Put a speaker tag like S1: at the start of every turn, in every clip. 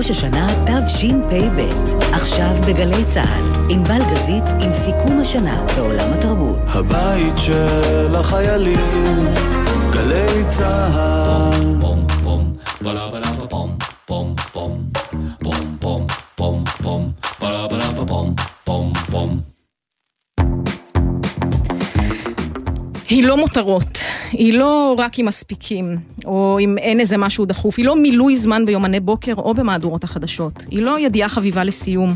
S1: ראש השנה תשפ"ב, עכשיו בגלי צה"ל, עם בלגזית עם סיכום השנה בעולם התרבות.
S2: הבית של החיילים, גלי צה"ל. פום פום, בלה בלה
S3: היא לא מותרות, היא לא רק עם מספיקים, או אם אין איזה משהו דחוף, היא לא מילוי זמן ביומני בוקר או במהדורות החדשות, היא לא ידיעה חביבה לסיום,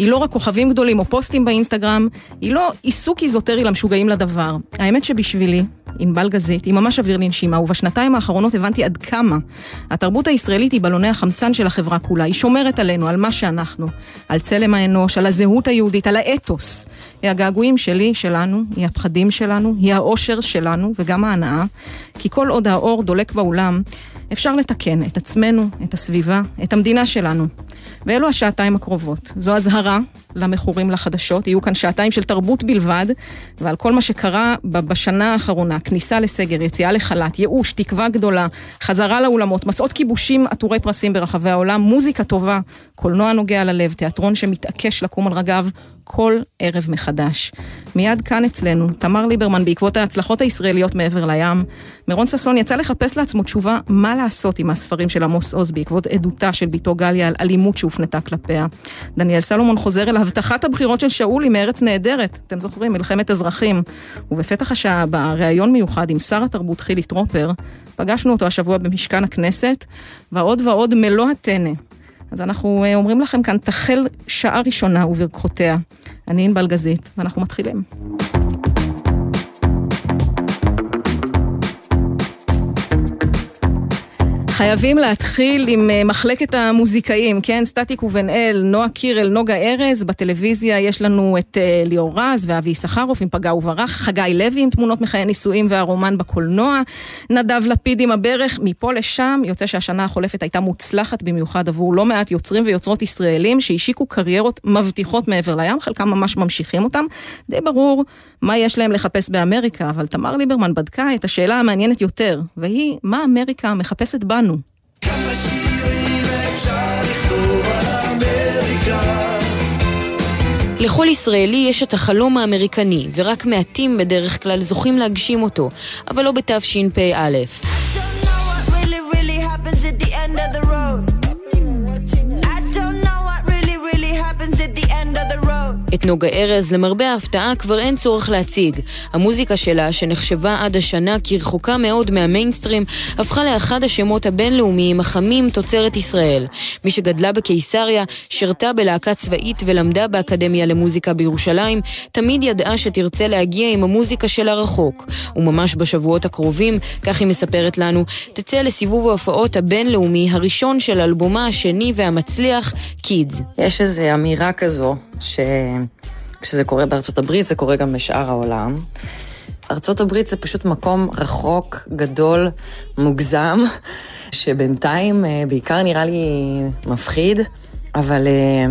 S3: היא לא רק כוכבים גדולים או פוסטים באינסטגרם, היא לא עיסוק איזוטרי למשוגעים לדבר. האמת שבשבילי, ענבל גזית, היא ממש אוויר לנשימה, ובשנתיים האחרונות הבנתי עד כמה התרבות הישראלית היא בלוני החמצן של החברה כולה. היא שומרת עלינו, על מה שאנחנו, על צלם האנוש, על הזהות היהודית, על האתוס. היא הגעגועים שלי, שלנו, היא הפחדים שלנו, היא האושר שלנו וגם ההנאה. כי כל עוד האור דולק באולם, אפשר לתקן את עצמנו, את הסביבה, את המדינה שלנו. ואלו השעתיים הקרובות. זו אזהרה למכורים לחדשות, יהיו כאן שעתיים של תרבות בלבד, ועל כל מה שקרה בשנה האחרונה, כניסה לסגר, יציאה לחל"ת, ייאוש, תקווה גדולה, חזרה לאולמות, מסעות כיבושים עטורי פרסים ברחבי העולם, מוזיקה טובה, קולנוע נוגע ללב, תיאטרון שמתעקש לקום על רגליו כל ערב מחדש. מיד כאן אצלנו, תמר ליברמן, בעקבות ההצלחות הישראליות מעבר לים, מירון ששון יצא לחפש לעצמו תשובה מה לעשות עם הספרים של עמוס עוז בעקבות עדותה של בתו גליה על אלימות שהופנתה כלפיה. דניאל סלומון חוזר אל הבטחת הבחירות של שאולי מארץ נהדרת, אתם זוכרים, מלחמת אזרחים. ובפתח השעה הבאה, ראיון מיוחד עם שר התרבות חילי טרופר, פגשנו אותו השבוע במשכן הכנסת, ועוד ועוד מלוא הטנא. אז אנחנו אה, אומרים לכם כאן, תחל שעה ראשונה וברכותיה. אני ענבל גזית, ואנחנו מתחילים. חייבים להתחיל עם אה, מחלקת המוזיקאים, כן? סטטיק ובן אל, נועה קירל, נוגה ארז, בטלוויזיה יש לנו את אה, ליאור רז ואבי יששכרוף עם פגע וברח, חגי לוי עם תמונות מחיי נישואים והרומן בקולנוע, נדב לפיד עם הברך, מפה לשם, יוצא שהשנה החולפת הייתה מוצלחת במיוחד עבור לא מעט יוצרים ויוצרות ישראלים שהשיקו קריירות מבטיחות מעבר לים, חלקם ממש ממשיכים אותם. די ברור מה יש להם לחפש באמריקה, אבל תמר ליברמן בדקה את השאלה המעניינת יותר, והיא, מה אמריקה מחפשת בנו?
S4: לכל ישראלי יש את החלום האמריקני, ורק מעטים בדרך כלל זוכים להגשים אותו, אבל לא בתשפ"א. את נוגה ארז, למרבה ההפתעה, כבר אין צורך להציג. המוזיקה שלה, שנחשבה עד השנה כרחוקה מאוד מהמיינסטרים, הפכה לאחד השמות הבינלאומיים החמים תוצרת ישראל. מי שגדלה בקיסריה, שירתה בלהקה צבאית ולמדה באקדמיה למוזיקה בירושלים, תמיד ידעה שתרצה להגיע עם המוזיקה שלה רחוק. וממש בשבועות הקרובים, כך היא מספרת לנו, תצא לסיבוב ההופעות הבינלאומי הראשון של אלבומה השני והמצליח, קידס.
S5: יש איזו אמירה כזו, ש... כשזה קורה בארצות הברית, זה קורה גם בשאר העולם. ארצות הברית זה פשוט מקום רחוק, גדול, מוגזם, שבינתיים אה, בעיקר נראה לי מפחיד, אבל אה,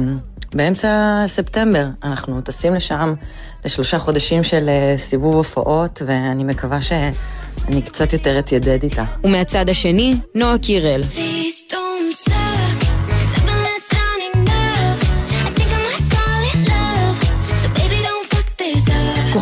S5: באמצע ספטמבר אנחנו טסים לשם לשלושה חודשים של אה, סיבוב הופעות, ואני מקווה שאני קצת יותר אתיידד איתה.
S4: ומהצד השני, נועה קירל.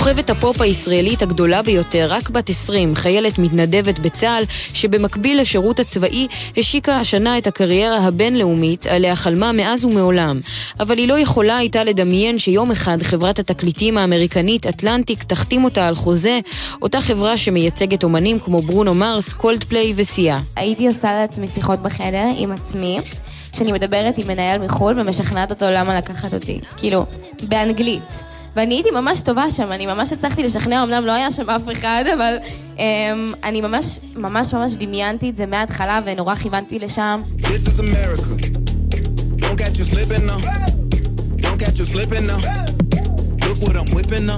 S4: כוכבת הפופ הישראלית הגדולה ביותר, רק בת 20, חיילת מתנדבת בצה"ל, שבמקביל לשירות הצבאי השיקה השנה את הקריירה הבינלאומית עליה חלמה מאז ומעולם. אבל היא לא יכולה הייתה לדמיין שיום אחד חברת התקליטים האמריקנית אטלנטיק תחתים אותה על חוזה, אותה חברה שמייצגת אומנים כמו ברונו מרס, קולד פליי וסיה.
S6: הייתי עושה לעצמי שיחות בחדר עם עצמי. שאני מדברת עם מנהל מחו"ל ומשכנעת אותו למה לקחת אותי. כאילו, באנגלית. ואני הייתי ממש טובה שם, אני ממש הצלחתי לשכנע, אמנם לא היה שם אף אחד, אבל um, אני ממש, ממש ממש דמיינתי את זה מההתחלה ונורא כיוונתי לשם.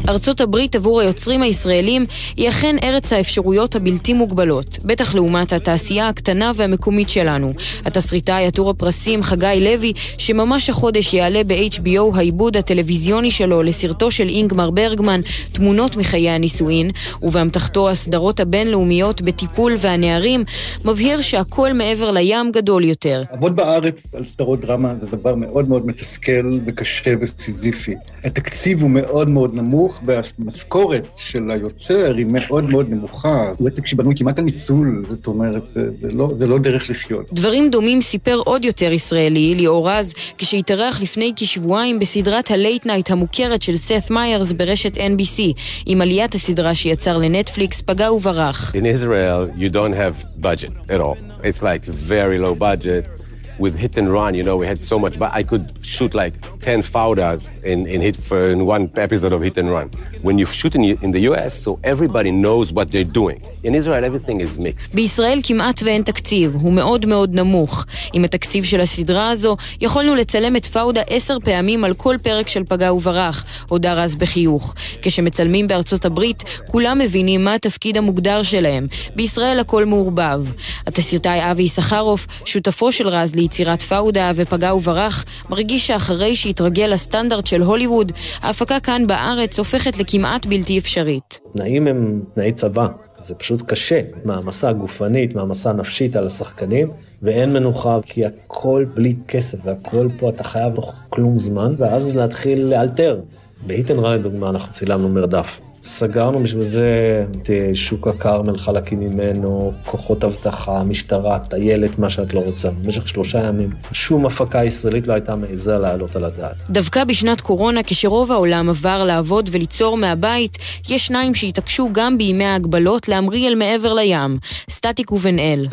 S4: ארצות הברית עבור היוצרים הישראלים היא אכן ארץ האפשרויות הבלתי מוגבלות, בטח לעומת התעשייה הקטנה והמקומית שלנו. התסריטאי עטור הפרסים חגי לוי, שממש החודש יעלה ב-HBO העיבוד הטלוויזיוני שלו לסרטו של אינגמר ברגמן, תמונות מחיי הנישואין, ובאמתחתו הסדרות הבינלאומיות בטיפול והנערים, מבהיר שהכל מעבר לים גדול יותר.
S7: לעבוד בארץ על סדרות דרמה זה דבר מאוד מאוד מתסכל וקשה וסיזיפי. התקציב הוא מאוד מאוד נמוך, והמשכורת של היוצר היא מאוד מאוד נמוכה. הוא עסק שבנוי כמעט על ניצול, זאת אומרת, זה, זה, לא, זה לא דרך לחיות.
S4: דברים דומים סיפר עוד יוצר ישראלי, ליאור רז, כשהתארח לפני כשבועיים בסדרת ה late night המוכרת של סת מיירס ברשת NBC, עם עליית הסדרה שיצר לנטפליקס, פגע וברח.
S8: In Israel, you don't have budget at all. It's like very low budget. With hit and run, you know, we had so much, but I could shoot like 10 fouders in, in hit for in one episode of hit and run. When you shoot in, in the US, so everybody knows what they're doing. In Israel, everything is mixed.
S4: בישראל כמעט ואין תקציב, הוא מאוד מאוד נמוך. עם התקציב של הסדרה הזו, יכולנו לצלם את פאודה עשר פעמים על כל פרק של פגע וברח, הודה רז בחיוך. כשמצלמים בארצות הברית, כולם מבינים מה התפקיד המוגדר שלהם. בישראל הכל מעורבב. התסריטאי אבי יששכרוף, שותפו של רז ליצירת פאודה ופגע וברח, מרגיש שאחרי שהתרגל לסטנדרט של הוליווד, ההפקה כאן בארץ הופכת לכמעט בלתי אפשרית.
S9: תנאים הם תנאי צבא, זה פשוט קשה. מעמסה גופנית, מעמסה נפשית על השחקנים, ואין מנוחה, כי הכל בלי כסף, והכל פה אתה חייב תוך כלום זמן, ואז להתחיל לאלתר. בהיטן ראי, לדוגמה, אנחנו צילמנו מרדף. סגרנו בשביל זה את אה, שוק הכרמל, חלקים ממנו, כוחות אבטחה, משטרה, טיילת, מה שאת לא רוצה. במשך שלושה ימים שום הפקה ישראלית לא הייתה מעיזה לעלות על הדעת.
S4: דווקא בשנת קורונה, כשרוב העולם עבר לעבוד וליצור מהבית, יש שניים שהתעקשו גם בימי ההגבלות להמריא אל מעבר לים, סטטיק ובן אל.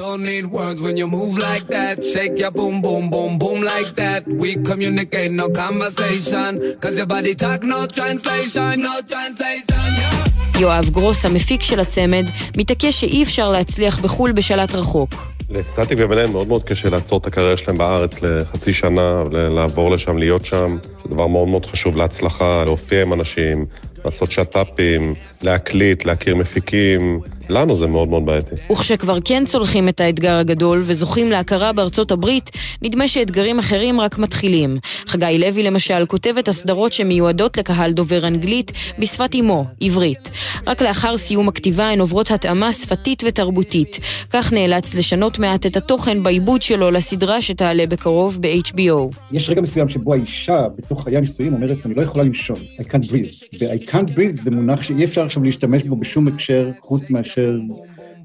S4: יואב גרוס, המפיק של הצמד, מתעקש שאי אפשר להצליח בחו"ל בשלט רחוק.
S8: לסטטיק ובן מאוד מאוד קשה לעצור את הקריירה שלהם בארץ לחצי שנה, לעבור לשם, להיות שם. זה דבר מאוד מאוד חשוב להצלחה, להופיע עם אנשים, לעשות שת"פים, להקליט, להכיר מפיקים. לנו זה מאוד מאוד בעייתי.
S4: וכשכבר כן צולחים את האתגר הגדול וזוכים להכרה בארצות הברית, נדמה שאתגרים אחרים רק מתחילים. חגי לוי למשל כותב את הסדרות שמיועדות לקהל דובר אנגלית בשפת אמו, עברית. רק לאחר סיום הכתיבה הן עוברות התאמה שפתית ותרבותית. כך נאלץ לשנות מעט את התוכן בעיבוד שלו לסדרה שתעלה בקרוב ב-HBO.
S7: יש רגע מסוים שבו האישה בתוך חיי הנישואים אומרת, אני לא יכולה לנשום, I can't breathe. ו-I can't breathe זה מונח שאי אפשר עכשיו להשתמש בו בשום הקשר חוץ מאשר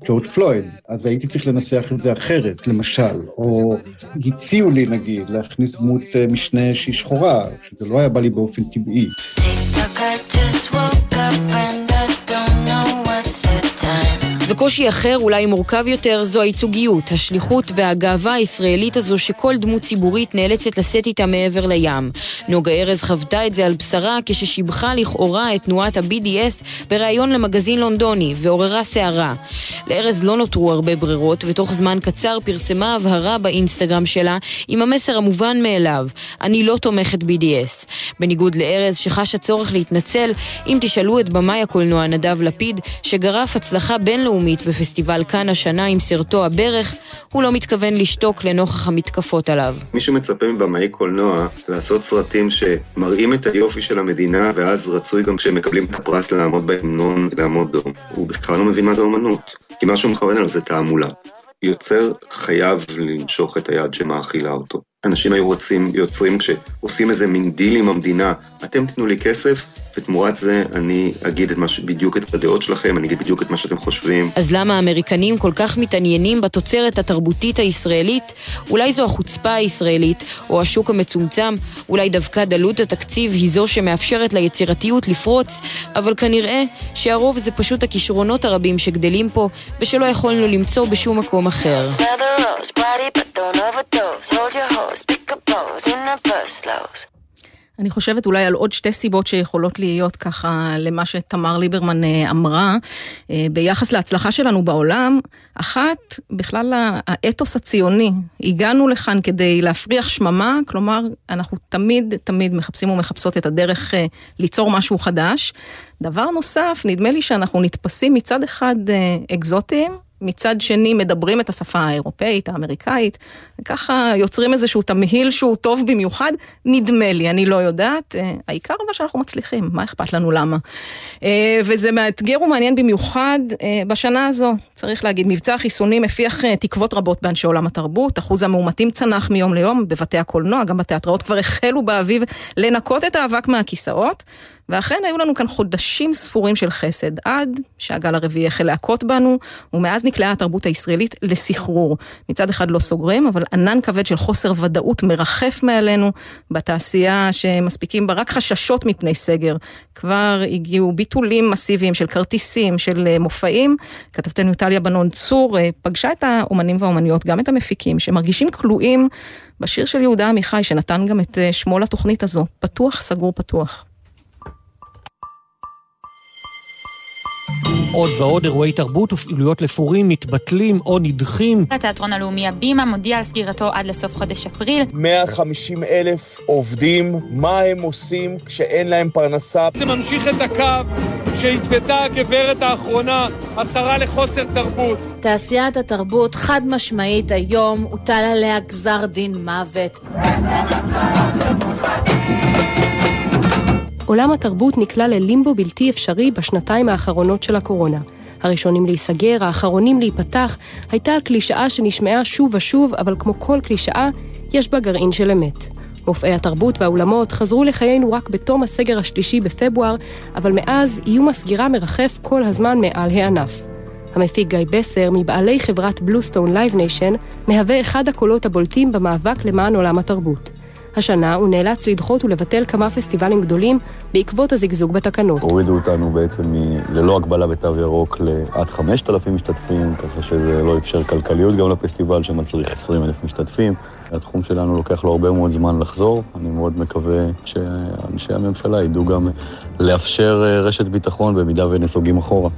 S7: ג'ורג' פלויד, אז הייתי צריך לנסח את זה אחרת, למשל, או הציעו לי נגיד להכניס דמות אה, משנה שהיא שחורה, שזה לא היה בא לי באופן טבעי.
S4: וקושי אחר, אולי מורכב יותר, זו הייצוגיות, השליחות והגאווה הישראלית הזו שכל דמות ציבורית נאלצת לשאת איתה מעבר לים. נוגה ארז חוותה את זה על בשרה כששיבחה לכאורה את תנועת ה-BDS בריאיון למגזין לונדוני, ועוררה סערה. לארז לא נותרו הרבה ברירות, ותוך זמן קצר פרסמה הבהרה באינסטגרם שלה עם המסר המובן מאליו, אני לא תומכת BDS. בניגוד לארז, שחש הצורך להתנצל, אם תשאלו את במאי הקולנוע נדב לפיד, שגרף הצלחה בינלאומית הבינלאומית בפסטיבל קאן השנה עם סרטו הברך, הוא לא מתכוון לשתוק לנוכח המתקפות עליו.
S10: מי שמצפה מבמאי קולנוע לעשות סרטים שמראים את היופי של המדינה, ואז רצוי גם כשהם מקבלים את הפרס לעמוד בהמנון, לעמוד דום. הוא בכלל לא מבין מה זה אומנות. כי מה שהוא מכוון עליו זה תעמולה. יוצר חייב לנשוך את היד שמאכילה אותו. אנשים היו רוצים, יוצרים כשעושים איזה מין דיל עם המדינה, אתם תיתנו לי כסף, ותמורת זה אני אגיד את מה, בדיוק את הדעות שלכם, אני אגיד בדיוק את מה שאתם חושבים.
S4: אז למה האמריקנים כל כך מתעניינים בתוצרת התרבותית הישראלית? אולי זו החוצפה הישראלית, או השוק המצומצם, אולי דווקא דלות התקציב היא זו שמאפשרת ליצירתיות לפרוץ, אבל כנראה שהרוב זה פשוט הכישרונות הרבים שגדלים פה, ושלא יכולנו למצוא בשום מקום אחר.
S3: אני חושבת אולי על עוד שתי סיבות שיכולות להיות ככה למה שתמר ליברמן אה, אמרה. אה, ביחס להצלחה שלנו בעולם, אחת, בכלל האתוס הציוני. הגענו לכאן כדי להפריח שממה, כלומר, אנחנו תמיד תמיד מחפשים ומחפשות את הדרך אה, ליצור משהו חדש. דבר נוסף, נדמה לי שאנחנו נתפסים מצד אחד אקזוטיים, מצד שני מדברים את השפה האירופאית, האמריקאית, וככה יוצרים איזשהו תמהיל שהוא טוב במיוחד, נדמה לי, אני לא יודעת, אה, העיקר אבל שאנחנו מצליחים, מה אכפת לנו למה. אה, וזה מאתגר ומעניין במיוחד אה, בשנה הזו, צריך להגיד, מבצע החיסונים הפיח תקוות רבות באנשי עולם התרבות, אחוז המאומתים צנח מיום ליום בבתי הקולנוע, גם בתיאטראות כבר החלו באביב לנקות את האבק מהכיסאות. ואכן היו לנו כאן חודשים ספורים של חסד, עד שהגל הרביעי החל להכות בנו, ומאז נקלעה התרבות הישראלית לסחרור. מצד אחד לא סוגרים, אבל ענן כבד של חוסר ודאות מרחף מעלינו בתעשייה שמספיקים בה רק חששות מפני סגר. כבר הגיעו ביטולים מסיביים של כרטיסים, של אה, מופעים. כתבתנו טליה בנון צור אה, פגשה את האומנים והאומניות, גם את המפיקים, שמרגישים כלואים בשיר של יהודה עמיחי, שנתן גם את אה, שמו לתוכנית הזו, פתוח, סגור, פתוח.
S11: עוד ועוד אירועי תרבות ופעילויות לפורים מתבטלים או נדחים.
S12: התיאטרון הלאומי הבימה מודיע על סגירתו עד לסוף חודש אפריל.
S13: 150 אלף עובדים, מה הם עושים כשאין להם פרנסה?
S14: זה ממשיך את הקו שהתוותה הגברת האחרונה, השרה לחוסר תרבות.
S15: תעשיית התרבות חד משמעית היום הוטל עליה גזר דין מוות.
S16: עולם התרבות נקלע ללימבו בלתי אפשרי בשנתיים האחרונות של הקורונה. הראשונים להיסגר, האחרונים להיפתח, הייתה הקלישאה שנשמעה שוב ושוב, אבל כמו כל קלישאה, יש בה גרעין של אמת. מופעי התרבות והאולמות חזרו לחיינו רק בתום הסגר השלישי בפברואר, אבל מאז איום הסגירה מרחף כל הזמן מעל הענף. המפיק גיא בסר, מבעלי חברת Bluestone Live Nation, מהווה אחד הקולות הבולטים במאבק למען עולם התרבות. השנה הוא נאלץ לדחות ולבטל כמה פסטיבלים גדולים בעקבות הזיגזוג בתקנות.
S17: הורידו אותנו בעצם ללא הגבלה בתו ירוק לעד 5,000 משתתפים, ככה שזה לא אפשר כלכליות גם לפסטיבל שמצריך 20,000 משתתפים. התחום שלנו לוקח לו הרבה מאוד זמן לחזור, אני מאוד מקווה שאנשי הממשלה ידעו גם לאפשר אה, רשת ביטחון במידה ונסוגים אחורה.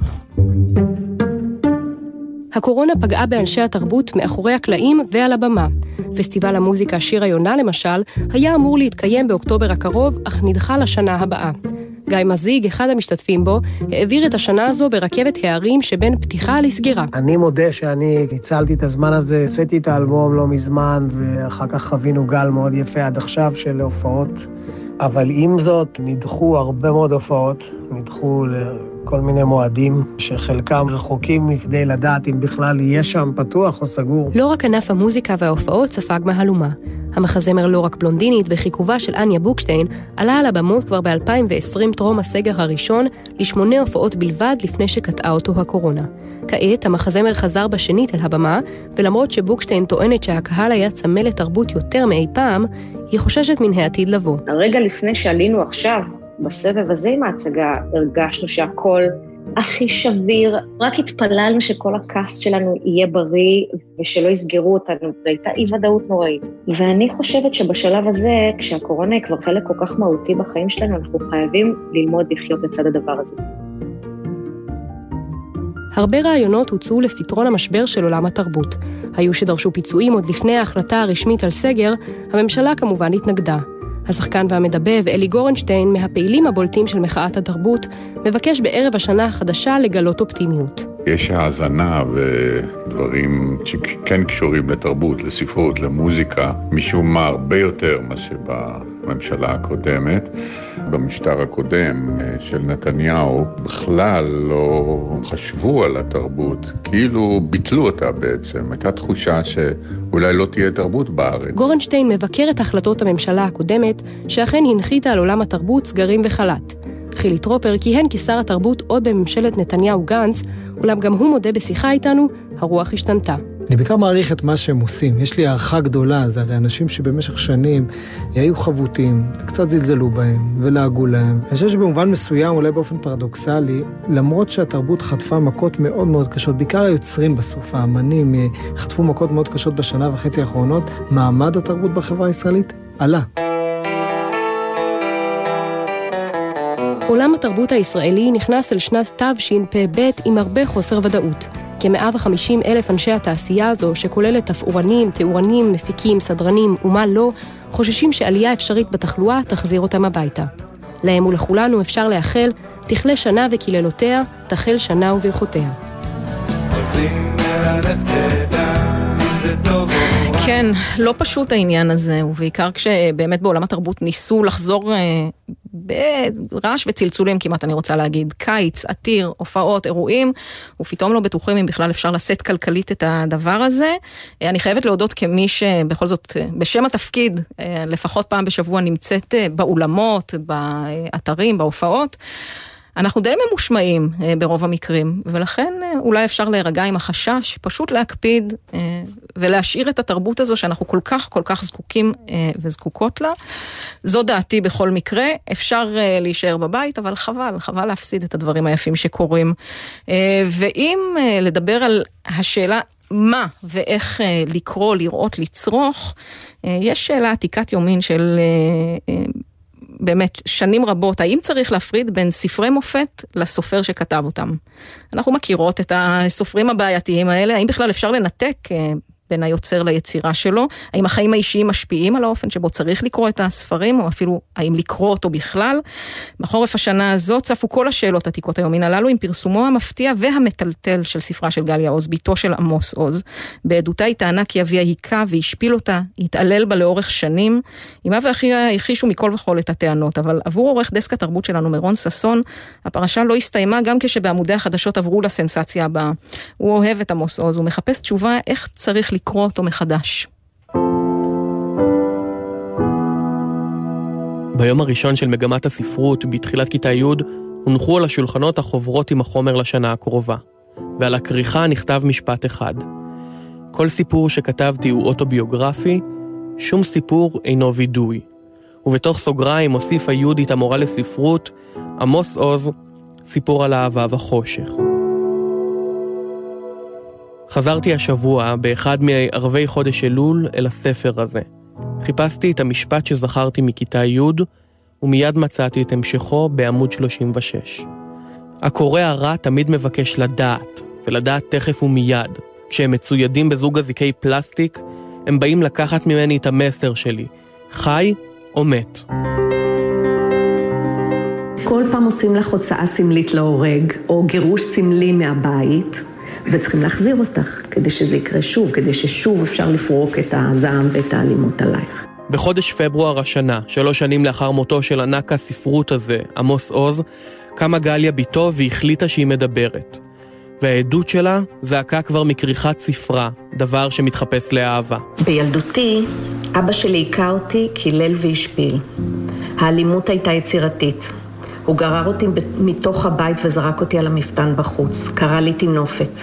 S16: הקורונה פגעה באנשי התרבות מאחורי הקלעים ועל הבמה. פסטיבל המוזיקה שיר היונה, למשל, היה אמור להתקיים באוקטובר הקרוב, אך נדחה לשנה הבאה. גיא מזיג, אחד המשתתפים בו, העביר את השנה הזו ברכבת הערים שבין פתיחה לסגירה.
S18: אני מודה שאני ניצלתי את הזמן הזה, עשיתי את האלבום לא מזמן, ואחר כך חווינו גל מאוד יפה עד עכשיו של הופעות. אבל עם זאת, נדחו הרבה מאוד הופעות, נדחו כל מיני מועדים שחלקם רחוקים מכדי לדעת אם בכלל יהיה שם פתוח או סגור.
S16: לא רק ענף המוזיקה וההופעות ספג מהלומה. המחזמר לא רק בלונדינית בחיכובה של אניה בוקשטיין עלה על הבמות כבר ב-2020 טרום הסגר הראשון לשמונה הופעות בלבד לפני שקטעה אותו הקורונה. כעת המחזמר חזר בשנית אל הבמה, ולמרות שבוקשטיין טוענת שהקהל היה צמא לתרבות יותר מאי פעם, היא חוששת מן העתיד לבוא.
S19: הרגע לפני שעלינו עכשיו, בסבב הזה עם ההצגה הרגשנו שהכל הכי שביר, רק התפללנו שכל הקאסט שלנו יהיה בריא ושלא יסגרו אותנו, זו הייתה אי ודאות נוראית. ואני חושבת שבשלב הזה, כשהקורונה היא כבר חלק כל כך מהותי בחיים שלנו, אנחנו חייבים ללמוד לחיות לצד הדבר הזה.
S16: הרבה רעיונות הוצאו לפתרון המשבר של עולם התרבות. היו שדרשו פיצויים עוד לפני ההחלטה הרשמית על סגר, הממשלה כמובן התנגדה. השחקן והמדבב אלי גורנשטיין, מהפעילים הבולטים של מחאת התרבות, מבקש בערב השנה החדשה לגלות אופטימיות.
S20: יש האזנה ודברים שכן קשורים לתרבות, לספרות, למוזיקה, משום מה הרבה יותר מאשר בממשלה הקודמת. במשטר הקודם אה, של נתניהו בכלל לא חשבו על התרבות, כאילו ביטלו אותה בעצם. הייתה תחושה שאולי לא תהיה תרבות בארץ.
S16: גורנשטיין מבקר את החלטות הממשלה הקודמת, שאכן הנחיתה על עולם התרבות סגרים וחל"ת. חילי טרופר כיהן כשר התרבות עוד בממשלת נתניהו-גנץ, אולם גם הוא מודה בשיחה איתנו, הרוח השתנתה.
S18: אני בעיקר מעריך את מה שהם עושים. יש לי הערכה גדולה, זה הרי אנשים שבמשך שנים היו חבוטים, וקצת זלזלו בהם, ולעגו להם. אני חושב שבמובן מסוים, אולי באופן פרדוקסלי, למרות שהתרבות חטפה מכות מאוד מאוד קשות, בעיקר היוצרים בסוף, האמנים, אה, חטפו מכות מאוד קשות בשנה וחצי האחרונות, מעמד התרבות בחברה הישראלית עלה.
S16: עולם התרבות הישראלי נכנס אל שנת תשפ"ב עם הרבה חוסר ודאות. כ-150 אלף אנשי התעשייה הזו, שכוללת תפאורנים, תאורנים, מפיקים, סדרנים ומה לא, חוששים שעלייה אפשרית בתחלואה תחזיר אותם הביתה. להם ולכולנו אפשר לאחל, תכלה שנה וקללותיה, תחל שנה וברכותיה.
S3: כן, לא פשוט העניין הזה, ובעיקר כשבאמת בעולם התרבות ניסו לחזור אה, ברעש וצלצולים כמעט, אני רוצה להגיד, קיץ, עתיר, הופעות, אירועים, ופתאום לא בטוחים אם בכלל אפשר לשאת כלכלית את הדבר הזה. אה, אני חייבת להודות כמי שבכל זאת, אה, בשם התפקיד, אה, לפחות פעם בשבוע נמצאת אה, באולמות, באתרים, בהופעות. אנחנו די ממושמעים אה, ברוב המקרים, ולכן אה, אולי אפשר להירגע עם החשש, פשוט להקפיד אה, ולהשאיר את התרבות הזו שאנחנו כל כך כל כך זקוקים וזקוקות לה. זו דעתי בכל מקרה, אפשר להישאר בבית, אבל חבל, חבל להפסיד את הדברים היפים שקורים. ואם לדבר על השאלה מה ואיך לקרוא, לראות, לצרוך, יש שאלה עתיקת יומין של באמת שנים רבות, האם צריך להפריד בין ספרי מופת לסופר שכתב אותם? אנחנו מכירות את הסופרים הבעייתיים האלה, האם בכלל אפשר לנתק אה, בין היוצר ליצירה שלו, האם החיים האישיים משפיעים על האופן שבו צריך לקרוא את הספרים, או אפילו האם לקרוא אותו בכלל. בחורף השנה הזאת צפו כל השאלות עתיקות היומין הללו עם פרסומו המפתיע והמטלטל של ספרה של גליה עוז, בתו של עמוס עוז. בעדותה היא טענה כי אביה היכה והשפיל אותה, התעלל בה לאורך שנים. אמה ואחיה הכחישו מכל וכול את הטענות, אבל עבור עורך דסק התרבות שלנו, מירון ששון, הפרשה לא הסתיימה גם כשבעמודי החדשות עברו לסנסציה הבאה. הוא אוהב את עמוס עוז, הוא מחפש תשובה איך צריך לקרוא אותו מחדש.
S21: ביום הראשון של מגמת הספרות, בתחילת כיתה י', הונחו על השולחנות החוברות עם החומר לשנה הקרובה, ועל הכריכה נכתב משפט אחד: כל סיפור שכתבתי הוא אוטוביוגרפי, שום סיפור אינו וידוי. ובתוך סוגריים הוסיפה יהודית המורה לספרות, עמוס עוז, סיפור על אהבה וחושך. חזרתי השבוע, באחד מערבי חודש אלול, אל הספר הזה. חיפשתי את המשפט שזכרתי מכיתה י', ומיד מצאתי את המשכו בעמוד 36. הקורא הרע תמיד מבקש לדעת, ולדעת תכף ומיד. כשהם מצוידים בזוג אזיקי פלסטיק, הם באים לקחת ממני את המסר שלי, חי או מת.
S22: כל פעם עושים לך הוצאה סמלית להורג, או גירוש סמלי מהבית, וצריכים להחזיר אותך, כדי שזה יקרה שוב, כדי ששוב אפשר לפרוק את הזעם ואת האלימות עלייך.
S21: בחודש פברואר השנה, שלוש שנים לאחר מותו של ענק הספרות הזה, עמוס עוז, קמה גליה בתו והחליטה שהיא מדברת. והעדות שלה זעקה כבר מכריכת ספרה, דבר שמתחפש לאהבה.
S22: בילדותי, אבא שלי היכה אותי, קילל והשפיל. האלימות הייתה יצירתית. הוא גרר אותי מתוך הבית וזרק אותי על המפתן בחוץ. קרא לי תינופת.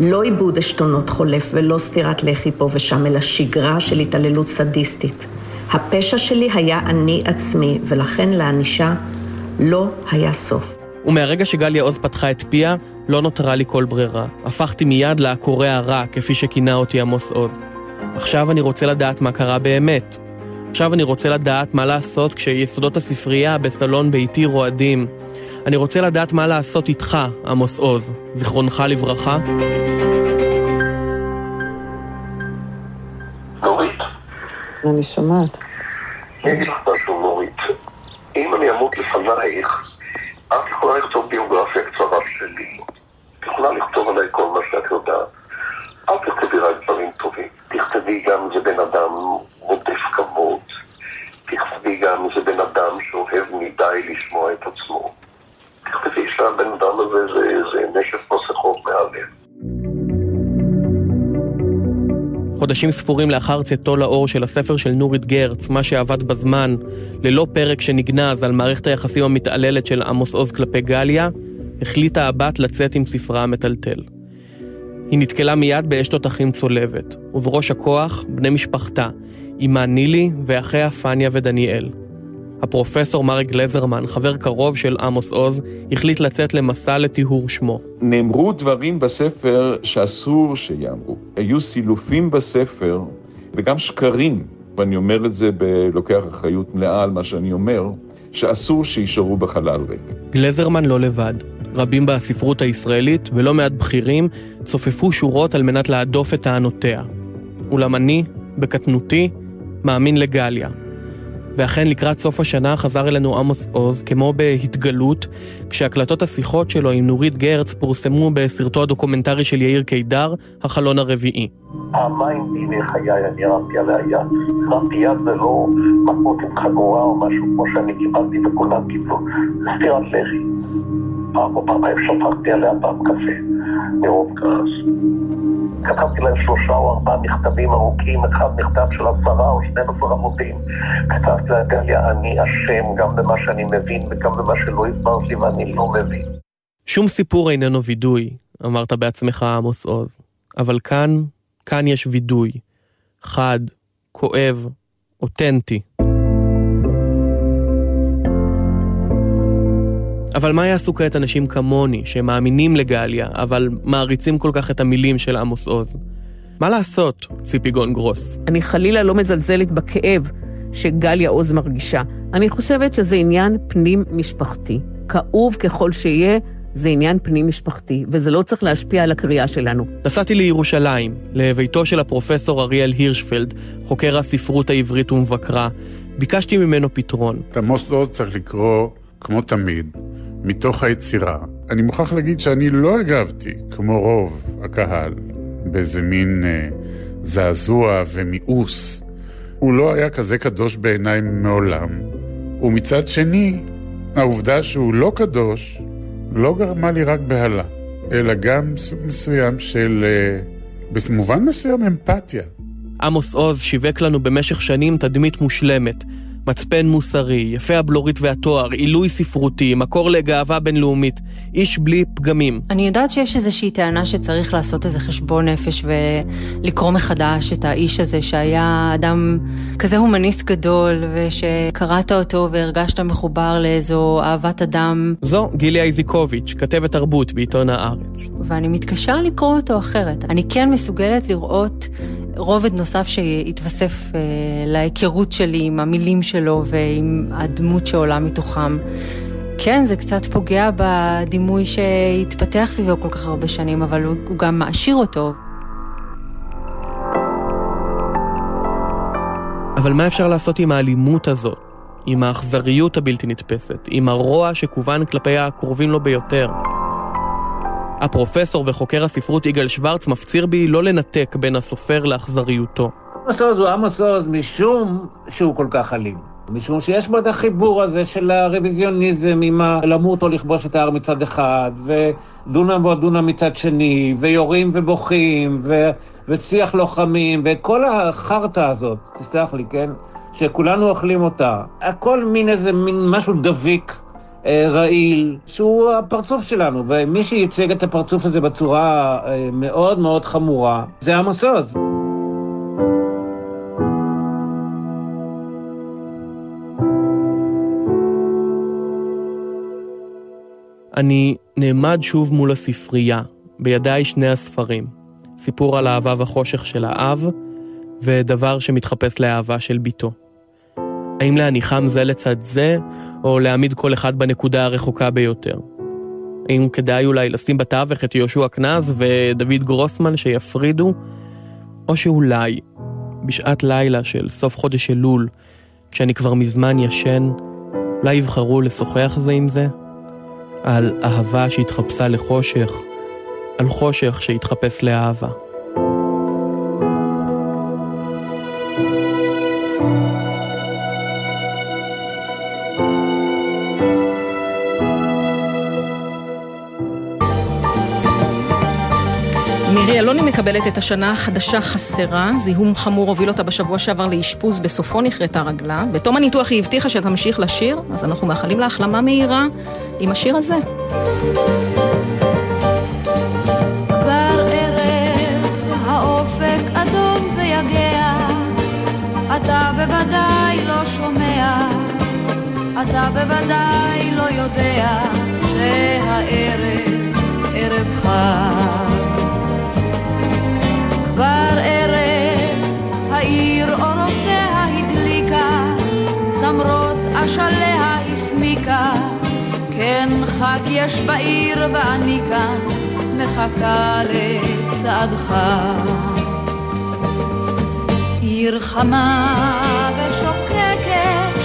S22: לא עיבוד עשתונות חולף ולא סטירת לחי פה ושם, אלא שגרה של התעללות סדיסטית. הפשע שלי היה אני עצמי, ולכן לענישה לא היה סוף.
S21: ומהרגע שגליה עוז פתחה את פיה, לא נותרה לי כל ברירה. הפכתי מיד לקורא הרע, כפי שכינה אותי עמוס עוז. עכשיו אני רוצה לדעת מה קרה באמת. עכשיו אני רוצה לדעת מה לעשות כשיסודות הספרייה בסלון ביתי רועדים. אני רוצה לדעת מה לעשות איתך, עמוס עוז. זיכרונך לברכה.
S23: נורית.
S5: אני שומעת.
S23: אני אגיד לך משהו, נורית. אם אני אמות לפנייך, את יכולה לכתוב ביוגרפיה קצרה שלי. את יכולה לכתוב עליי כל מה שאת יודעת. אל תכתבי רק דברים טובים. תכתבי גם זה בן אדם רודף כבוד. תכתבי גם זה בן אדם שאוהב מדי לשמוע את עצמו. תכתבי שהבן אדם הזה זה, זה נשף מסכות מהלב.
S21: חודשים ספורים לאחר צאתו לאור של הספר של נורית גרץ, מה שעבד בזמן, ללא פרק שנגנז על מערכת היחסים המתעללת של עמוס עוז כלפי גליה, החליטה הבת לצאת עם ספרה המטלטל. היא נתקלה מיד באש תותחים צולבת, ובראש הכוח, בני משפחתה, אמה נילי ואחיה פניה ודניאל. הפרופסור מריק גלזרמן, חבר קרוב של עמוס עוז, החליט לצאת למסע לטיהור שמו.
S20: נאמרו דברים בספר שאסור שיאמרו. היו סילופים בספר וגם שקרים, ואני אומר את זה בלוקח אחריות מלאה על מה שאני אומר, שאסור שיישארו בחלל ריק.
S21: גלזרמן לא לבד. רבים בספרות הישראלית, ולא מעט בכירים, צופפו שורות על מנת להדוף את טענותיה. אולם אני, בקטנותי, מאמין לגליה. ואכן לקראת סוף השנה חזר אלינו עמוס עוז, כמו בהתגלות, כשהקלטות השיחות שלו עם נורית גרץ פורסמו בסרטו הדוקומנטרי של יאיר קידר, החלון הרביעי.
S23: פעמיים בימי חיי אני הרמתי עליה יד. הרמתי יד זה לא מכות עם חגורה או משהו כמו שאני קיבלתי וכולם קיבלו. זה סטירת לחי. פעם או פעמיים שפכתי עליה פעם קפה, מרוב כעס. כתבתי להם שלושה או ארבעה מכתבים ארוכים, אחד מכתב של עשרה או שני עשרה עמודים. כתבתי לה, גליה, אני אשם גם במה שאני מבין וגם במה שלא הסברת לי ואני לא מבין.
S21: שום סיפור איננו וידוי, אמרת בעצמך עמוס עוז. אבל כאן, כאן יש וידוי. חד, כואב, אותנטי. אבל מה יעשו כעת אנשים כמוני, שמאמינים לגליה, אבל מעריצים כל כך את המילים של עמוס עוז? מה לעשות, ציפי גון גרוס?
S24: אני חלילה לא מזלזלת בכאב שגליה עוז מרגישה. אני חושבת שזה עניין פנים-משפחתי. כאוב ככל שיהיה, זה עניין פנים-משפחתי, וזה לא צריך להשפיע על הקריאה שלנו.
S21: נסעתי לירושלים, לביתו של הפרופסור אריאל הירשפלד, חוקר הספרות העברית ומבקרה. ביקשתי ממנו פתרון.
S20: את עמוס עוז צריך לקרוא, כמו תמיד, מתוך היצירה. אני מוכרח להגיד שאני לא הגבתי, כמו רוב הקהל, באיזה מין אה, זעזוע ומיאוס. הוא לא היה כזה קדוש בעיניי מעולם. ומצד שני, העובדה שהוא לא קדוש, לא גרמה לי רק בהלה, אלא גם סוג מסוים של, אה, במובן מסוים, אמפתיה.
S21: עמוס עוז שיווק לנו במשך שנים תדמית מושלמת. מצפן מוסרי, יפה הבלורית והתואר, עילוי ספרותי, מקור לגאווה בינלאומית, איש בלי פגמים.
S25: אני יודעת שיש איזושהי טענה שצריך לעשות איזה חשבון נפש ולקרוא מחדש את האיש הזה שהיה אדם כזה הומניסט גדול, ושקראת אותו והרגשת מחובר לאיזו אהבת אדם.
S21: זו גילי איזיקוביץ', כתבת תרבות בעיתון הארץ.
S25: ואני מתקשה לקרוא אותו אחרת. אני כן מסוגלת לראות רובד נוסף שהתווסף אה, להיכרות שלי עם המילים שלו ועם הדמות שעולה מתוכם. כן, זה קצת פוגע בדימוי שהתפתח סביבו כל כך הרבה שנים, אבל הוא, הוא גם מעשיר אותו.
S21: אבל מה אפשר לעשות עם האלימות הזאת? עם האכזריות הבלתי נתפסת? עם הרוע שכוון כלפי הקרובים לו ביותר? הפרופסור וחוקר הספרות יגאל שוורץ מפציר בי לא לנתק בין הסופר לאכזריותו.
S18: עמוס עוז הוא עמוס עוז משום שהוא כל כך אלים. משום שיש בו את החיבור הזה של הרוויזיוניזם עם ה... למות או לכבוש את ההר מצד אחד, ודונם ועוד דונם מצד שני, ויורים ובוכים, ו... ושיח לוחמים, וכל החרטא הזאת, תסלח לי, כן? שכולנו אוכלים אותה. הכל מין איזה מין משהו דביק רעיל, שהוא הפרצוף שלנו, ומי שייצג את הפרצוף הזה בצורה אה, מאוד מאוד חמורה, זה עמוס עוז.
S21: אני נעמד שוב מול הספרייה, בידיי שני הספרים. סיפור על אהבה וחושך של האב, ודבר שמתחפש לאהבה של בתו. האם להניחם זה לצד זה, או להעמיד כל אחד בנקודה הרחוקה ביותר? האם כדאי אולי לשים בתווך את יהושע קנז ודוד גרוסמן שיפרידו? או שאולי, בשעת לילה של סוף חודש אלול, כשאני כבר מזמן ישן, אולי יבחרו לשוחח זה עם זה? על אהבה שהתחפשה לחושך, על חושך שהתחפש לאהבה.
S3: מקבלת את השנה החדשה חסרה, זיהום חמור הוביל אותה בשבוע שעבר לאשפוז, בסופו נכרתה רגלה. בתום הניתוח היא הבטיחה שתמשיך לשיר, אז אנחנו מאחלים לה החלמה מהירה עם השיר הזה.
S26: לא אתה בוודאי לא יודע שהערב ערב חג. העיר אורותיה הדליקה, צמרות אשליה הסמיקה, כן חג יש בעיר ואני כאן מחכה לצעדך. עיר חמה ושוקקת,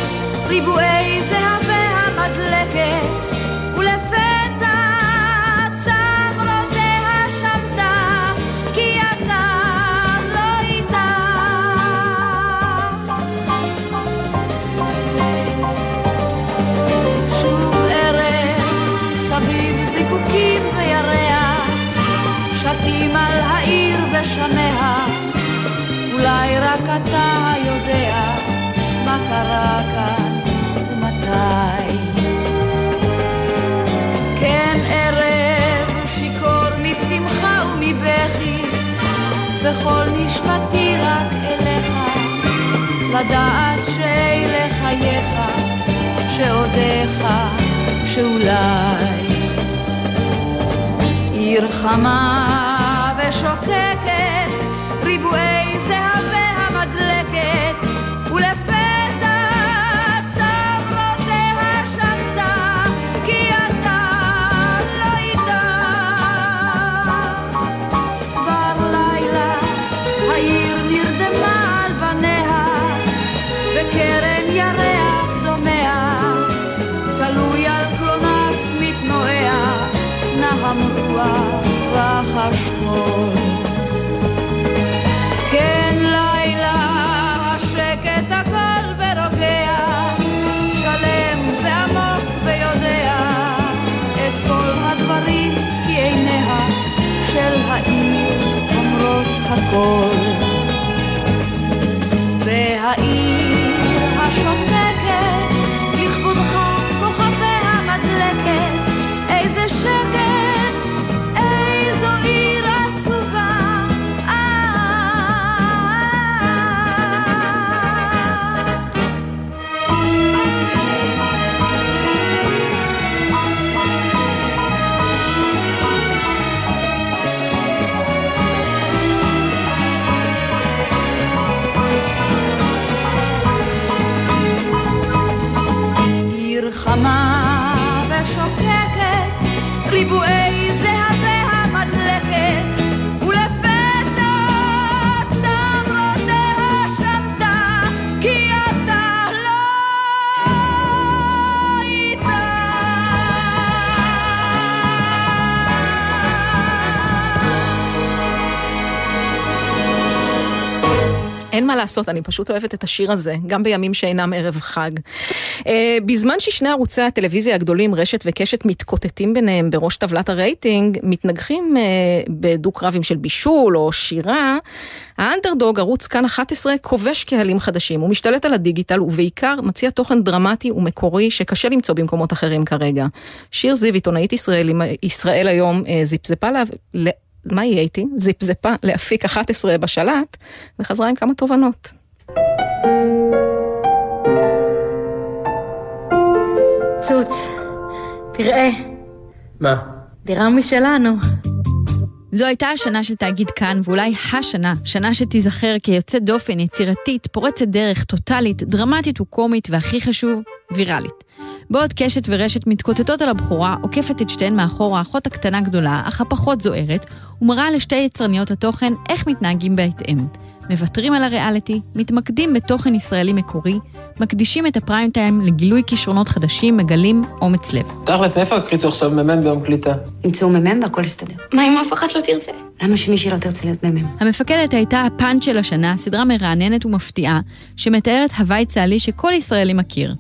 S26: ריבועי זהב והמדלקת, אולי רק אתה יודע מה קרה כאן ומתי. כן ערב שיכור משמחה ומבכי, וכל נשמתי רק אליך, לדעת שאלה חייך, שעודיך, שאולי. עיר חמה ושוקקת, ריבועי
S3: cold מה לעשות, אני פשוט אוהבת את השיר הזה, גם בימים שאינם ערב חג. Uh, בזמן ששני ערוצי הטלוויזיה הגדולים, רשת וקשת, מתקוטטים ביניהם בראש טבלת הרייטינג, מתנגחים uh, בדו-קרבים של בישול או שירה, האנדרדוג, ערוץ כאן 11, כובש קהלים חדשים. הוא משתלט על הדיגיטל ובעיקר מציע תוכן דרמטי ומקורי שקשה למצוא במקומות אחרים כרגע. שיר זיו, עיתונאית ישראל, ישראל היום, uh, זיפזפה לה... מה יהיה איתי? זיפזפה לאפיק 11 בשלט, וחזרה עם כמה תובנות.
S25: צוץ, תראה,
S27: מה?
S25: דירה משלנו.
S28: זו הייתה השנה של תאגיד כאן, ואולי השנה, שנה שתיזכר כיוצאת דופן, יצירתית, פורצת דרך, טוטאלית, דרמטית וקומית, והכי חשוב, ויראלית. בעוד קשת ורשת מתקוטטות על הבכורה, עוקפת את שתיהן מאחור האחות הקטנה גדולה, אך הפחות זוהרת, ומראה לשתי יצרניות התוכן איך מתנהגים בהתאם. מוותרים על הריאליטי, מתמקדים בתוכן ישראלי מקורי, מקדישים את הפריים טיים לגילוי כישרונות חדשים, מגלים אומץ לב.
S27: תכל'ס, מאיפה הקריצו עכשיו מ"מ ביום קליטה?
S29: ימצאו מ"מ והכל יסתדר.
S28: מה אם אף אחת לא תרצה?
S29: למה שמישהי לא תרצה להיות מ"מ?
S28: המפקדת הייתה הפאנץ' של השנה, סדרה מרעננת ומפתיעה, שמתארת הוואי צה"לי שכל ישראלי מכיר.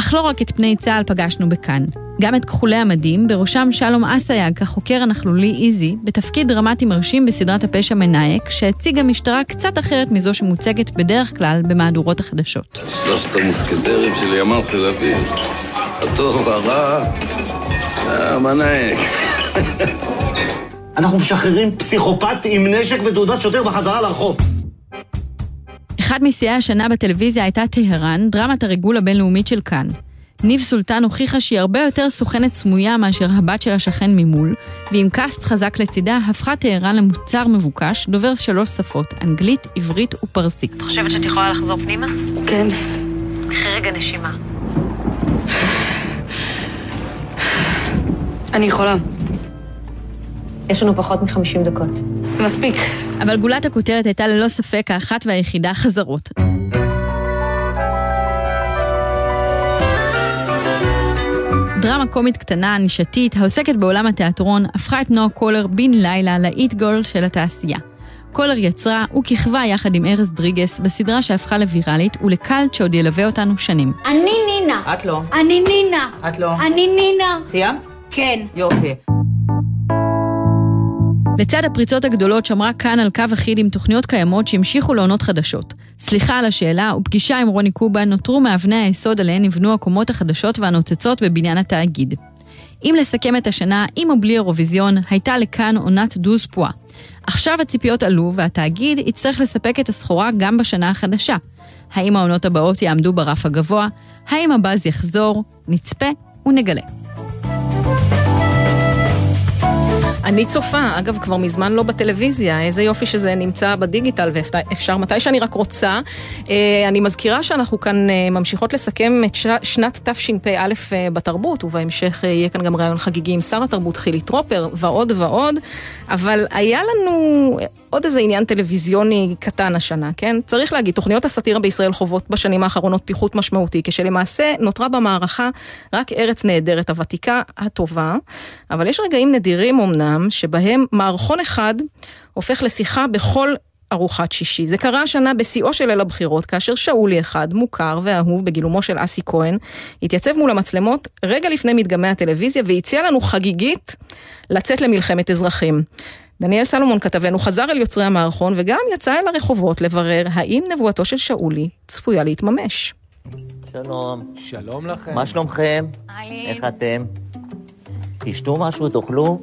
S28: אך לא רק את פני צה"ל פגשנו בכאן, גם את כחולי המדים, בראשם שלום אסייג, החוקר הנכלולי איזי, בתפקיד דרמטי מרשים בסדרת הפשע מנאייק, שהציגה משטרה קצת אחרת מזו שמוצגת בדרך כלל במהדורות החדשות.
S30: שלושת המוסקטרים של ימ"ר תל אביב. הטוב, הרע, והמנהיג.
S31: אנחנו משחררים פסיכופת עם נשק ותעודת שוטר בחזרה לרחוב.
S28: אחד משיאי השנה בטלוויזיה הייתה טהרן, דרמת הריגול הבינלאומית של כאן. ניב סולטן הוכיחה שהיא הרבה יותר סוכנת סמויה מאשר הבת של השכן ממול, ועם קאסט חזק לצידה, הפכה טהרן למוצר מבוקש, דובר שלוש שפות, אנגלית, עברית ופרסית.
S32: את חושבת שאת יכולה לחזור פנימה?
S29: כן.
S32: קחי רגע נשימה.
S33: אני יכולה. יש לנו פחות מ-50 דקות. מספיק.
S26: אבל גולת הכותרת הייתה ללא ספק האחת והיחידה חזרות. דרמה קומית קטנה, נישתית, העוסקת בעולם התיאטרון, הפכה את נועה קולר בן לילה לאיט גול של התעשייה. קולר יצרה וכיכבה יחד עם ארז דריגס בסדרה שהפכה לוויראלית ולקאלט שעוד ילווה אותנו שנים.
S34: אני נינה.
S35: את לא.
S34: אני נינה.
S35: את לא.
S34: אני נינה.
S35: סיימת?
S34: כן.
S35: יופי.
S26: לצד הפריצות הגדולות שמרה כאן על קו אחיד עם תוכניות קיימות שהמשיכו לעונות חדשות. סליחה על השאלה ופגישה עם רוני קובה נותרו מאבני היסוד עליהן נבנו הקומות החדשות והנוצצות בבניין התאגיד. אם לסכם את השנה, עם או בלי אירוויזיון, הייתה לכאן עונת דוז פואה. עכשיו הציפיות עלו והתאגיד יצטרך לספק את הסחורה גם בשנה החדשה. האם העונות הבאות יעמדו ברף הגבוה? האם הבאז יחזור? נצפה ונגלה.
S3: אני צופה, אגב, כבר מזמן לא בטלוויזיה, איזה יופי שזה נמצא בדיגיטל ואפשר מתי שאני רק רוצה. אה, אני מזכירה שאנחנו כאן אה, ממשיכות לסכם את שנת תשפ"א אה, בתרבות, ובהמשך יהיה כאן גם ראיון חגיגי עם שר התרבות חילי טרופר, ועוד ועוד, אבל היה לנו עוד איזה עניין טלוויזיוני קטן השנה, כן? צריך להגיד, תוכניות הסאטירה בישראל חוות בשנים האחרונות פיחות משמעותי, כשלמעשה נותרה במערכה רק ארץ נהדרת הוותיקה הטובה, אבל יש רגעים נדירים אמנם. בעולם שבהם מערכון אחד הופך לשיחה בכל ארוחת שישי. זה קרה השנה בשיאו של ליל הבחירות, כאשר שאולי אחד, מוכר ואהוב בגילומו של אסי כהן, התייצב מול המצלמות רגע לפני מדגמי הטלוויזיה והציע לנו חגיגית לצאת למלחמת אזרחים. דניאל סלומון כתבנו חזר אל יוצרי המערכון וגם יצא אל הרחובות לברר האם נבואתו של שאולי צפויה להתממש.
S36: שלום.
S35: שלום לכם.
S36: מה שלומכם?
S34: היי.
S36: איך אתם? תשתו משהו, תאכלו?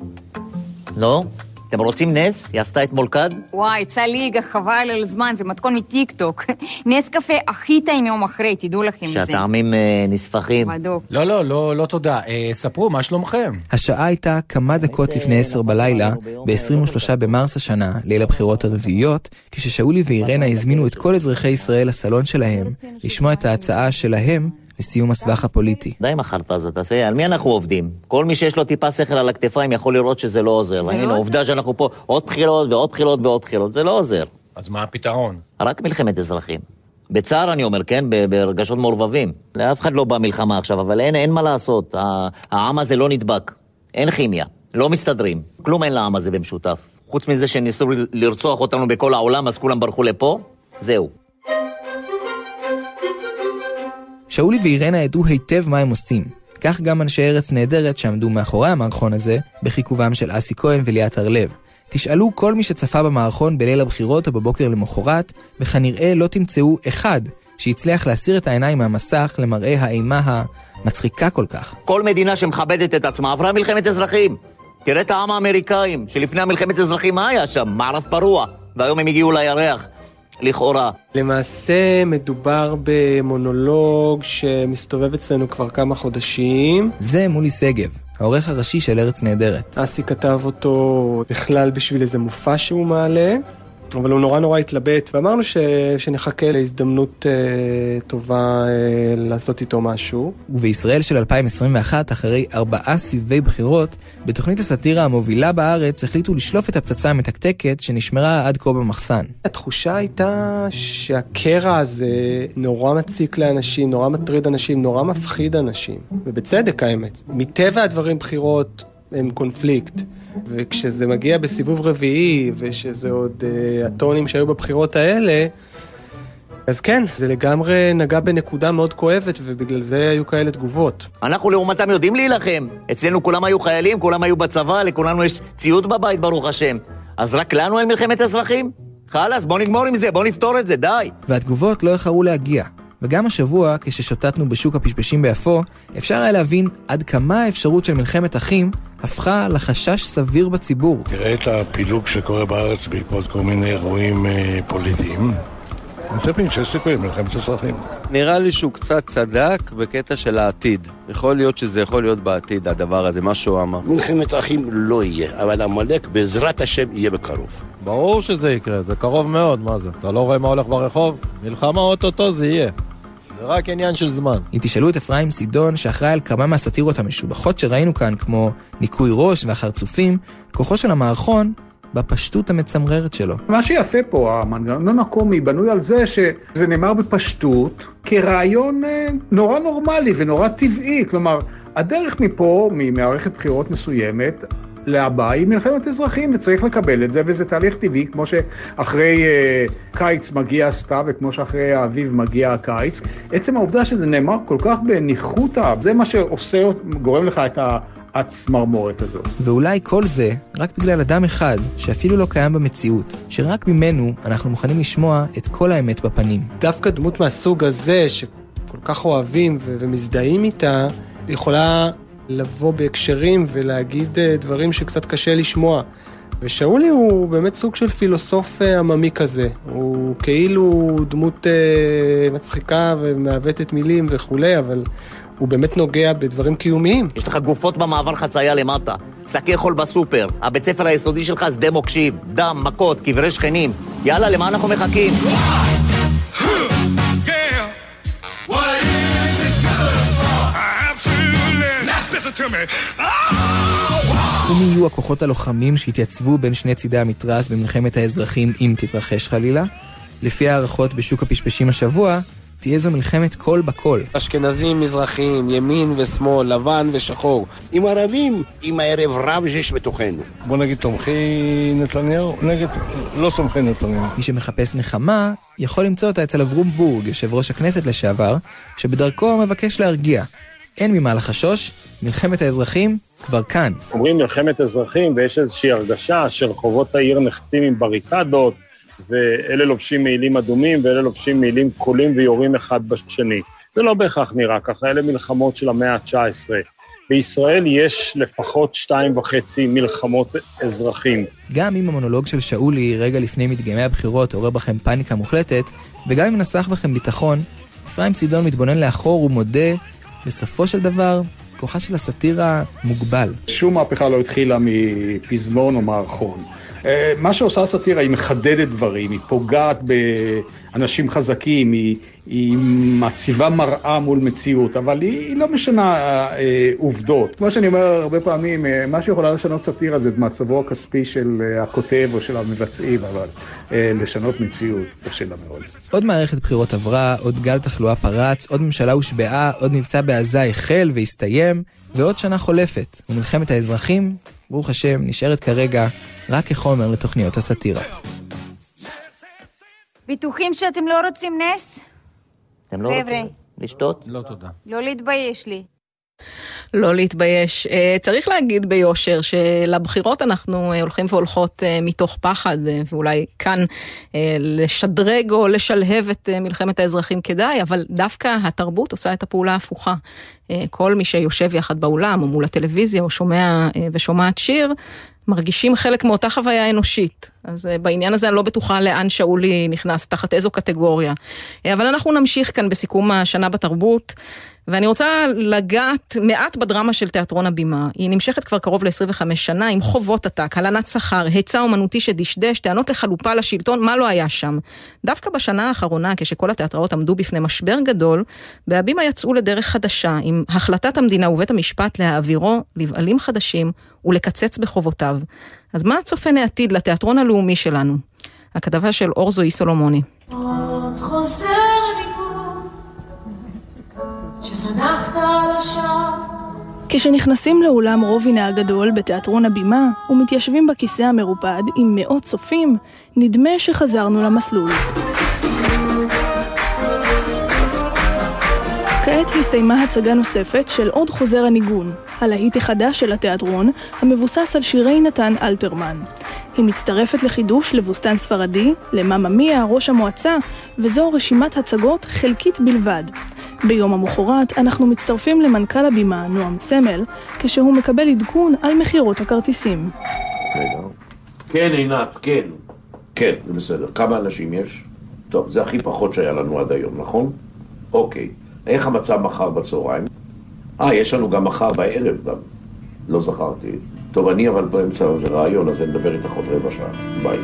S36: לא? אתם רוצים נס? היא עשתה אתמול כד?
S37: וואי, צליגה, חבל על הזמן, זה מתכון מטיקטוק. נס קפה הכי טעים יום אחרי, תדעו לכם את זה.
S36: שהטעמים אה, נספחים.
S37: בדוק.
S35: לא, לא, לא, לא תודה. אה, ספרו, מה שלומכם?
S38: השעה הייתה כמה דקות לפני עשר בלילה, ב-23 במרס השנה, ליל הבחירות הרביעיות, כששאולי ואירנה הזמינו את כל אזרחי ישראל לסלון שלהם, לשמוע את ההצעה שלהם לסיום הסבך הפוליטי.
S36: די עם החרטא הזאת, תעשה, על מי אנחנו עובדים? כל מי שיש לו טיפה שכל על הכתפיים יכול לראות שזה לא עוזר.
S37: זה לא.
S36: עובדה שאנחנו פה עוד בחירות ועוד בחירות ועוד בחירות, זה לא עוזר.
S35: אז מה הפתרון?
S36: רק מלחמת אזרחים. בצער אני אומר, כן? ברגשות מעורבבים. לאף אחד לא בא מלחמה עכשיו, אבל אין, אין מה לעשות. העם הזה לא נדבק. אין כימיה. לא מסתדרים. כלום אין לעם הזה במשותף. חוץ מזה שניסו לרצוח אותנו בכל העולם, אז כולם ברחו לפה, זהו.
S38: שאולי ואירנה ידעו היטב מה הם עושים. כך גם אנשי ארץ נהדרת שעמדו מאחורי המערכון הזה, בחיכובם של אסי כהן וליאת הרלב. תשאלו כל מי שצפה במערכון בליל הבחירות או בבוקר למחרת, וכנראה לא תמצאו אחד שהצליח להסיר את העיניים מהמסך למראה האימה המצחיקה כל כך.
S36: כל מדינה שמכבדת את עצמה עברה מלחמת אזרחים. תראה את העם האמריקאים, שלפני המלחמת אזרחים מה היה שם? מערב פרוע. והיום הם הגיעו לירח, לכאורה.
S32: למעשה מדובר במונולוג שמסתובב אצלנו כבר כמה חודשים.
S38: זה מולי שגב, העורך הראשי של ארץ נהדרת.
S32: אסי כתב אותו בכלל בשביל איזה מופע שהוא מעלה, אבל הוא נורא נורא התלבט, ואמרנו ש... שנחכה להזדמנות אה, טובה אה, לעשות איתו משהו.
S38: ובישראל של 2021, אחרי ארבעה סבבי בחירות, בתוכנית הסאטירה המובילה בארץ החליטו לשלוף את הפצצה המתקתקת שנשמרה עד כה במחסן.
S32: התחושה הייתה שהקרע הזה נורא מציק לאנשים, נורא מטריד אנשים, נורא מפחיד אנשים. ובצדק האמת. מטבע הדברים בחירות הם קונפליקט. וכשזה מגיע בסיבוב רביעי, ושזה עוד uh, הטונים שהיו בבחירות האלה, אז כן, זה לגמרי נגע בנקודה מאוד כואבת, ובגלל זה היו כאלה תגובות.
S36: אנחנו לעומתם יודעים להילחם. אצלנו כולם היו חיילים, כולם היו בצבא, לכולנו יש ציוד בבית, ברוך השם. אז רק לנו אין מלחמת אזרחים? חלאס, בוא נגמור עם זה, בוא נפתור את זה, די.
S38: והתגובות לא איחרו להגיע. וגם השבוע, כששוטטנו בשוק הפשפשים ביפו, אפשר היה להבין עד כמה האפשרות של מלחמת אחים הפכה לחשש סביר בציבור.
S9: תראה את הפילוג שקורה בארץ בעקבות כל מיני אירועים אה, פוליטיים. אני חושב שיש סיכוי למלחמת אזרחים.
S39: נראה לי שהוא קצת צדק בקטע של העתיד. יכול להיות שזה יכול להיות בעתיד, הדבר הזה, מה שהוא אמר.
S40: מלחמת אחים לא יהיה, אבל עמלק בעזרת השם יהיה בקרוב.
S41: ברור שזה יקרה, זה קרוב מאוד, מה זה? אתה לא רואה מה הולך ברחוב? מלחמה אוטוטו זה יהיה.
S42: זה רק עניין של זמן.
S38: אם תשאלו את אפרים סידון, שאחראי על כמה מהסאטירות המשובחות שראינו כאן, כמו ניקוי ראש והחרצופים, כוחו של המערכון בפשטות המצמררת שלו.
S43: מה שיפה פה, המנגנון הקומי בנוי על זה שזה נאמר בפשטות כרעיון אה, נורא נורמלי ונורא טבעי. כלומר, הדרך מפה, ממערכת בחירות מסוימת, להבא היא מלחמת אזרחים, וצריך לקבל את זה, וזה תהליך טבעי, כמו שאחרי uh, קיץ מגיע הסתיו, וכמו שאחרי האביב מגיע הקיץ. עצם העובדה שזה נאמר כל כך בניחותא, זה מה שעושה, גורם לך את ה... הצמרמורת הזאת.
S38: ואולי כל זה רק בגלל אדם אחד, שאפילו לא קיים במציאות, שרק ממנו אנחנו מוכנים לשמוע את כל האמת בפנים.
S32: דווקא דמות מהסוג הזה, שכל כך אוהבים ו- ומזדהים איתה, יכולה לבוא בהקשרים ולהגיד אה, דברים שקצת קשה לשמוע. ושאולי הוא באמת סוג של פילוסוף אה, עממי כזה. הוא כאילו דמות אה, מצחיקה ומעוותת מילים וכולי, אבל הוא באמת נוגע בדברים קיומיים.
S36: יש לך גופות במעבר חצייה למטה, שקי חול בסופר, הבית ספר היסודי שלך שדה מוקשים, דם, מכות, קברי שכנים. יאללה, למה אנחנו מחכים?
S38: ומי יהיו הכוחות הלוחמים שהתייצבו בין שני צידי המתרס במלחמת האזרחים אם תתרחש חלילה? לפי הערכות בשוק הפשפשים השבוע, תהיה זו מלחמת קול בקול.
S32: אשכנזים, מזרחים, ימין ושמאל, לבן ושחור.
S44: עם ערבים, עם הערב רב שיש בתוכנו.
S45: בוא נגיד תומכי נתניהו, נגד לא סומכי נתניהו.
S38: מי שמחפש נחמה, יכול למצוא אותה אצל אברום בורג, יושב ראש הכנסת לשעבר, שבדרכו מבקש להרגיע. אין ממה לחשוש, מלחמת האזרחים כבר כאן.
S46: אומרים מלחמת אזרחים ויש איזושהי הרגשה שרחובות העיר נחצים עם בריקדות, ואלה לובשים מעילים אדומים ואלה לובשים מעילים כחולים ויורים אחד בשני. זה לא בהכרח נראה ככה, אלה מלחמות של המאה ה-19. בישראל יש לפחות שתיים וחצי מלחמות אזרחים.
S38: גם אם המונולוג של שאולי רגע לפני מדגמי הבחירות עורר בכם פאניקה מוחלטת, וגם אם נסח בכם ביטחון, אפרים סידון מתבונן לאחור ומודה, בסופו של דבר, כוחה של הסאטירה מוגבל.
S43: שום מהפכה לא התחילה מפזמון או מערכון. אה, מה שעושה הסאטירה, היא מחדדת דברים, היא פוגעת באנשים חזקים, היא, היא מציבה מראה מול מציאות, אבל היא, היא לא משנה אה, עובדות. כמו שאני אומר הרבה פעמים, אה, מה שיכולה לשנות סאטירה זה את מצבו הכספי של אה, הכותב או של המבצעים, אבל אה, לשנות מציאות קשה לה מאוד.
S38: עוד מערכת בחירות עברה, עוד גל תחלואה פרץ, עוד ממשלה הושבעה, עוד מבצע בעזה החל והסתיים, ועוד שנה חולפת, ומלחמת האזרחים, ברוך השם, נשארת כרגע רק כחומר לתוכניות הסאטירה.
S37: בטוחים שאתם לא רוצים נס?
S36: אתם לא. רוצים לשתות?
S47: לא תודה.
S37: לא להתבייש לי.
S3: לא להתבייש. אה, צריך להגיד ביושר שלבחירות אנחנו אה, הולכים והולכות אה, מתוך פחד, ואולי כאן לשדרג או לשלהב את מלחמת האזרחים כדאי, אבל דווקא התרבות עושה את הפעולה ההפוכה. כל מי שיושב יחד באולם או מול הטלוויזיה או שומע ושומעת שיר, מרגישים חלק מאותה חוויה אנושית. אז בעניין הזה אני לא בטוחה לאן שאולי נכנס, תחת איזו קטגוריה. אבל אנחנו נמשיך כאן בסיכום השנה בתרבות. ואני רוצה לגעת מעט בדרמה של תיאטרון הבימה. היא נמשכת כבר קרוב ל-25 שנה עם חובות עתק, הלנת שכר, היצע אומנותי שדשדש, טענות לחלופה לשלטון, מה לא היה שם. דווקא בשנה האחרונה, כשכל התיאטראות עמדו בפני משבר גדול, בהבימה יצאו לדרך חדשה עם החלטת המדינה ובית המשפט להעבירו לבעלים חדשים ולקצץ בחובותיו. אז מה צופן העתיד לתיאטרון הלאומי שלנו? הכתבה של אור זוהי סולומוני.
S26: עוד חוזר
S48: כשנכנסים לאולם רובינה הגדול בתיאטרון הבימה ומתיישבים בכיסא המרופד עם מאות צופים, נדמה שחזרנו למסלול. כעת הסתיימה הצגה נוספת של עוד חוזר הניגון, הלהיט החדש של התיאטרון, המבוסס על שירי נתן אלתרמן. היא מצטרפת לחידוש לבוסתן ספרדי, למאמה מיה, ראש המועצה, וזו רשימת הצגות חלקית בלבד. ביום המחרת אנחנו מצטרפים למנכ"ל הבימה, נועם סמל, כשהוא מקבל עדכון על מכירות הכרטיסים.
S49: כן, עינת, כן. כן, זה בסדר. כמה אנשים יש? טוב, זה הכי פחות שהיה לנו עד היום, נכון? אוקיי. איך המצב מחר בצהריים? אה, יש לנו גם מחר בערב גם. לא זכרתי. טוב, אני אבל באמצע איזה רעיון, אז אני אדבר איתך עוד רבע שעה. ביי.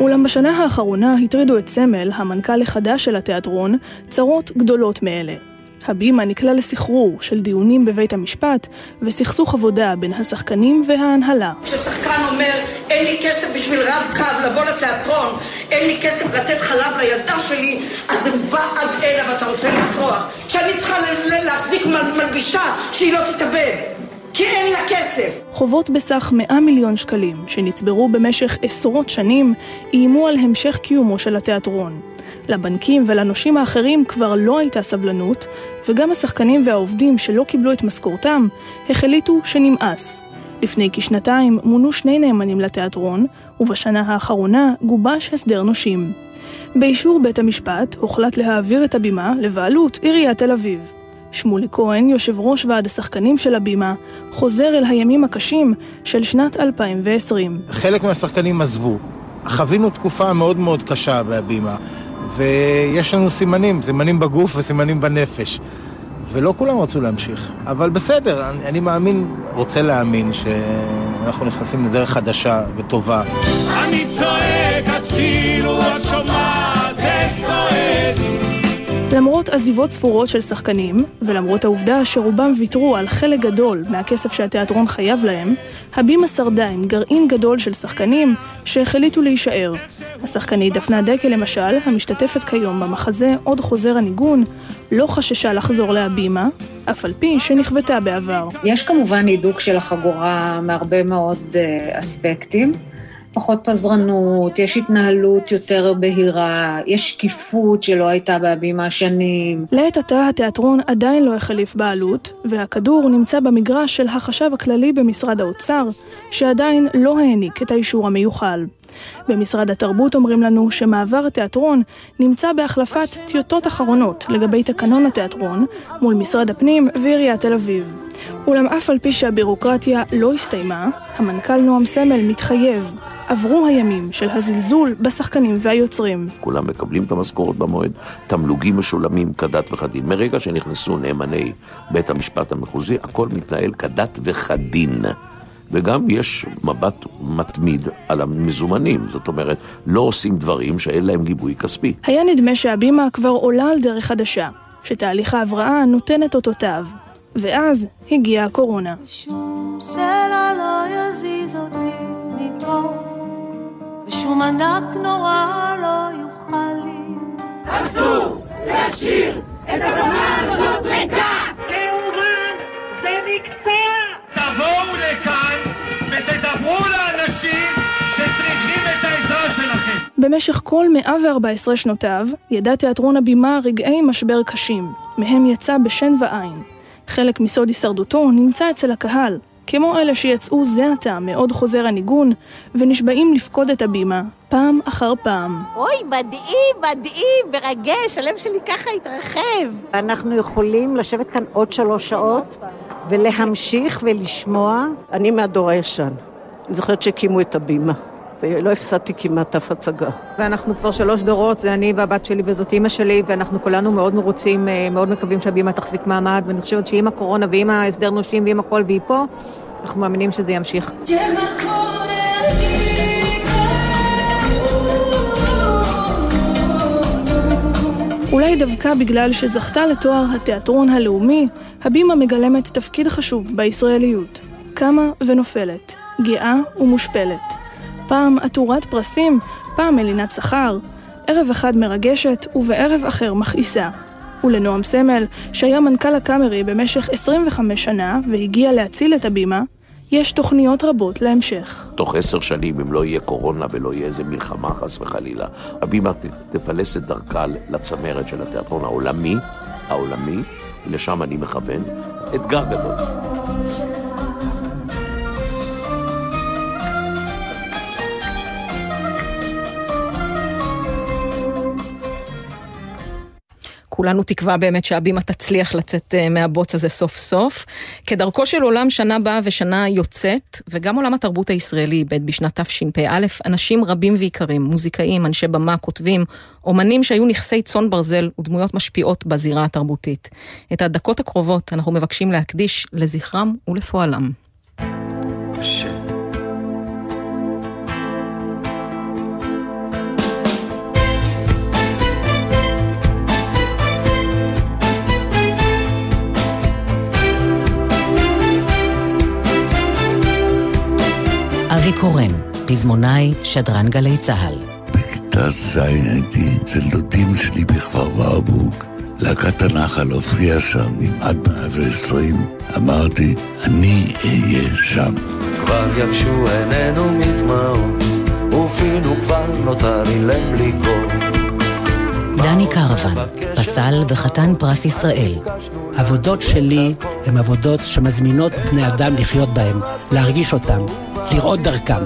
S48: אולם בשנה האחרונה הטרידו את סמל, המנכ"ל החדש של התיאטרון, צרות גדולות מאלה. הבימה נקלע לסחרור של דיונים בבית המשפט וסכסוך עבודה בין השחקנים וההנהלה.
S42: כששחקן אומר, אין לי כסף בשביל רב קו לבוא לתיאטרון, אין לי כסף לתת חלב לילדה שלי, אז זה בא עד הנה ואתה רוצה לצרוח. שאני צריכה להחזיק מלבישה שהיא לא תתאבד. כי אין לה כסף.
S48: חובות בסך 100 מיליון שקלים, שנצברו במשך עשרות שנים, איימו על המשך קיומו של התיאטרון. לבנקים ולנושים האחרים כבר לא הייתה סבלנות, וגם השחקנים והעובדים שלא קיבלו את משכורתם, החליטו שנמאס. לפני כשנתיים מונו שני נאמנים לתיאטרון, ובשנה האחרונה גובש הסדר נושים. באישור בית המשפט הוחלט להעביר את הבימה לבעלות עיריית תל אביב. שמולי כהן, יושב ראש ועד השחקנים של הבימה, חוזר אל הימים הקשים של שנת 2020.
S50: חלק מהשחקנים עזבו. חווינו תקופה מאוד מאוד קשה בהבימה. ויש לנו סימנים, סימנים בגוף וסימנים בנפש. ולא כולם רצו להמשיך. אבל בסדר, אני, אני מאמין, רוצה להאמין, שאנחנו נכנסים לדרך חדשה וטובה.
S26: אני צועק, הצילו, את שומעת.
S48: למרות עזיבות ספורות של שחקנים, ולמרות העובדה שרובם ויתרו על חלק גדול מהכסף שהתיאטרון חייב להם, הבימה שרדה עם גרעין גדול של שחקנים שהחליטו להישאר. השחקנית דפנה דקל למשל, המשתתפת כיום במחזה עוד חוזר הניגון, לא חששה לחזור להבימה, אף על פי שנכוותה בעבר.
S51: יש כמובן הידוק של החגורה מהרבה מאוד uh, אספקטים. פחות פזרנות, יש התנהלות יותר בהירה, יש שקיפות שלא הייתה בהבימה שנים.
S48: לעת עתה התיאטרון עדיין לא החליף בעלות, והכדור נמצא במגרש של החשב הכללי במשרד האוצר, שעדיין לא העניק את האישור המיוחל. במשרד התרבות אומרים לנו שמעבר התיאטרון נמצא בהחלפת טיוטות אחרונות לגבי תקנון התיאטרון מול משרד הפנים ועיריית תל אביב. אולם אף על פי שהבירוקרטיה לא הסתיימה, המנכ"ל נועם סמל מתחייב עברו הימים של הזלזול בשחקנים והיוצרים.
S49: כולם מקבלים את המשכורת במועד, תמלוגים משולמים כדת וכדין. מרגע שנכנסו נאמני בית המשפט המחוזי, הכל מתנהל כדת וכדין. וגם יש מבט מתמיד על המזומנים, זאת אומרת, לא עושים דברים שאין להם גיבוי כספי.
S48: היה נדמה שהבימה כבר עולה על דרך חדשה, שתהליך ההבראה נותן את אותותיו. ואז הגיעה הקורונה.
S26: שום סלע לא יזיז אותי מפה ושום ענק נורא לא יוכל לי.
S42: אסור להשאיר את הבמה הזאת ריקה!
S26: כמובן, זה מקצוע!
S52: תבואו לכאן ותדברו לאנשים שצריכים את העזרה שלכם.
S48: במשך כל 114 שנותיו, ידע תיאטרון הבימה רגעי משבר קשים, מהם יצא בשן ועין. חלק מסוד הישרדותו נמצא אצל הקהל, כמו אלה שיצאו זה עתה מעוד חוזר הניגון, ונשבעים לפקוד את הבימה, פעם אחר פעם.
S53: אוי, מדהים, מדהים, מרגש, הלב שלי ככה התרחב.
S54: אנחנו יכולים לשבת כאן עוד שלוש שעות ולהמשיך ולשמוע.
S55: אני מהדור הישן. אני זוכרת שהקימו את הבימה. ולא הפסדתי כמעט אף הצגה.
S56: ואנחנו כבר שלוש דורות, זה אני והבת שלי וזאת אימא שלי, ואנחנו כולנו מאוד מרוצים, אה, מאוד מקווים שהבימה תחזיק מעמד, ואני חושבת שעם הקורונה ועם ההסדר נושים ועם הכל והיא פה, אנחנו מאמינים שזה ימשיך.
S48: אולי דווקא בגלל שזכתה לתואר התיאטרון הלאומי, הבימה מגלמת תפקיד חשוב בישראליות. קמה ונופלת, גאה ומושפלת. פעם עטורת פרסים, פעם מלינת שכר. ערב אחד מרגשת ובערב אחר מכעיסה. ולנועם סמל, שהיה מנכ"ל הקאמרי במשך 25 שנה והגיע להציל את הבימה, יש תוכניות רבות להמשך.
S49: תוך עשר שנים, אם לא יהיה קורונה ולא יהיה איזה מלחמה חס וחלילה, הבימה תפלס את דרכה לצמרת של התיאטרון העולמי, העולמי, לשם אני מכוון, אתגר גדול.
S3: כולנו תקווה באמת שהבימה תצליח לצאת אה, מהבוץ הזה סוף סוף. כדרכו של עולם שנה באה ושנה יוצאת, וגם עולם התרבות הישראלי איבד בשנת תשפ"א אנשים רבים ויקרים, מוזיקאים, אנשי במה, כותבים, אומנים שהיו נכסי צאן ברזל ודמויות משפיעות בזירה התרבותית. את הדקות הקרובות אנחנו מבקשים להקדיש לזכרם ולפועלם.
S57: אבי קורן, פזמונאי, שדרן גלי צה"ל.
S58: בכיתה ז' הייתי אצל דודים שלי בכפר ורבורג. להקת הנחל הופיעה שם עם עד 120. אמרתי, אני אהיה שם.
S59: כבר יבשו עינינו מדמעות, ופינו כבר נותר אילם בלי קול.
S57: דני קרוון, פסל וחתן פרס ישראל.
S60: עבודות שלי הן עבודות שמזמינות בני אדם לחיות בהן, להרגיש אותם, לראות דרכם.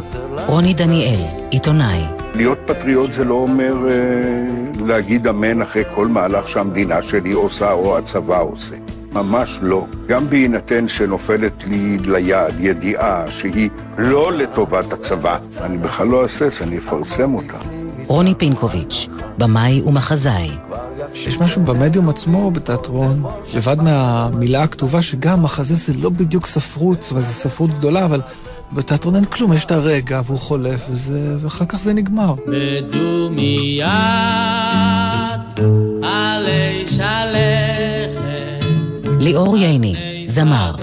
S57: רוני דניאל, עיתונאי.
S61: להיות פטריוט זה לא אומר אה, להגיד אמן אחרי כל מהלך שהמדינה שלי עושה או הצבא עושה. ממש לא. גם בהינתן שנופלת לי ליד ידיעה שהיא לא לטובת הצבא, אני בכלל לא אהסס, אני אפרסם אותה.
S57: רוני פינקוביץ', במאי ומחזאי.
S62: יש משהו במדיום עצמו, בתיאטרון, לבד מהמילה הכתובה, שגם מחזה זה לא בדיוק ספרות, זאת אומרת, זו ספרות גדולה, אבל בתיאטרון אין כלום, יש את הרגע והוא חולף, וזה, ואחר כך זה נגמר.
S63: בדומיית עלי שלכת
S57: ליאור ייני, זמר.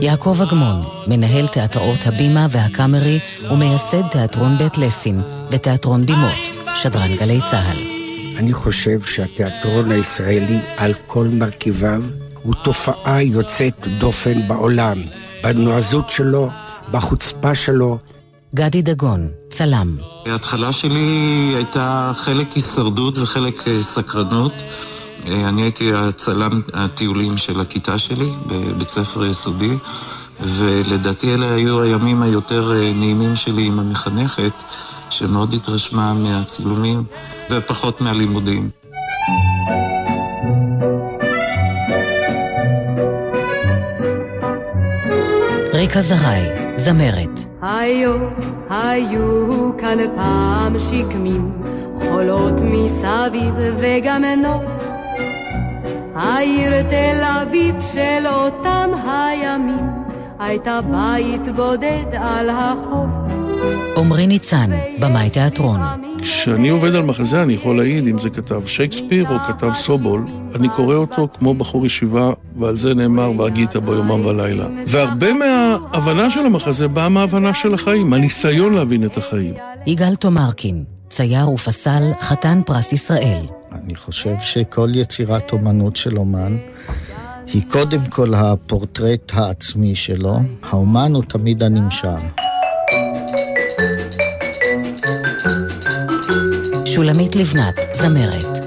S57: יעקב אגמון, מנהל תיאטראות הבימה והקאמרי ומייסד תיאטרון בית לסין ותיאטרון בימות, שדרן גלי צה"ל.
S64: אני חושב שהתיאטרון הישראלי על כל מרכיביו הוא תופעה יוצאת דופן בעולם, בנועזות שלו, בחוצפה שלו.
S57: גדי דגון, צלם.
S65: ההתחלה שלי הייתה חלק הישרדות וחלק אה, סקרנות. אה, אני הייתי הצלם הטיולים של הכיתה שלי בבית ספר יסודי, ולדעתי אלה היו הימים היותר אה, נעימים שלי עם המחנכת, שמאוד התרשמה מהצילומים ופחות מהלימודים.
S57: ריקה זרעי, זמרת.
S26: היו, היו כאן פעם שקמים, חולות מסביב וגם נוף. העיר תל אביב של אותם הימים, הייתה בית בודד על החוף.
S57: עמרי ניצן, במאי תיאטרון.
S66: כשאני עובד על מחזה, אני יכול להעיד אם זה כתב שייקספיר או כתב סובול, אני קורא אותו כמו בחור ישיבה, ועל זה נאמר והגית בו יומם ולילה. והרבה מההבנה של המחזה באה מההבנה של החיים, מהניסיון להבין את החיים.
S57: יגאל תומרקין, צייר ופסל, חתן פרס ישראל.
S67: אני חושב שכל יצירת אומנות של אומן היא קודם כל הפורטרט העצמי שלו. האומן הוא תמיד הנמשל.
S57: שולמית לבנת, זמרת.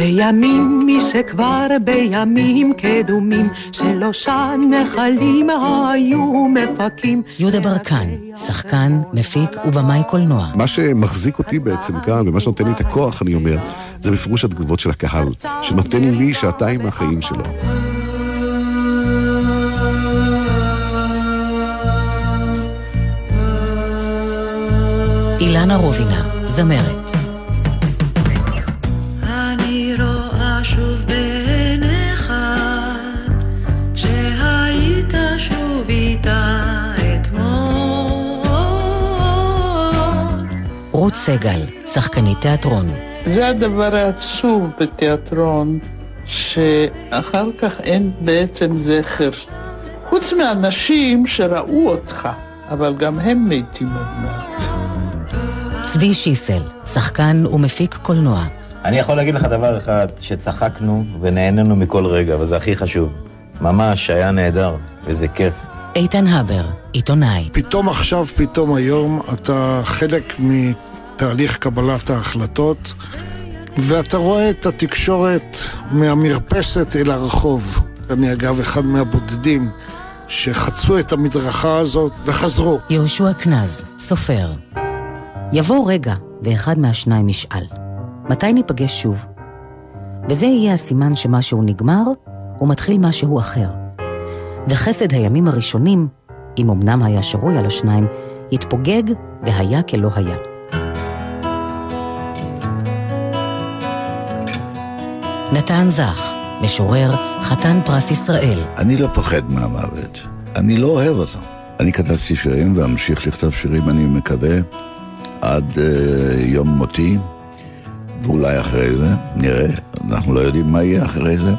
S68: בימים מי שכבר בימים קדומים שלושה נחלים היו מפקים
S57: יהודה ברקן, שחקן, מפיק ובמאי קולנוע.
S69: מה שמחזיק אותי בעצם כאן, ומה שנותן לי את הכוח, אני אומר, זה בפירוש התגובות של הקהל, שנותן לי שעתיים מהחיים שלו.
S57: אילנה רובינה, זמרת. רות סגל, שחקנית תיאטרון.
S70: זה הדבר העצוב בתיאטרון, שאחר כך אין בעצם זכר. חוץ מאנשים שראו אותך, אבל גם הם מתים עוד מעט.
S57: צבי שיסל, שחקן ומפיק קולנוע.
S71: אני יכול להגיד לך דבר אחד, שצחקנו ונהנינו מכל רגע, וזה הכי חשוב. ממש היה נהדר, וזה כיף.
S57: איתן הבר, עיתונאי.
S58: פתאום עכשיו, פתאום היום, אתה חלק מתהליך קבלת ההחלטות, ואתה רואה את התקשורת מהמרפסת אל הרחוב. אני אגב אחד מהבודדים שחצו את המדרכה הזאת וחזרו.
S57: יהושע קנז, סופר. יבוא רגע, ואחד מהשניים ישאל, מתי ניפגש שוב? וזה יהיה הסימן שמשהו נגמר, ומתחיל משהו אחר. וחסד הימים הראשונים, אם אמנם היה שרוי על השניים, התפוגג והיה כלא היה. נתן זך, משורר, חתן פרס ישראל.
S58: אני לא פוחד מהמוות, אני לא אוהב אותו. אני כתבתי שירים ואמשיך לכתוב שירים, אני מקווה, עד uh, יום מותי,
S72: ואולי אחרי זה, נראה, אנחנו לא יודעים מה יהיה אחרי זה.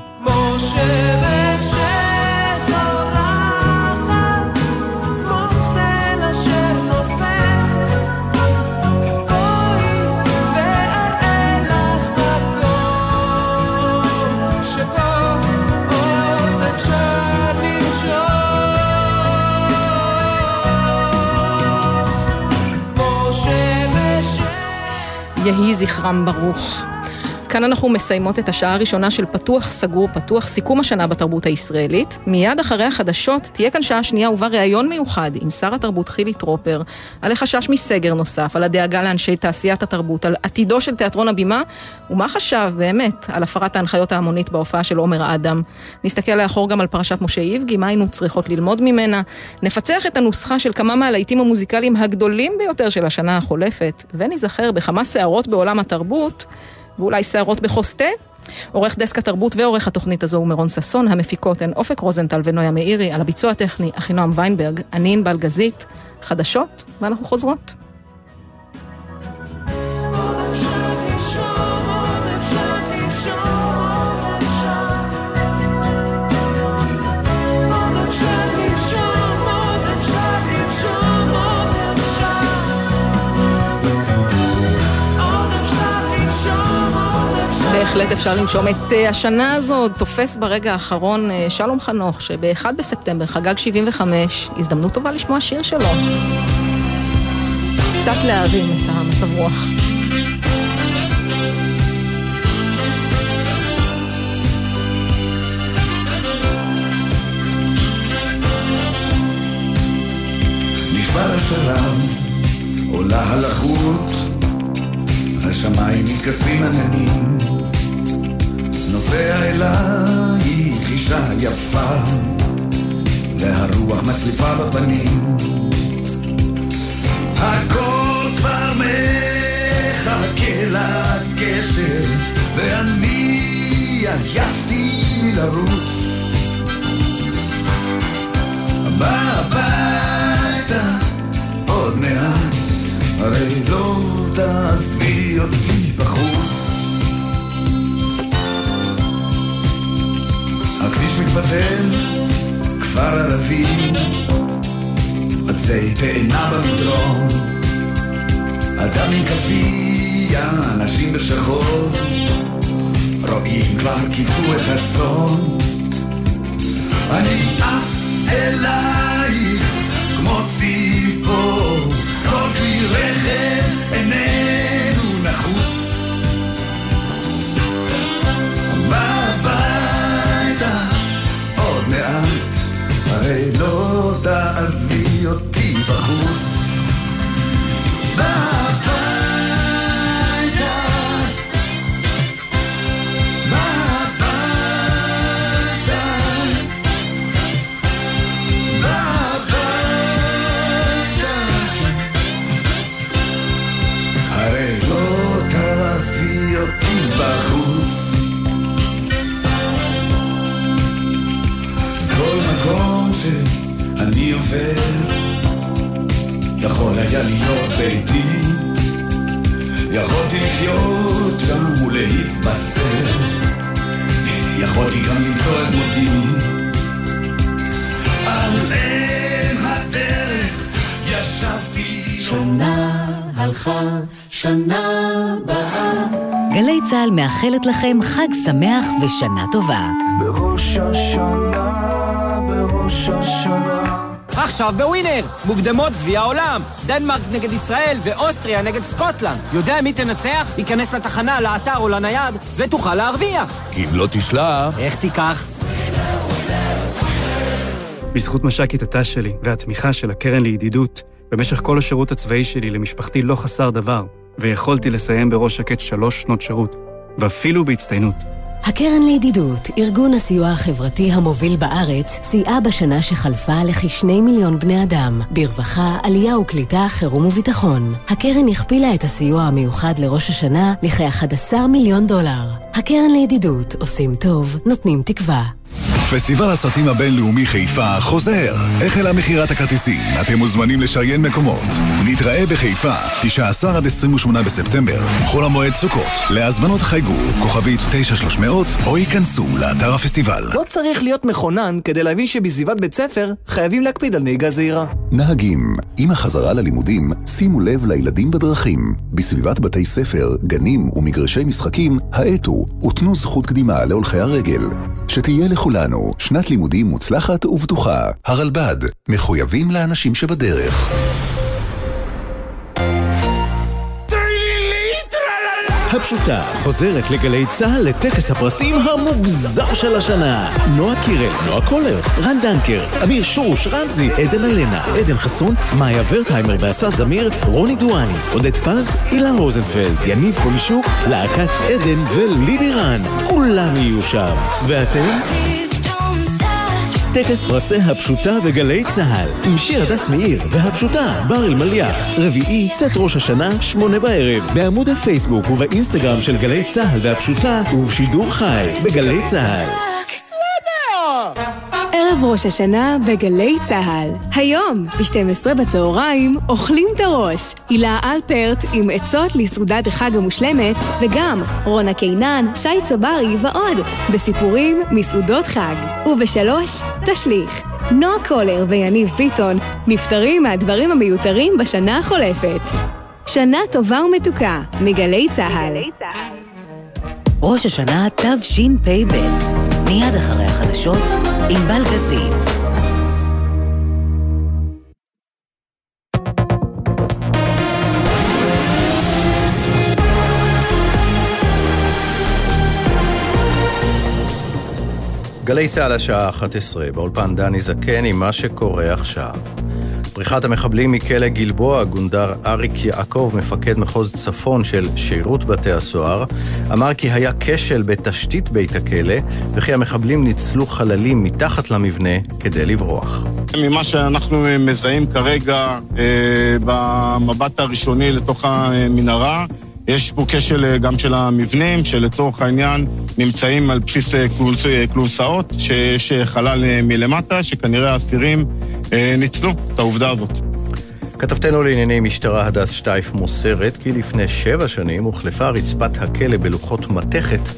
S3: יהי זכרם ברוך. כאן אנחנו מסיימות את השעה הראשונה של פתוח סגור פתוח, סיכום השנה בתרבות הישראלית. מיד אחרי החדשות תהיה כאן שעה שנייה ובה ראיון מיוחד עם שר התרבות חילי טרופר, על החשש מסגר נוסף, על הדאגה לאנשי תעשיית התרבות, על עתידו של תיאטרון הבימה, ומה חשב באמת על הפרת ההנחיות ההמונית בהופעה של עומר אדם. נסתכל לאחור גם על פרשת משה איבגי, מה היינו צריכות ללמוד ממנה. נפצח את הנוסחה של כמה מהלהיטים המוזיקליים הגדולים ביותר של השנה החולפת, וניזכר בכמה סערות בעולם התרבות. ואולי שערות בחוסטה. עורך דסק התרבות ועורך התוכנית הזו הוא מרון ששון, המפיקות הן אופק רוזנטל ונויה מאירי, על הביצוע הטכני אחינועם ויינברג, אני ענבל גזית, חדשות, ואנחנו חוזרות. בהחלט אפשר לנשום. את אה, השנה הזאת תופס ברגע האחרון אה, שלום חנוך, שב-1 בספטמבר חגג 75, הזדמנות טובה לשמוע שיר שלו. קצת להרים את המצב רוח.
S69: נשבר השלם, עולה הלחות, השמיים מתכסים עננים. נוסע אלייך אישה יפה, והרוח מצליפה בפנים. הכל כבר מחכה לקשר, ואני עייפתי לרוץ. הביתה עוד מעט, הרי לא תעזבי אותי בחוץ. הכביש מתפתל, כפר ערבי, עצי תאנה במדרון, אדם עם כפייה, אנשים בשחור, רואים כבר קיפו את הצאן. אני עף אלייך כמו ציפור, כל כלי רכב היה להיות ביתי יכולתי לחיות שם ולהתבצר יכולתי גם למצוא את מותי על אם הדרך ישבתי
S73: שנה הלכה, שנה באה.
S57: גלי צה"ל מאחלת לכם חג שמח ושנה טובה.
S69: בראש השנה, בראש השנה
S74: עכשיו בווינר! מוקדמות גביע העולם! דנמרק נגד ישראל ואוסטריה נגד סקוטלנד. יודע מי תנצח? ייכנס לתחנה, לאתר או לנייד, ותוכל להרוויח.
S69: כי אם לא תשלח...
S74: איך תיקח?
S75: בזכות מש"קית הת"ש שלי והתמיכה של הקרן לידידות, במשך כל השירות הצבאי שלי למשפחתי לא חסר דבר, ויכולתי לסיים בראש שקט שלוש שנות שירות, ואפילו בהצטיינות.
S76: הקרן לידידות, ארגון הסיוע החברתי המוביל בארץ, סייעה בשנה שחלפה לכשני מיליון בני אדם, ברווחה, עלייה וקליטה, חירום וביטחון. הקרן הכפילה את הסיוע המיוחד לראש השנה לכ-11 מיליון דולר. הקרן לידידות, עושים טוב, נותנים תקווה.
S69: פסטיבל הסרטים הבינלאומי חיפה חוזר. החלה מכירת הכרטיסים, אתם מוזמנים לשריין מקומות. נתראה בחיפה, 19 עד 28 בספטמבר, חול המועד סוכות. להזמנות חייגו, כוכבית 9300, או ייכנסו לאתר הפסטיבל.
S77: לא צריך להיות מכונן כדי להבין שבסביבת בית ספר חייבים להקפיד על נהיגה זהירה.
S69: נהגים, עם החזרה ללימודים, שימו לב לילדים בדרכים. בסביבת בתי ספר, גנים ומגרשי משחקים, האטו ותנו זכות קדימה להולכי הרגל. שתהיה לכולנו שנת לימודים מוצלחת ובטוחה. הרלב"ד, מחויבים לאנשים שבדרך.
S58: הפשוטה חוזרת לגלי צה"ל לטקס הפרסים המוגזר של השנה. נועה קירל, נועה קולר, רן דנקר, אמיר שוש, רמזי, עדן אלנה, עדן חסון, מאיה ורטהיימר ואסף זמיר, רוני דואני, עודד פז, אילן רוזנפלד, יניב קומישוק, להקת עדן וליבי רן. כולם יהיו שם. ואתם? טקס פרסי הפשוטה וגלי צה"ל עם שיר הדס מאיר והפשוטה בר אלמליח. רביעי צאת ראש השנה שמונה בערב. בעמוד הפייסבוק ובאינסטגרם של גלי צה"ל והפשוטה ובשידור חי בגלי צה"ל
S78: ערב ראש השנה בגלי צה"ל. היום, ב-12 בצהריים, אוכלים את הראש. הילה אלפרט עם עצות לסעודת החג המושלמת, וגם רונה קינן, שי צברי ועוד, בסיפורים מסעודות חג. ובשלוש, תשליך. נועה קולר ויניב ביטון נפטרים מהדברים המיותרים בשנה החולפת. שנה טובה ומתוקה, מגלי צה"ל.
S57: ראש השנה תשפ"ב, מיד אחרי החדשות, עם בלגזית.
S79: גלי צה"ל השעה 11, באולפן דני זקן עם מה שקורה עכשיו. בריחת המחבלים מכלא גלבוע, גונדר אריק יעקב, מפקד מחוז צפון של שירות בתי הסוהר, אמר כי היה כשל בתשתית בית הכלא, וכי המחבלים ניצלו חללים מתחת למבנה כדי לברוח.
S80: ממה שאנחנו מזהים כרגע אה, במבט הראשוני לתוך המנהרה, יש פה כשל גם של המבנים, שלצורך העניין נמצאים על בסיס כלונסאות, שיש חלל מלמטה, שכנראה האסירים ניצלו את העובדה הזאת.
S79: כתבתנו לענייני משטרה הדס שטייף מוסרת כי לפני שבע שנים הוחלפה רצפת הכלא בלוחות מתכת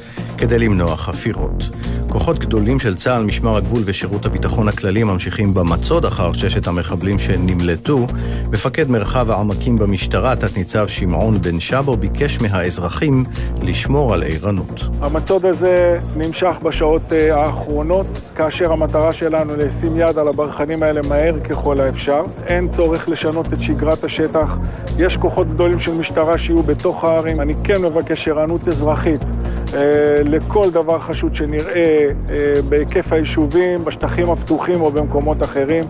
S79: כדי למנוע חפירות. כוחות גדולים של צה"ל, משמר הגבול ושירות הביטחון הכללי ממשיכים במצוד אחר ששת המחבלים שנמלטו. מפקד מרחב העמקים במשטרה, תת-ניצב שמעון בן שבו, ביקש מהאזרחים לשמור על ערנות.
S81: המצוד הזה נמשך בשעות האחרונות, כאשר המטרה שלנו לשים יד על הברחנים האלה מהר ככל האפשר. אין צורך לשנות את שגרת השטח. יש כוחות גדולים של משטרה שיהיו בתוך הערים. אני כן מבקש ערנות אזרחית. לכל דבר חשוד שנראה בהיקף היישובים, בשטחים הפתוחים או במקומות אחרים.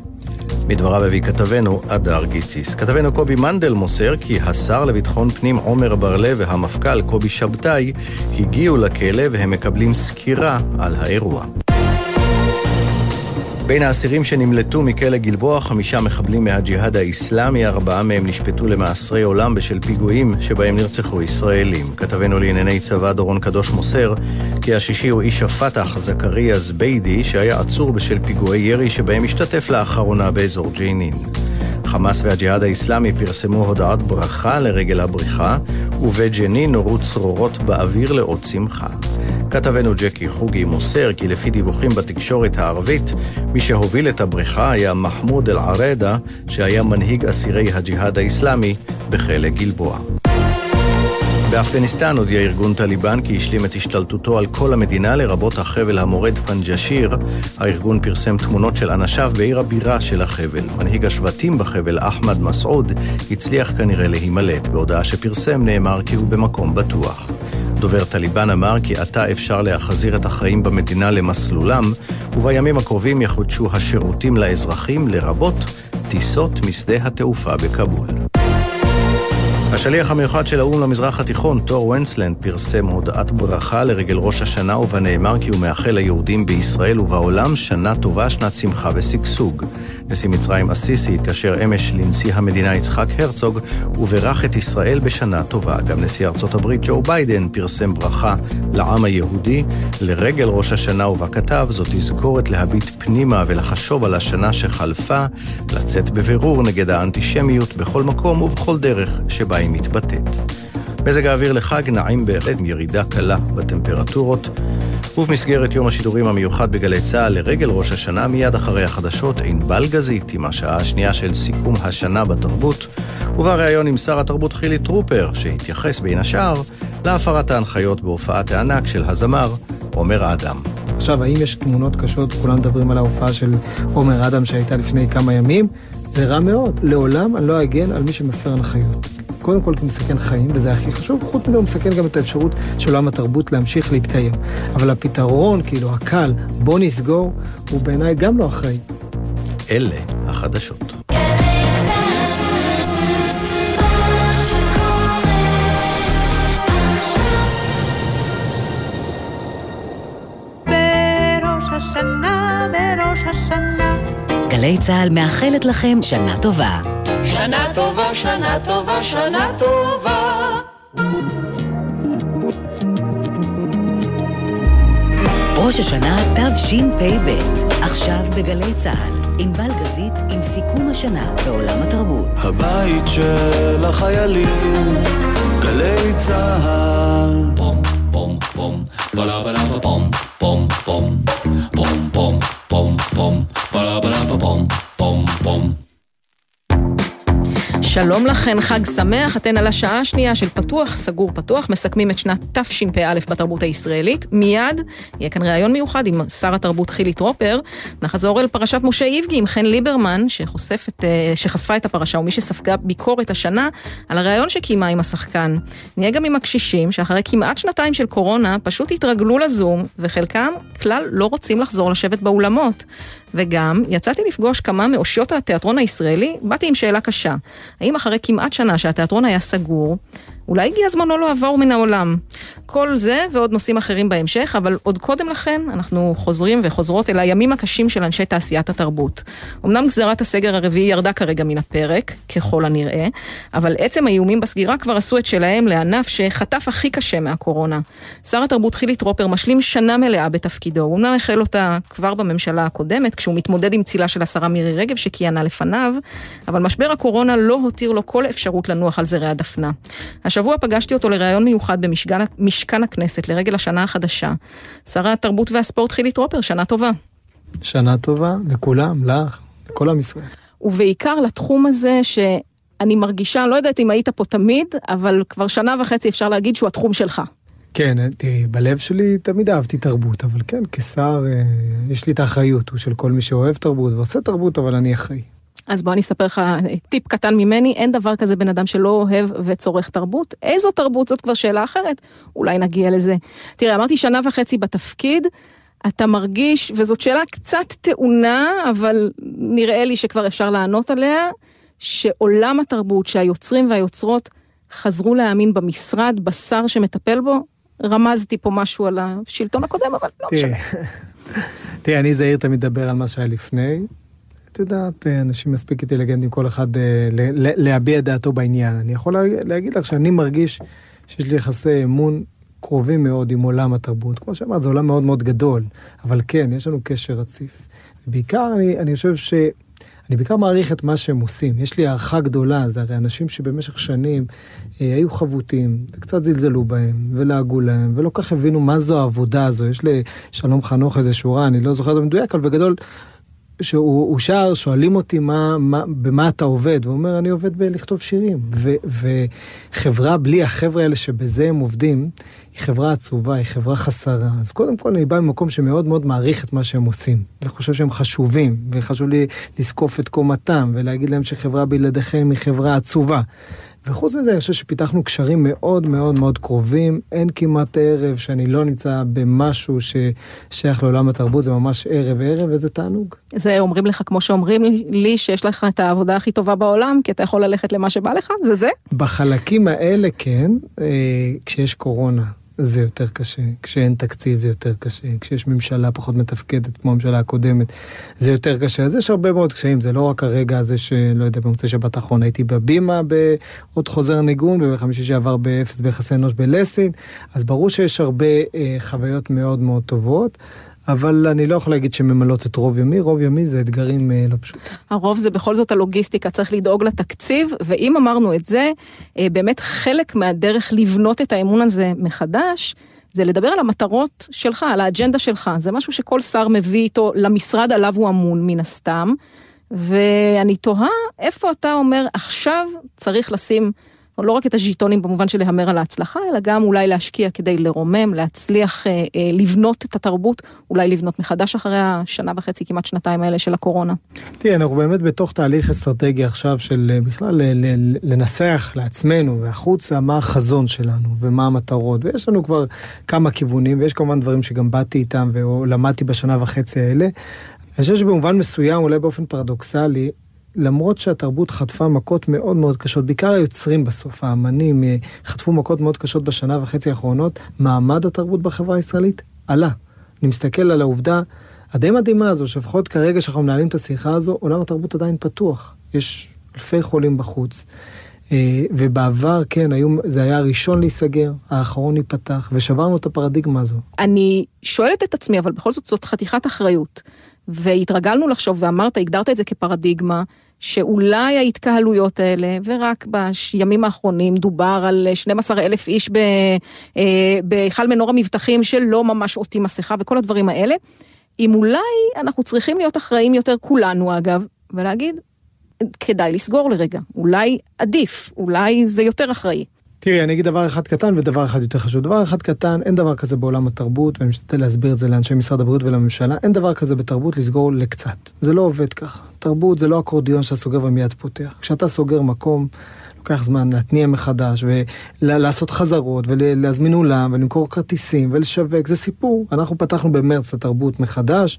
S79: מדבריו הביא כתבנו אדר גיציס. כתבנו קובי מנדל מוסר כי השר לביטחון פנים עומר בר-לב והמפכ"ל קובי שבתאי הגיעו לכלא והם מקבלים סקירה על האירוע. בין האסירים שנמלטו מכלא גלבוע, חמישה מחבלים מהג'יהאד האיסלאמי, ארבעה מהם נשפטו למאסרי עולם בשל פיגועים שבהם נרצחו ישראלים. כתבנו לענייני צבא דורון קדוש מוסר כי השישי הוא איש הפת"ח, זכריה זביידי, שהיה עצור בשל פיגועי ירי שבהם השתתף לאחרונה באזור ג'יינין. חמאס והג'יהאד האיסלאמי פרסמו הודעת ברכה לרגל הבריחה, ובג'נין נורו צרורות באוויר לאות שמחה. כתבנו ג'קי חוגי מוסר כי לפי דיווחים בתקשורת הערבית, מי שהוביל את הבריחה היה מחמוד אל-ערדה, שהיה מנהיג אסירי הג'יהאד האיסלאמי בכלא גלבוע. באפגניסטן הודיע ארגון טליבן כי השלים את השתלטותו על כל המדינה, לרבות החבל המורד פנג'שיר. הארגון פרסם תמונות של אנשיו בעיר הבירה של החבל. מנהיג השבטים בחבל, אחמד מסעוד, הצליח כנראה להימלט. בהודעה שפרסם נאמר כי הוא במקום בטוח. דובר טליבן אמר כי עתה אפשר להחזיר את החיים במדינה למסלולם, ובימים הקרובים יחודשו השירותים לאזרחים, לרבות טיסות משדה התעופה בכבול. השליח המיוחד של האו"ם למזרח התיכון, תור ונסלנד, פרסם הודעת ברכה לרגל ראש השנה, ובה נאמר כי הוא מאחל ליהודים בישראל ובעולם שנה טובה, שנת שמחה ושגשוג. נשיא מצרים א-סיסי התקשר אמש לנשיא המדינה יצחק הרצוג וברך את ישראל בשנה טובה. גם נשיא ארצות הברית ג'ו ביידן פרסם ברכה לעם היהודי לרגל ראש השנה ובה כתב, זאת תזכורת להביט פנימה ולחשוב על השנה שחלפה, לצאת בבירור נגד האנטישמיות בכל מקום ובכל דרך שבה היא מתבטאת. מזג האוויר לחג נעים בהחלט עם ירידה קלה בטמפרטורות. ובמסגרת יום השידורים המיוחד בגלי צה"ל לרגל ראש השנה, מיד אחרי החדשות, ענבל גזית עם השעה השנייה של סיכום השנה בתרבות, ובריאיון עם שר התרבות חילי טרופר, שהתייחס בין השאר להפרת ההנחיות בהופעת הענק של הזמר עומר אדם.
S82: עכשיו, האם יש תמונות קשות? כולם מדברים על ההופעה של עומר אדם שהייתה לפני כמה ימים. זה רע מאוד. לעולם אני לא אגן על מי שמפר הנחיות. קודם כל הוא מסכן חיים, וזה הכי חשוב, חוץ מזה הוא מסכן גם את האפשרות של עולם התרבות להמשיך להתקיים. אבל הפתרון, כאילו, הקל, בוא נסגור, הוא בעיניי גם לא אחראי.
S79: אלה החדשות.
S76: גלי צה"ל מאחלת לכם שנה טובה.
S73: שנה טובה, שנה טובה, שנה טובה.
S76: ראש השנה תשפ"ב, עכשיו בגלי צה"ל, עם בלגזית עם סיכום השנה בעולם התרבות.
S73: הבית של החיילים, גלי צה"ל. פום, פום, פום, בלה בלה פום, פום, פום, פום, פום, פום, פום, בלה בלה פום, פום, פום.
S3: שלום לכן, חג שמח, אתן על השעה השנייה של פתוח, סגור פתוח, מסכמים את שנת תשפ"א בתרבות הישראלית. מיד יהיה כאן ראיון מיוחד עם שר התרבות חילי טרופר. נחזור אל פרשת משה איבגי עם חן ליברמן, שחושפת, אה, שחשפה את הפרשה, ומי שספגה ביקורת השנה על הראיון שקיימה עם השחקן. נהיה גם עם הקשישים, שאחרי כמעט שנתיים של קורונה, פשוט התרגלו לזום, וחלקם כלל לא רוצים לחזור לשבת באולמות. וגם יצאתי לפגוש כמה מאושיות התיאטרון הישראלי, באתי עם שאלה קשה. האם אחרי כמעט שנה שהתיאטרון היה סגור, אולי הגיע זמנו לעבור מן העולם. כל זה ועוד נושאים אחרים בהמשך, אבל עוד קודם לכן אנחנו חוזרים וחוזרות אל הימים הקשים של אנשי תעשיית התרבות. אמנם גזירת הסגר הרביעי ירדה כרגע מן הפרק, ככל הנראה, אבל עצם האיומים בסגירה כבר עשו את שלהם לענף שחטף הכי קשה מהקורונה. שר התרבות חילי טרופר משלים שנה מלאה בתפקידו, הוא אמנם החל אותה כבר בממשלה הקודמת, כשהוא מתמודד עם צילה של השרה מירי רגב שכיהנה לפניו, אבל משבר הקורונה לא הותיר לו כל אפשרות לנוח על זרי הדפנה. השבוע פגשתי אותו לראיון מיוחד במשכן הכנסת לרגל השנה החדשה. שר התרבות והספורט חילי טרופר, שנה טובה.
S82: שנה טובה לכולם, לך, לכל עם ישראל.
S3: ובעיקר לתחום הזה שאני מרגישה, לא יודעת אם היית פה תמיד, אבל כבר שנה וחצי אפשר להגיד שהוא התחום שלך.
S82: כן, תראי, בלב שלי תמיד אהבתי תרבות, אבל כן, כשר אה, יש לי את האחריות, הוא של כל מי שאוהב תרבות ועושה תרבות, אבל אני אחראי.
S3: אז בוא אני אספר לך טיפ קטן ממני, אין דבר כזה בן אדם שלא אוהב וצורך תרבות. איזו תרבות זאת כבר שאלה אחרת, אולי נגיע לזה. תראה, אמרתי שנה וחצי בתפקיד, אתה מרגיש, וזאת שאלה קצת טעונה, אבל נראה לי שכבר אפשר לענות עליה, שעולם התרבות, שהיוצרים והיוצרות חזרו להאמין במשרד, בשר שמטפל בו, רמזתי פה משהו על השלטון הקודם, אבל לא משנה.
S82: תראה, אני זהיר תמיד מדבר על מה שהיה לפני. את יודעת, אנשים מספיק אינטליגנטים, כל אחד להביע דעתו בעניין. אני יכול להגיד לך שאני מרגיש שיש לי יחסי אמון קרובים מאוד עם עולם התרבות. כמו שאמרת, זה עולם מאוד מאוד גדול, אבל כן, יש לנו קשר רציף. בעיקר, אני, אני חושב ש... אני בעיקר מעריך את מה שהם עושים. יש לי הערכה גדולה, זה הרי אנשים שבמשך שנים אה, היו חבוטים, וקצת זלזלו בהם, ולעגו להם, ולא כך הבינו מה זו העבודה הזו. יש לשלום חנוך איזה שורה, אני לא זוכר את זה מדויק, אבל בגדול, שהוא שר, שואלים אותי מה, מה, במה אתה עובד, והוא אומר, אני עובד בלכתוב שירים. ו, וחברה בלי החבר'ה האלה שבזה הם עובדים, היא חברה עצובה, היא חברה חסרה. אז קודם כל אני בא ממקום שמאוד מאוד מעריך את מה שהם עושים, וחושב שהם חשובים, וחשוב לי לזקוף את קומתם, ולהגיד להם שחברה בלעדיכם היא חברה עצובה. וחוץ מזה, אני חושב שפיתחנו קשרים מאוד מאוד מאוד קרובים. אין כמעט ערב שאני לא נמצא במשהו ששייך לעולם התרבות, זה ממש ערב ערב, וזה תענוג.
S3: זה אומרים לך, כמו שאומרים לי, שיש לך את העבודה הכי טובה בעולם, כי אתה יכול ללכת למה שבא לך? זה זה?
S82: בחלקים האלה כן, אה, כשיש קורונה. זה יותר קשה, כשאין תקציב זה יותר קשה, כשיש ממשלה פחות מתפקדת כמו הממשלה הקודמת, זה יותר קשה. אז יש הרבה מאוד קשיים, זה לא רק הרגע הזה שלא יודע, במוצאי שבת האחרון הייתי בבימה בעוד חוזר ניגון, ובחמישי שעבר באפס ביחסי אנוש בלסין, אז ברור שיש הרבה אה, חוויות מאוד מאוד טובות. אבל אני לא יכול להגיד שממלאות את רוב ימי, רוב ימי זה אתגרים אה, לא פשוטים.
S3: הרוב זה בכל זאת הלוגיסטיקה, צריך לדאוג לתקציב, ואם אמרנו את זה, אה, באמת חלק מהדרך לבנות את האמון הזה מחדש, זה לדבר על המטרות שלך, על האג'נדה שלך. זה משהו שכל שר מביא איתו למשרד עליו הוא אמון, מן הסתם. ואני תוהה איפה אתה אומר, עכשיו צריך לשים לא רק את הז'יטונים במובן של להמר על ההצלחה, אלא גם אולי להשקיע כדי לרומם, להצליח אה, אה, לבנות את התרבות, אולי לבנות מחדש אחרי השנה וחצי, כמעט שנתיים האלה של הקורונה.
S82: תראה, אנחנו באמת בתוך תהליך אסטרטגי עכשיו של אה, בכלל לנסח לעצמנו והחוצה מה החזון שלנו ומה המטרות, ויש לנו כבר כמה כיוונים, ויש כמובן דברים שגם באתי איתם ולמדתי בשנה וחצי האלה. אני חושב שבמובן מסוים, אולי באופן פרדוקסלי, למרות שהתרבות חטפה מכות מאוד מאוד קשות, בעיקר היוצרים בסוף, האמנים, אה, חטפו מכות מאוד קשות בשנה וחצי האחרונות, מעמד התרבות בחברה הישראלית עלה. אני מסתכל על העובדה הדי מדהימה הזו, שלפחות כרגע שאנחנו מנהלים את השיחה הזו, עולם התרבות עדיין פתוח. יש אלפי חולים בחוץ. אה, ובעבר, כן, היו, זה היה הראשון להיסגר, האחרון להיפתח, ושברנו את הפרדיגמה הזו.
S3: אני שואלת את עצמי, אבל בכל זאת זאת חתיכת אחריות. והתרגלנו לחשוב, ואמרת, הגדרת את זה כפרדיגמה, שאולי ההתקהלויות האלה, ורק בימים האחרונים דובר על 12 אלף איש אה, בהיכל מנור המבטחים שלא ממש עוטים מסכה וכל הדברים האלה, אם אולי אנחנו צריכים להיות אחראים יותר, כולנו אגב, ולהגיד, כדאי לסגור לרגע, אולי עדיף, אולי זה יותר אחראי.
S82: תראי, אני אגיד דבר אחד קטן ודבר אחד יותר חשוב. דבר אחד קטן, אין דבר כזה בעולם התרבות, ואני משתדל להסביר את זה לאנשי משרד הבריאות ולממשלה, אין דבר כזה בתרבות לסגור לקצת. זה לא עובד ככה. תרבות זה לא אקורדיון שאתה סוגר ומיד פותח. כשאתה סוגר מקום, לוקח זמן להתניע מחדש, ולעשות חזרות, ולהזמין אולם, ולמכור כרטיסים, ולשווק, זה סיפור. אנחנו פתחנו במרץ את התרבות מחדש.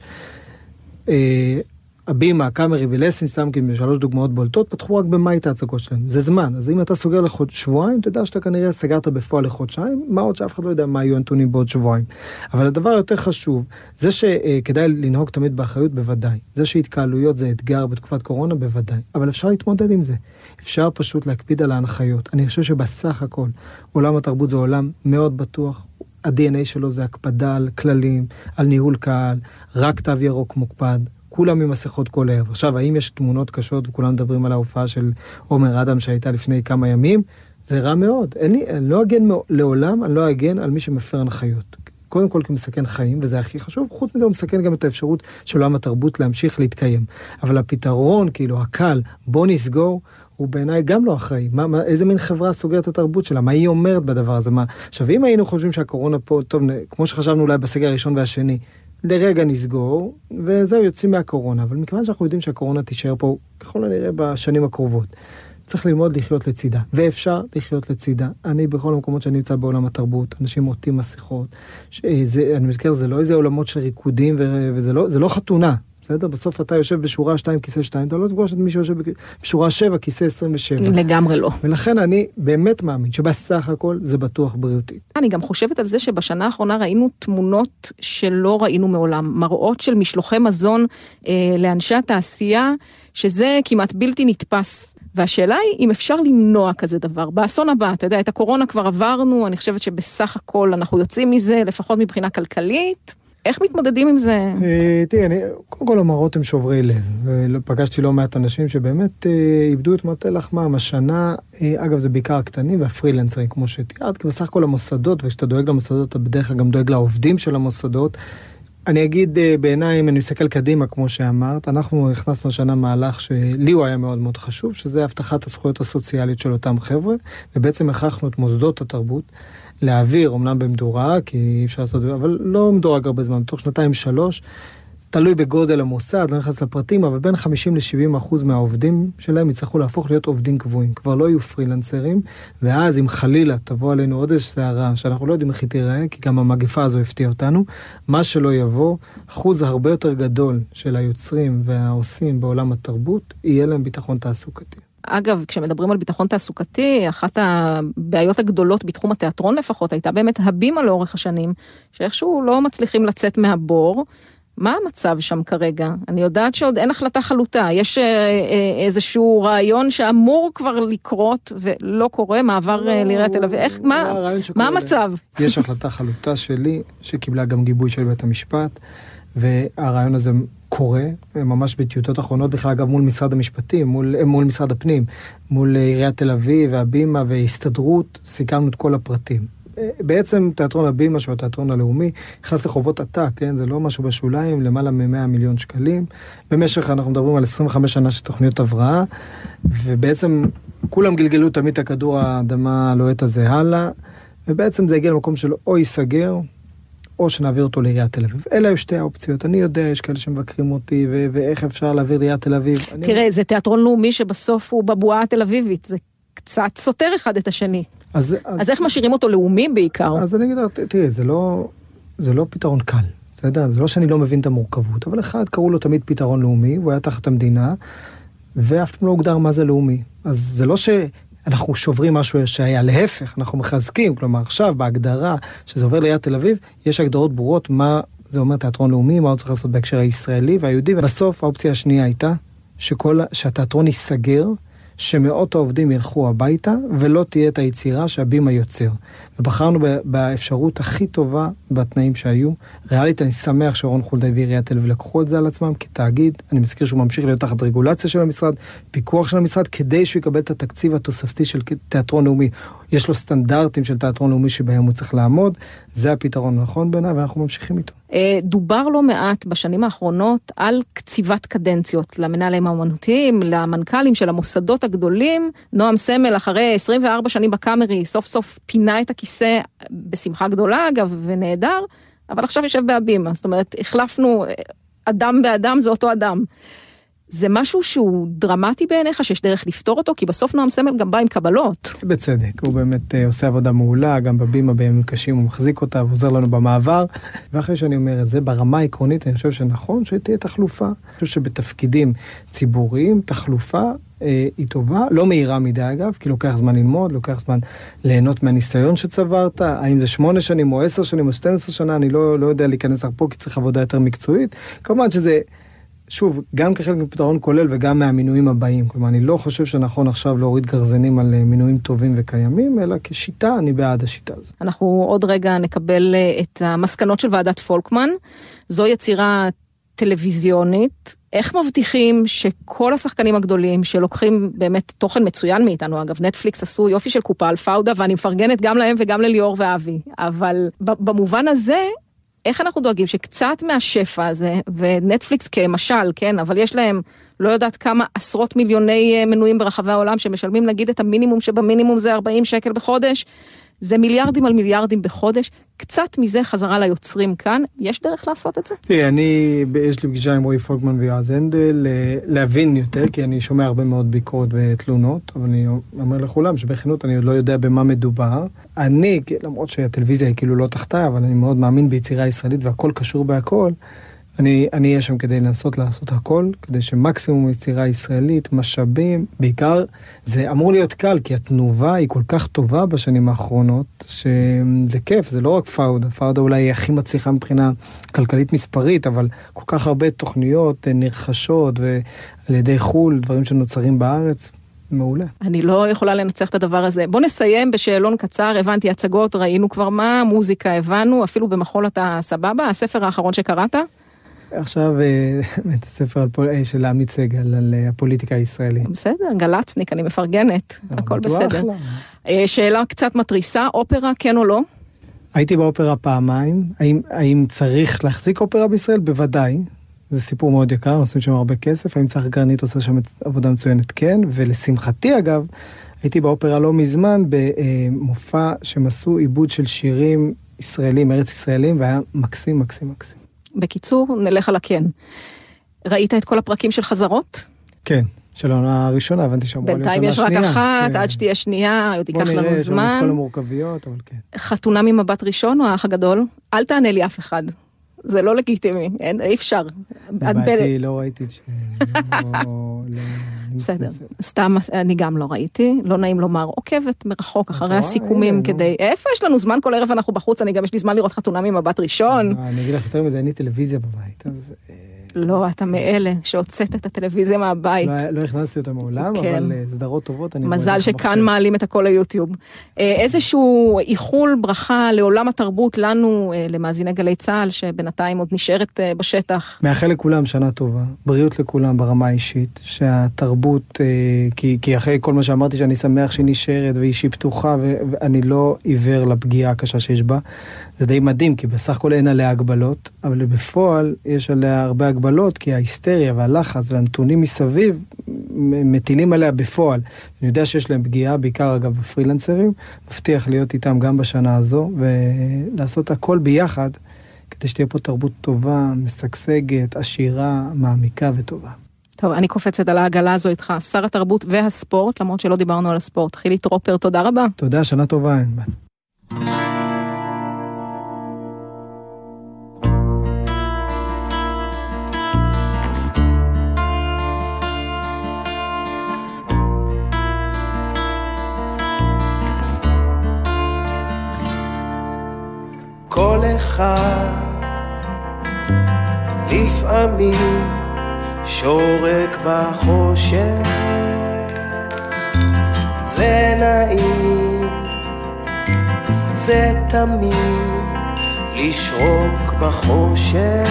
S82: הבימה, הקאמרי ולסין, סתם שלוש דוגמאות בולטות, פתחו רק במאי את ההצגות שלהם. זה זמן, אז אם אתה סוגר לשבועיים, תדע שאתה כנראה סגרת בפועל לחודשיים, מה עוד שאף אחד לא יודע מה יהיו הנתונים בעוד שבועיים. אבל הדבר היותר חשוב, זה שכדאי לנהוג תמיד באחריות, בוודאי. זה שהתקהלויות זה אתגר בתקופת קורונה, בוודאי. אבל אפשר להתמודד עם זה. אפשר פשוט להקפיד על ההנחיות. אני חושב שבסך הכל, עולם התרבות זה עולם מאוד בטוח, ה-DNA שלו זה הקפדה על כללים, על ניהול קהל, רק תו ירוק מוקפד, כולם עם מסכות כל ערב. עכשיו, האם יש תמונות קשות וכולם מדברים על ההופעה של עומר אדם שהייתה לפני כמה ימים? זה רע מאוד. אני, אני לא אגן לעולם, אני לא אגן על מי שמפר הנחיות. קודם כל כי הוא מסכן חיים, וזה הכי חשוב, חוץ מזה הוא מסכן גם את האפשרות של עולם התרבות להמשיך להתקיים. אבל הפתרון, כאילו, הקל, בוא נסגור, הוא בעיניי גם לא אחראי. מה, מה, איזה מין חברה סוגרת את התרבות שלה? מה היא אומרת בדבר הזה? מה... עכשיו, אם היינו חושבים שהקורונה פה, טוב, כמו שחשבנו אולי בסגר הראשון והשני, לרגע נסגור, וזהו, יוצאים מהקורונה. אבל מכיוון שאנחנו יודעים שהקורונה תישאר פה ככל הנראה בשנים הקרובות, צריך ללמוד לחיות לצידה, ואפשר לחיות לצידה. אני, בכל המקומות שאני נמצא בעולם התרבות, אנשים עוטים מסכות. זה, אני מזכיר, זה לא איזה עולמות של ריקודים, וזה לא, לא חתונה. בסדר? בסוף אתה יושב בשורה 2, כיסא 2, אתה לא תפגוש את מי שיושב בשורה 7, כיסא 27.
S3: לגמרי לא.
S82: ולכן אני באמת מאמין שבסך הכל זה בטוח בריאותית.
S3: אני גם חושבת על זה שבשנה האחרונה ראינו תמונות שלא ראינו מעולם, מראות של משלוחי מזון אה, לאנשי התעשייה, שזה כמעט בלתי נתפס. והשאלה היא אם אפשר למנוע כזה דבר. באסון הבא, אתה יודע, את הקורונה כבר עברנו, אני חושבת שבסך הכל אנחנו יוצאים מזה, לפחות מבחינה כלכלית. איך מתמודדים עם זה?
S82: אה, תראי, אני, קודם כל המראות הם שוברי לב. פגשתי לא מעט אנשים שבאמת אה, איבדו את מטה לחמם. השנה, אה, אגב, זה בעיקר הקטנים והפרילנסרים, כמו שתיארת, כי בסך הכל המוסדות, וכשאתה דואג למוסדות, אתה בדרך כלל גם דואג לעובדים של המוסדות. אני אגיד בעיניי, אם אני מסתכל קדימה, כמו שאמרת, אנחנו הכנסנו השנה מהלך שלי הוא היה מאוד מאוד חשוב, שזה הבטחת הזכויות הסוציאליות של אותם חבר'ה, ובעצם הכרחנו את מוסדות התרבות. להעביר, אמנם במדורג, כי אי אפשר לעשות, אבל לא מדורג הרבה זמן, תוך שנתיים שלוש, תלוי בגודל המוסד, לא נכנס לפרטים, אבל בין 50 ל-70 אחוז מהעובדים שלהם יצטרכו להפוך להיות עובדים קבועים, כבר לא יהיו פרילנסרים, ואז אם חלילה תבוא עלינו עוד איזו סערה, שאנחנו לא יודעים איך היא תיראה, כי גם המגפה הזו הפתיעה אותנו, מה שלא יבוא, אחוז הרבה יותר גדול של היוצרים והעושים בעולם התרבות, יהיה להם ביטחון תעסוקתי.
S3: אגב, כשמדברים על ביטחון תעסוקתי, אחת הבעיות הגדולות בתחום התיאטרון לפחות, הייתה באמת הבימה לאורך השנים, שאיכשהו לא מצליחים לצאת מהבור. מה המצב שם כרגע? אני יודעת שעוד אין החלטה חלוטה, יש אה, אה, איזשהו רעיון שאמור כבר לקרות ולא קורה, מעבר לא, לעיריית תל אביב, איך, מה, מה המצב?
S82: יש החלטה חלוטה שלי, שקיבלה גם גיבוי של בית המשפט, והרעיון הזה קורה, ממש בטיוטות אחרונות, בכלל אגב מול משרד המשפטים, מול, מול משרד הפנים, מול עיריית תל אביב והבימה והסתדרות, סיכמנו את כל הפרטים. בעצם תיאטרון הבימה, שהוא התיאטרון הלאומי, נכנס לחובות עתק, כן? זה לא משהו בשוליים, למעלה מ-100 מיליון שקלים. במשך, אנחנו מדברים על 25 שנה של תוכניות הבראה, ובעצם כולם גלגלו תמיד את הכדור האדמה הלוהט הזה הלאה, ובעצם זה הגיע למקום של או ייסגר, או שנעביר אותו לעיריית תל אביב. אלה היו שתי האופציות. אני יודע, יש כאלה שמבקרים אותי, ו- ואיך אפשר להעביר לעיריית תל אביב.
S3: תראה, אני... זה תיאטרון לאומי שבסוף הוא בבועה התל אביבית, זה קצת סותר אחד את השני. אז, אז, אז איך משאירים אותו לאומי בעיקר?
S82: אז אני אגיד לך, תראי, זה לא, זה לא פתרון קל. בסדר? זה לא שאני לא מבין את המורכבות, אבל אחד, קראו לו תמיד פתרון לאומי, הוא היה תחת המדינה, ואף פעם לא הוגדר מה זה לאומי. אז זה לא שאנחנו שוברים משהו שהיה, להפך, אנחנו מחזקים, כלומר עכשיו בהגדרה שזה עובר ליד תל אביב, יש הגדרות ברורות מה זה אומר תיאטרון לאומי, מה הוא צריך לעשות בהקשר הישראלי והיהודי, ובסוף האופציה השנייה הייתה שכל, שהתיאטרון ייסגר, שמאות העובדים ילכו הביתה ולא תהיה את היצירה שהבימה יוצר. ובחרנו באפשרות הכי טובה בתנאים שהיו. ריאלית, אני שמח שרון חולדאי ועיריית תל אביב לקחו את זה על עצמם כתאגיד. אני מזכיר שהוא ממשיך להיות תחת רגולציה של המשרד, פיקוח של המשרד, כדי שהוא יקבל את התקציב התוספתי של תיאטרון לאומי. יש לו סטנדרטים של תיאטרון לאומי שבהם הוא צריך לעמוד. זה הפתרון הנכון בעיניי, ואנחנו ממשיכים איתו.
S3: אה, דובר לא מעט בשנים האחרונות על קציבת קדנציות למנהלים האומנותיים, למנכ"לים של המוסדות הגדולים. נועם סמל, אחרי 24 שנים בקאמרי, סוף סוף פינה את הכיסא, בשמחה גדולה אגב, ונהדר, אבל עכשיו יושב בהבימה. זאת אומרת, החלפנו אדם באדם, זה אותו אדם. זה משהו שהוא דרמטי בעיניך, שיש דרך לפתור אותו? כי בסוף נועם סמל גם בא עם קבלות.
S82: בצדק, הוא באמת uh, עושה עבודה מעולה, גם בבימה בימים קשים הוא מחזיק אותה ועוזר לנו במעבר. ואחרי שאני אומר את זה, ברמה העקרונית אני חושב שנכון שתהיה תחלופה. אני חושב שבתפקידים ציבוריים, תחלופה אה, היא טובה, לא מהירה מדי אגב, כי לוקח זמן ללמוד, לוקח זמן ליהנות מהניסיון שצברת, האם זה שמונה שנים או עשר שנים או 12 שנה, אני לא, לא יודע להיכנס לך פה כי צריך עבודה יותר מקצועית. כמובן שזה... שוב, גם כחלק מפתרון כולל וגם מהמינויים הבאים. כלומר, אני לא חושב שנכון עכשיו להוריד גרזנים על אה, מינויים טובים וקיימים, אלא כשיטה, אני בעד השיטה הזאת.
S3: אנחנו עוד רגע נקבל אה, את המסקנות של ועדת פולקמן. זו יצירה טלוויזיונית. איך מבטיחים שכל השחקנים הגדולים שלוקחים באמת תוכן מצוין מאיתנו, אגב, נטפליקס עשו יופי של קופה על פאודה, ואני מפרגנת גם להם וגם לליאור ואבי, אבל במובן הזה, איך אנחנו דואגים שקצת מהשפע הזה, ונטפליקס כמשל, כן, אבל יש להם לא יודעת כמה עשרות מיליוני אה, מנויים ברחבי העולם שמשלמים נגיד את המינימום שבמינימום זה 40 שקל בחודש, זה מיליארדים על מיליארדים בחודש, קצת מזה חזרה ליוצרים כאן, יש דרך לעשות את זה?
S82: תראי, אני, יש לי פגישה עם רועי פולקמן ויועז הנדל, אה, להבין יותר, כי אני שומע הרבה מאוד ביקורת ותלונות, אבל אני אומר לכולם שבכנות אני עוד לא יודע במה מדובר. אני, למרות שהטלוויזיה היא כאילו לא תחתיי, אבל אני מאוד מאמין ביצירה ישראלית והכל קשור בהכל. אני אהיה שם כדי לנסות לעשות הכל, כדי שמקסימום יצירה ישראלית, משאבים, בעיקר זה אמור להיות קל, כי התנובה היא כל כך טובה בשנים האחרונות, שזה כיף, זה לא רק פאודה, פאודה אולי היא הכי מצליחה מבחינה כלכלית מספרית, אבל כל כך הרבה תוכניות נרכשות ועל ידי חו"ל, דברים שנוצרים בארץ. מעולה.
S3: אני לא יכולה לנצח את הדבר הזה. בוא נסיים בשאלון קצר, הבנתי הצגות, ראינו כבר מה, מוזיקה הבנו, אפילו במחול אתה סבבה, הספר האחרון שקראת?
S82: עכשיו אה, את הספר אה, של עמית סגל על אה, הפוליטיקה הישראלית.
S3: בסדר, גלצניק, אני מפרגנת, הכל בסדר. שאלה קצת מתריסה, אופרה כן או לא?
S82: הייתי באופרה פעמיים, האם, האם צריך להחזיק אופרה בישראל? בוודאי. זה סיפור מאוד יקר, עושים שם הרבה כסף, האם צריך גרנית עושה שם עבודה מצוינת? כן, ולשמחתי אגב, הייתי באופרה לא מזמן במופע שהם עשו עיבוד של שירים ישראלים, ארץ ישראלים, והיה מקסים, מקסים, מקסים.
S3: בקיצור, נלך על הכן. ראית את כל הפרקים של חזרות?
S82: כן. של העונה הראשונה, הבנתי שאמורה
S3: להיות עונה שנייה. בינתיים יש רק אחת, כן. עד שתהיה שנייה, עוד ייקח לנו זמן. בוא נראה, יש לנו
S82: את כל המורכבויות, אבל כן.
S3: חתונה ממבט ראשון או האח הגדול? אל תענה לי אף אחד. זה לא לגיטימי, אי אפשר.
S82: באתי, לא ראיתי את שניהם.
S3: בסדר. סתם, אני גם לא ראיתי, לא נעים לומר, עוקבת מרחוק אחרי? הסיכומים כדי... איפה יש לנו זמן כל ערב אנחנו בחוץ, אני גם יש לי זמן לראות חתונה ממבט ראשון.
S82: אני אגיד לך יותר מזה, אין לי טלוויזיה בבית, אז
S3: לא, אתה מאלה שהוצאת את הטלוויזיה מהבית.
S82: לא- לא הכנסתי אותה מעולם,
S3: כן.
S82: אבל אה, סדרות טובות אני
S3: מזל שכאן. מעלים את הכל ליוטיוב. אה, איזשהו איחול ברכה לעולם התרבות לנו, אה, למאזיני גלי צה"ל, שבינתיים עוד נשארת בשטח.
S82: מאחל לכולם שנה טובה, בריאות לכולם ברמה האישית, שהתרבות, כי, כי אחרי כל מה שאמרתי שאני שמח שהיא נשארת והיא פתוחה ואני לא עיוור לפגיעה הקשה שיש בה, זה די מדהים, כי בסך הכל אין עליה הגבלות, אבל בפועל יש עליה הרבה הגבלות, כי ההיסטריה והלחץ והנתונים מסביב מטילים עליה בפועל. אני יודע שיש להם פגיעה, בעיקר אגב בפרילנסרים, מבטיח להיות איתם גם בשנה הזו, ולעשות הכל ביחד. כדי שתהיה פה תרבות טובה, משגשגת, עשירה, מעמיקה וטובה.
S3: טוב, אני קופצת על העגלה הזו איתך, שר התרבות והספורט, למרות שלא דיברנו על הספורט. חילי טרופר, תודה רבה.
S82: תודה, שנה טובה, ענבל.
S83: כל אחד. לפעמים שורק בחושך. זה נעים זה תמיד לשרוק בחושך.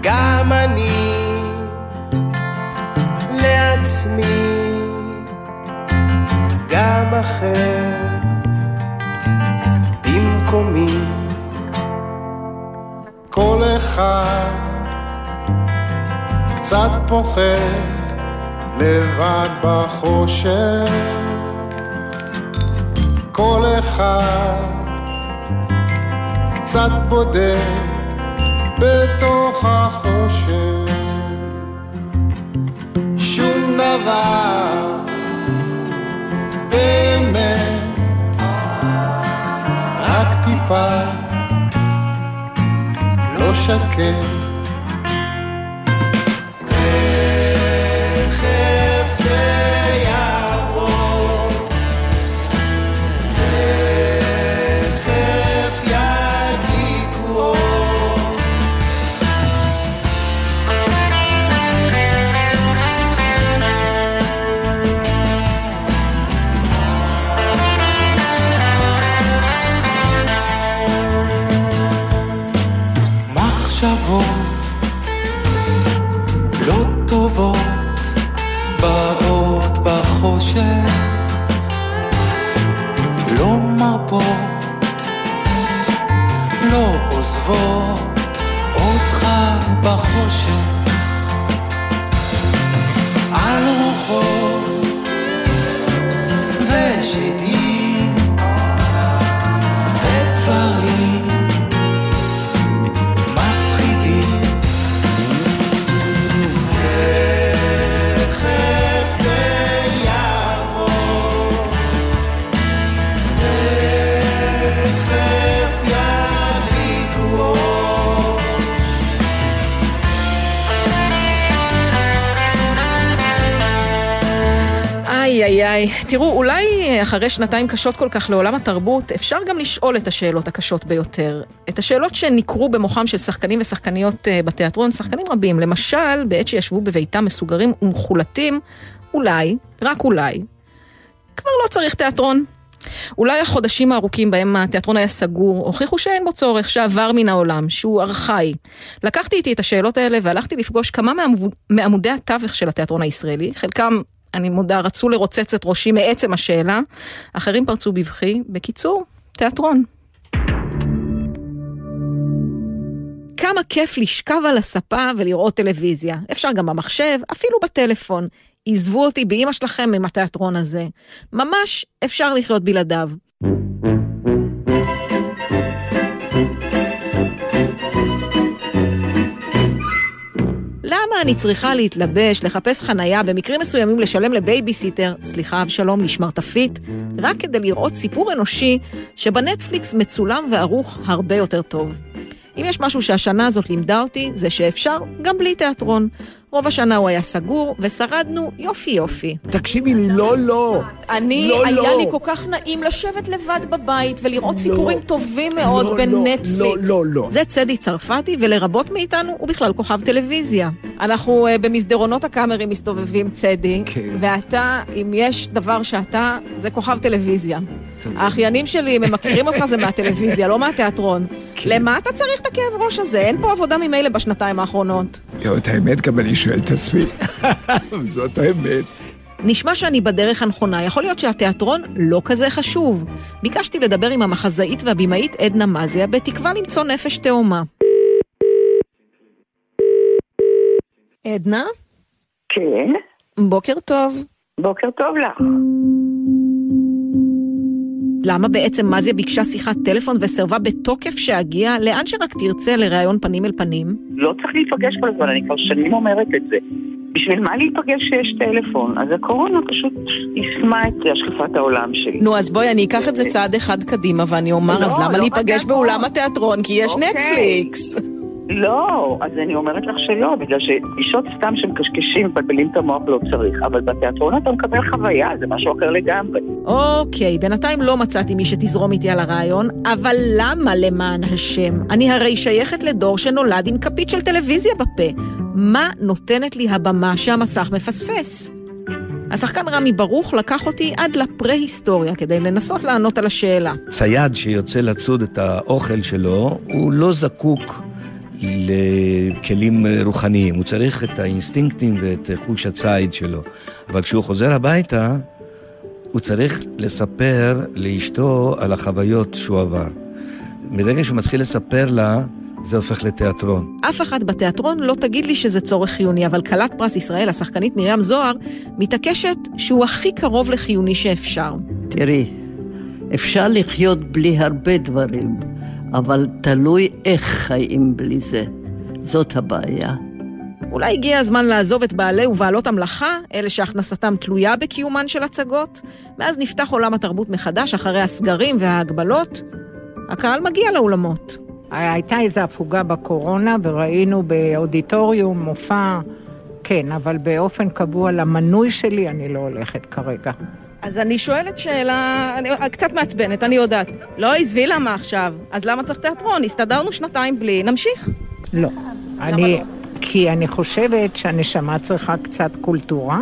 S83: גם אני לעצמי גם אחר במקומי
S45: כל אחד קצת פוחד לבד בחושך. כל אחד קצת בודד בתוך החושך. שום דבר באמת טיפה. לא שקט
S83: עוזבות אותך בחושך
S3: תראו, אולי אחרי שנתיים קשות כל כך לעולם התרבות, אפשר גם לשאול את השאלות הקשות ביותר. את השאלות שניכרו במוחם של שחקנים ושחקניות אה, בתיאטרון, שחקנים רבים. למשל, בעת שישבו בביתם מסוגרים ומחולטים, אולי, רק אולי, כבר לא צריך תיאטרון. אולי החודשים הארוכים בהם התיאטרון היה סגור, הוכיחו שאין בו צורך, שעבר מן העולם, שהוא ארכאי. לקחתי איתי את השאלות האלה והלכתי לפגוש כמה מעמוד- מעמודי התווך של התיאטרון הישראלי, חלקם, אני מודה, רצו לרוצץ את ראשי מעצם השאלה, אחרים פרצו בבכי. בקיצור, תיאטרון. כמה כיף לשכב על הספה ולראות טלוויזיה. אפשר גם במחשב, אפילו בטלפון. עזבו אותי באימא שלכם עם התיאטרון הזה. ממש אפשר לחיות בלעדיו. אני צריכה להתלבש, לחפש חנייה, במקרים מסוימים לשלם לבייביסיטר, סליחה אבשלום, לשמרטפית, רק כדי לראות סיפור אנושי שבנטפליקס מצולם וערוך הרבה יותר טוב. אם יש משהו שהשנה הזאת לימדה אותי, זה שאפשר גם בלי תיאטרון. רוב השנה הוא היה סגור, ושרדנו יופי יופי.
S84: תקשיבי לי, לא, לא.
S3: אני,
S84: לא,
S3: היה
S84: לא.
S3: לי כל כך נעים לשבת לבד בבית ולראות סיפורים טובים מאוד
S84: לא, לא,
S3: בנטפליקס.
S84: לא, לא, לא.
S3: זה צדי צרפתי, ולרבות מאיתנו הוא בכלל כוכב טלוויזיה. אנחנו uh, במסדרונות הקאמרי מסתובבים, צדי,
S84: כן.
S3: ואתה, אם יש דבר שאתה, זה כוכב טלוויזיה. האחיינים שלי, הם מכירים אותך, זה מהטלוויזיה, לא מהתיאטרון.
S84: כן.
S3: למה אתה צריך את הכאב ראש הזה? אין פה עבודה ממילא בשנתיים האחרונות.
S84: את האמת גם אני שואל את עצמי. זאת האמת.
S3: נשמע שאני בדרך הנכונה, יכול להיות שהתיאטרון לא כזה חשוב. ביקשתי לדבר עם המחזאית והבימאית עדנה מזיה, בתקווה למצוא נפש תאומה. עדנה?
S85: כן.
S3: בוקר טוב.
S85: בוקר טוב לך.
S3: למה בעצם מזיה ביקשה שיחת טלפון וסירבה בתוקף שאגיע לאן שרק תרצה לראיון פנים אל פנים?
S85: לא צריך להיפגש כל הזמן, אני כבר שנים אומרת את זה. בשביל מה להיפגש כשיש טלפון? אז הקורונה פשוט יישמה את השקפת העולם שלי.
S3: נו, אז בואי, אני אקח את זה צעד אחד קדימה ואני אומר,
S85: לא,
S3: אז למה
S85: לא
S3: להיפגש. באולם התיאטרון? כי יש
S85: אוקיי.
S3: נטפליקס.
S85: לא, אז אני אומרת לך שלא, בגלל שפגישות סתם שמקשקשים, מבלבלים את המוח לא צריך, אבל בתיאטרון אתה מקבל חוויה, זה משהו אחר לגמרי.
S3: אוקיי, בינתיים לא מצאתי מי שתזרום איתי על הרעיון, אבל למה למען השם? אני הרי שייכת לדור שנולד עם כפית של טלוויזיה בפה. מה נותנת לי הבמה שהמסך מפספס? השחקן רמי ברוך לקח אותי עד לפרה-היסטוריה כדי לנסות לענות על השאלה.
S86: צייד שיוצא לצוד את האוכל שלו, הוא לא זקוק לכלים רוחניים, הוא צריך את האינסטינקטים ואת חוש הציד שלו. אבל כשהוא חוזר הביתה, הוא צריך לספר לאשתו על החוויות שהוא עבר. מרגע שהוא מתחיל לספר לה, זה הופך לתיאטרון.
S3: אף אחת בתיאטרון לא תגיד לי שזה צורך חיוני, אבל כלת פרס ישראל, השחקנית מרים זוהר, מתעקשת שהוא הכי קרוב לחיוני שאפשר.
S87: תראי, אפשר לחיות בלי הרבה דברים, אבל תלוי איך חיים בלי זה. זאת הבעיה.
S3: אולי הגיע הזמן לעזוב את בעלי ובעלות המלאכה, אלה שהכנסתם תלויה בקיומן של הצגות, ואז נפתח עולם התרבות מחדש אחרי הסגרים וההגבלות. הקהל מגיע לאולמות.
S88: הייתה איזו הפוגה בקורונה וראינו באודיטוריום מופע, כן, אבל באופן קבוע למנוי שלי אני לא הולכת כרגע.
S3: אז אני שואלת שאלה, אני, קצת מעצבנת, אני יודעת. לא, עזבי למה עכשיו. אז למה צריך תיאטרון? הסתדרנו שנתיים בלי, נמשיך.
S88: לא. אני, כי אני חושבת שהנשמה צריכה קצת קולטורה,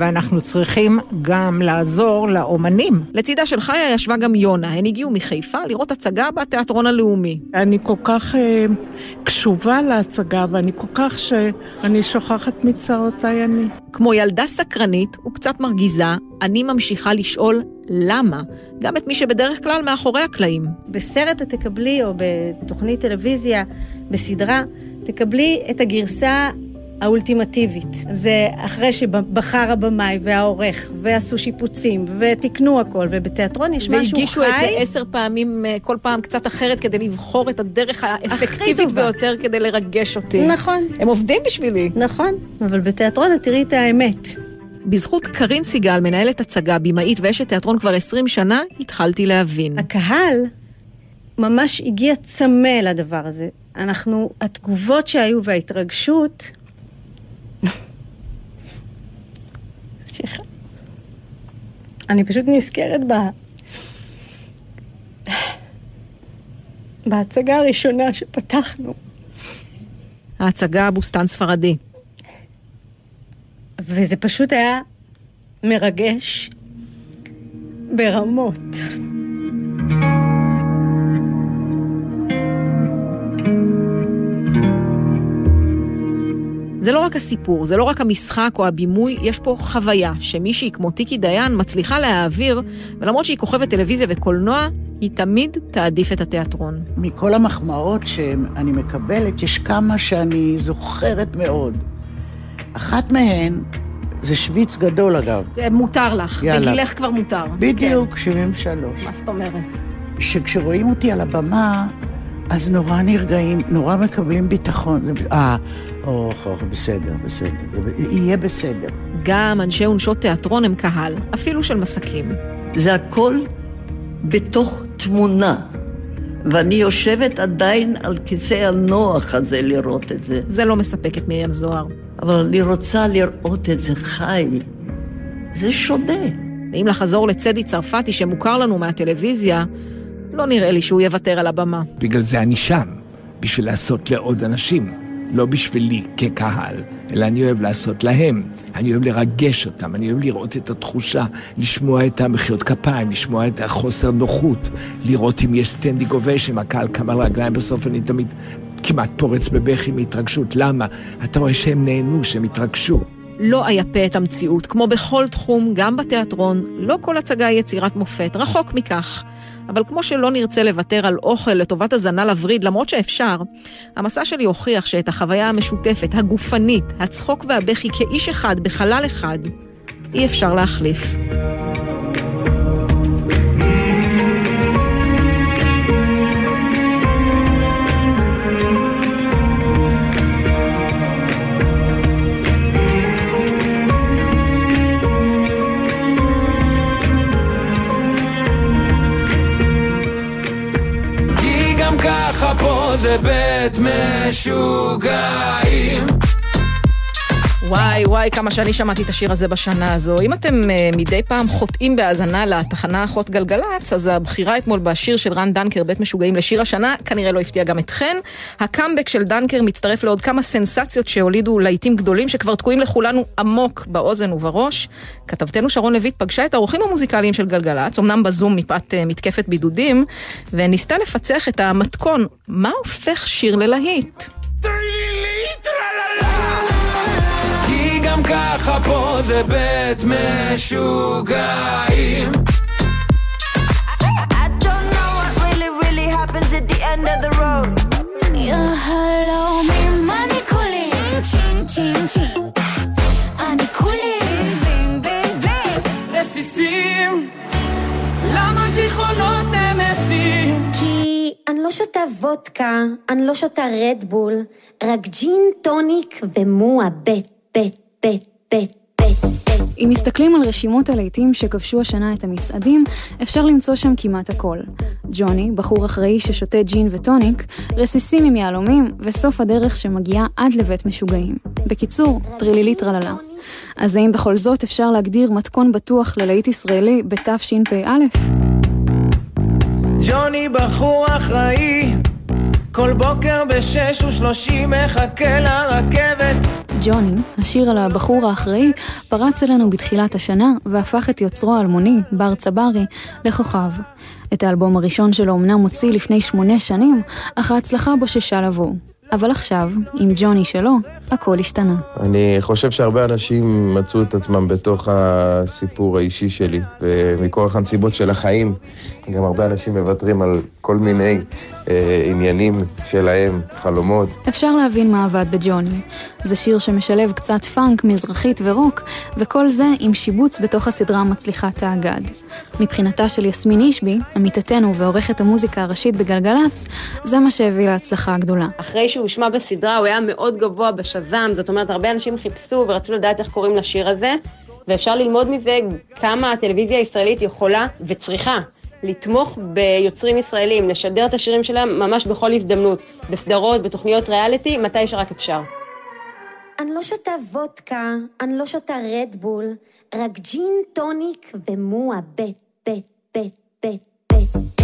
S88: ואנחנו צריכים גם לעזור לאומנים.
S3: לצידה של חיה ישבה גם יונה, הן הגיעו מחיפה לראות הצגה בתיאטרון הלאומי.
S88: אני כל כך אה, קשובה להצגה, ואני כל כך שאני שוכחת מצרותיי אני.
S3: כמו ילדה סקרנית וקצת מרגיזה, אני ממשיכה לשאול למה, גם את מי שבדרך כלל מאחורי הקלעים.
S89: בסרט את תקבלי, או בתוכנית טלוויזיה, בסדרה, תקבלי את הגרסה האולטימטיבית. זה אחרי שבחר הבמאי והעורך, ועשו שיפוצים, ותיקנו הכל, ובתיאטרון יש משהו חי.
S3: והגישו את זה עשר פעמים, אה, כל פעם קצת אחרת, כדי לבחור את הדרך האפקטיבית. ביותר כדי לרגש אותי.
S89: נכון.
S3: הם עובדים בשבילי.
S89: נכון, אבל בתיאטרון את תראי את האמת.
S3: בזכות קרין סיגל, מנהלת הצגה, במאית ואשת תיאטרון כבר 20 שנה, התחלתי להבין.
S89: הקהל ממש הגיע צמא לדבר הזה. אנחנו, התגובות שהיו וההתרגשות... סליחה. אני פשוט נזכרת ב... בהצגה הראשונה שפתחנו.
S3: ההצגה בוסתן ספרדי.
S89: וזה פשוט היה מרגש ברמות.
S3: זה לא רק הסיפור, זה לא רק המשחק או הבימוי, יש פה חוויה שמישהי כמו טיקי דיין מצליחה להעביר, ולמרות שהיא כוכבת טלוויזיה וקולנוע, היא תמיד תעדיף את התיאטרון.
S90: מכל המחמאות שאני מקבלת, יש כמה שאני זוכרת מאוד. אחת מהן זה שוויץ גדול אגב.
S3: זה מותר לך,
S90: יאללה.
S3: בגילך כבר מותר.
S90: בדיוק, 73.
S3: מה זאת אומרת?
S90: שכשרואים אותי על הבמה, אז נורא נרגעים, נורא מקבלים ביטחון. אה, אוח, אוח, בסדר, בסדר, יהיה בסדר.
S3: גם אנשי ונשות תיאטרון הם קהל, אפילו של מסקים.
S87: זה הכל בתוך תמונה. ואני יושבת עדיין על כיסא הנוח הזה לראות את זה.
S3: זה לא מספק את מרים זוהר.
S87: אבל אני רוצה לראות את זה חי. זה שונה.
S3: ואם לחזור לצדי צרפתי שמוכר לנו מהטלוויזיה, לא נראה לי שהוא יוותר על הבמה.
S84: בגלל זה אני שם, בשביל לעשות לעוד אנשים. לא בשבילי כקהל, אלא אני אוהב לעשות להם. אני אוהב לרגש אותם, אני אוהב לראות את התחושה, לשמוע את המחיאות כפיים, לשמוע את החוסר נוחות, לראות אם יש standing ovation, הקהל קם על רגליים בסוף, אני תמיד כמעט פורץ בבכי מהתרגשות. למה? אתה רואה שהם נהנו, שהם התרגשו.
S3: לא אייפה את המציאות. כמו בכל תחום, גם בתיאטרון, לא כל הצגה היא יצירת מופת, רחוק מכך. אבל כמו שלא נרצה לוותר על אוכל לטובת הזנה לווריד, למרות שאפשר, המסע שלי הוכיח שאת החוויה המשותפת, הגופנית, הצחוק והבכי כאיש אחד, בחלל אחד, אי אפשר להחליף.
S73: ככה פה זה בית משוגעים
S3: וואי וואי, כמה שאני שמעתי את השיר הזה בשנה הזו. אם אתם uh, מדי פעם חוטאים בהאזנה לתחנה אחות גלגלצ, אז הבחירה אתמול בשיר של רן דנקר, בית משוגעים לשיר השנה, כנראה לא הפתיע גם אתכן. הקאמבק של דנקר מצטרף לעוד כמה סנסציות שהולידו להיטים גדולים שכבר תקועים לכולנו עמוק באוזן ובראש. כתבתנו שרון לויט פגשה את האורחים המוזיקליים של גלגלצ, אמנם בזום מפאת uh, מתקפת בידודים, וניסתה לפצח את המתכון, מה הופך שיר ללהיט?
S73: כי גם ככה פה זה בית משוגעים
S91: I don't know what really, really happens at the end of the road. Yeah, hello, me money cooling. Ching, ching, ching. אני cooling. Bing, bing, bing.
S73: רסיסים, למה זיכרונות נמסים?
S91: כי אני לא שותה וודקה, אני לא שותה רדבול, רק ג'ין טוניק ומועה בית, בית, בית, בית, בית.
S92: אם מסתכלים על רשימות הלהיטים שכבשו השנה את המצעדים, אפשר למצוא שם כמעט הכל. ג'וני, בחור אחראי ששותה ג'ין וטוניק, רסיסים עם יהלומים, וסוף הדרך שמגיעה עד לבית משוגעים. בקיצור, טרילילי טרללה. אז האם בכל זאת אפשר להגדיר מתכון בטוח ללהיט ישראלי בתשפ"א?
S73: ג'וני בחור אחראי, כל בוקר בשש ושלושים מחכה לרכבת.
S92: ג'וני, השיר על הבחור האחראי, פרץ אלינו בתחילת השנה והפך את יוצרו האלמוני, בר צברי, לכוכב. את האלבום הראשון שלו אמנם הוציא לפני שמונה שנים, אך ההצלחה בוששה לבוא. אבל עכשיו, עם ג'וני שלו, הכל השתנה.
S93: אני חושב שהרבה אנשים מצאו את עצמם בתוך הסיפור האישי שלי, ומכורח הנסיבות של החיים, גם הרבה אנשים מוותרים על כל מיני אה, עניינים שלהם, חלומות.
S92: אפשר להבין מה עבד בג'וני. זה שיר שמשלב קצת פאנק, מזרחית ורוק, וכל זה עם שיבוץ בתוך הסדרה המצליחת האגד. מבחינתה של יסמין אישבי, עמיתתנו ועורכת המוזיקה הראשית בגלגלצ, זה מה שהביא להצלחה הגדולה.
S94: אחרי שהוא הושמע בסדרה, הוא היה מאוד גבוה בשז"ם, זאת אומרת, הרבה אנשים חיפשו ורצו לדעת איך קוראים לשיר הזה, ואפשר ללמוד מזה כמה הטלוויזיה הישראלית יכולה וצריכה לתמוך ביוצרים ישראלים, לשדר את השירים שלהם ממש בכל הזדמנות, בסדרות, בתוכניות ריאליטי, מתי שרק אפשר.
S91: אני לא שותה וודקה, אני לא שותה רדבול, רק ג'ין טוניק ומועה בית, בית, בית, בית.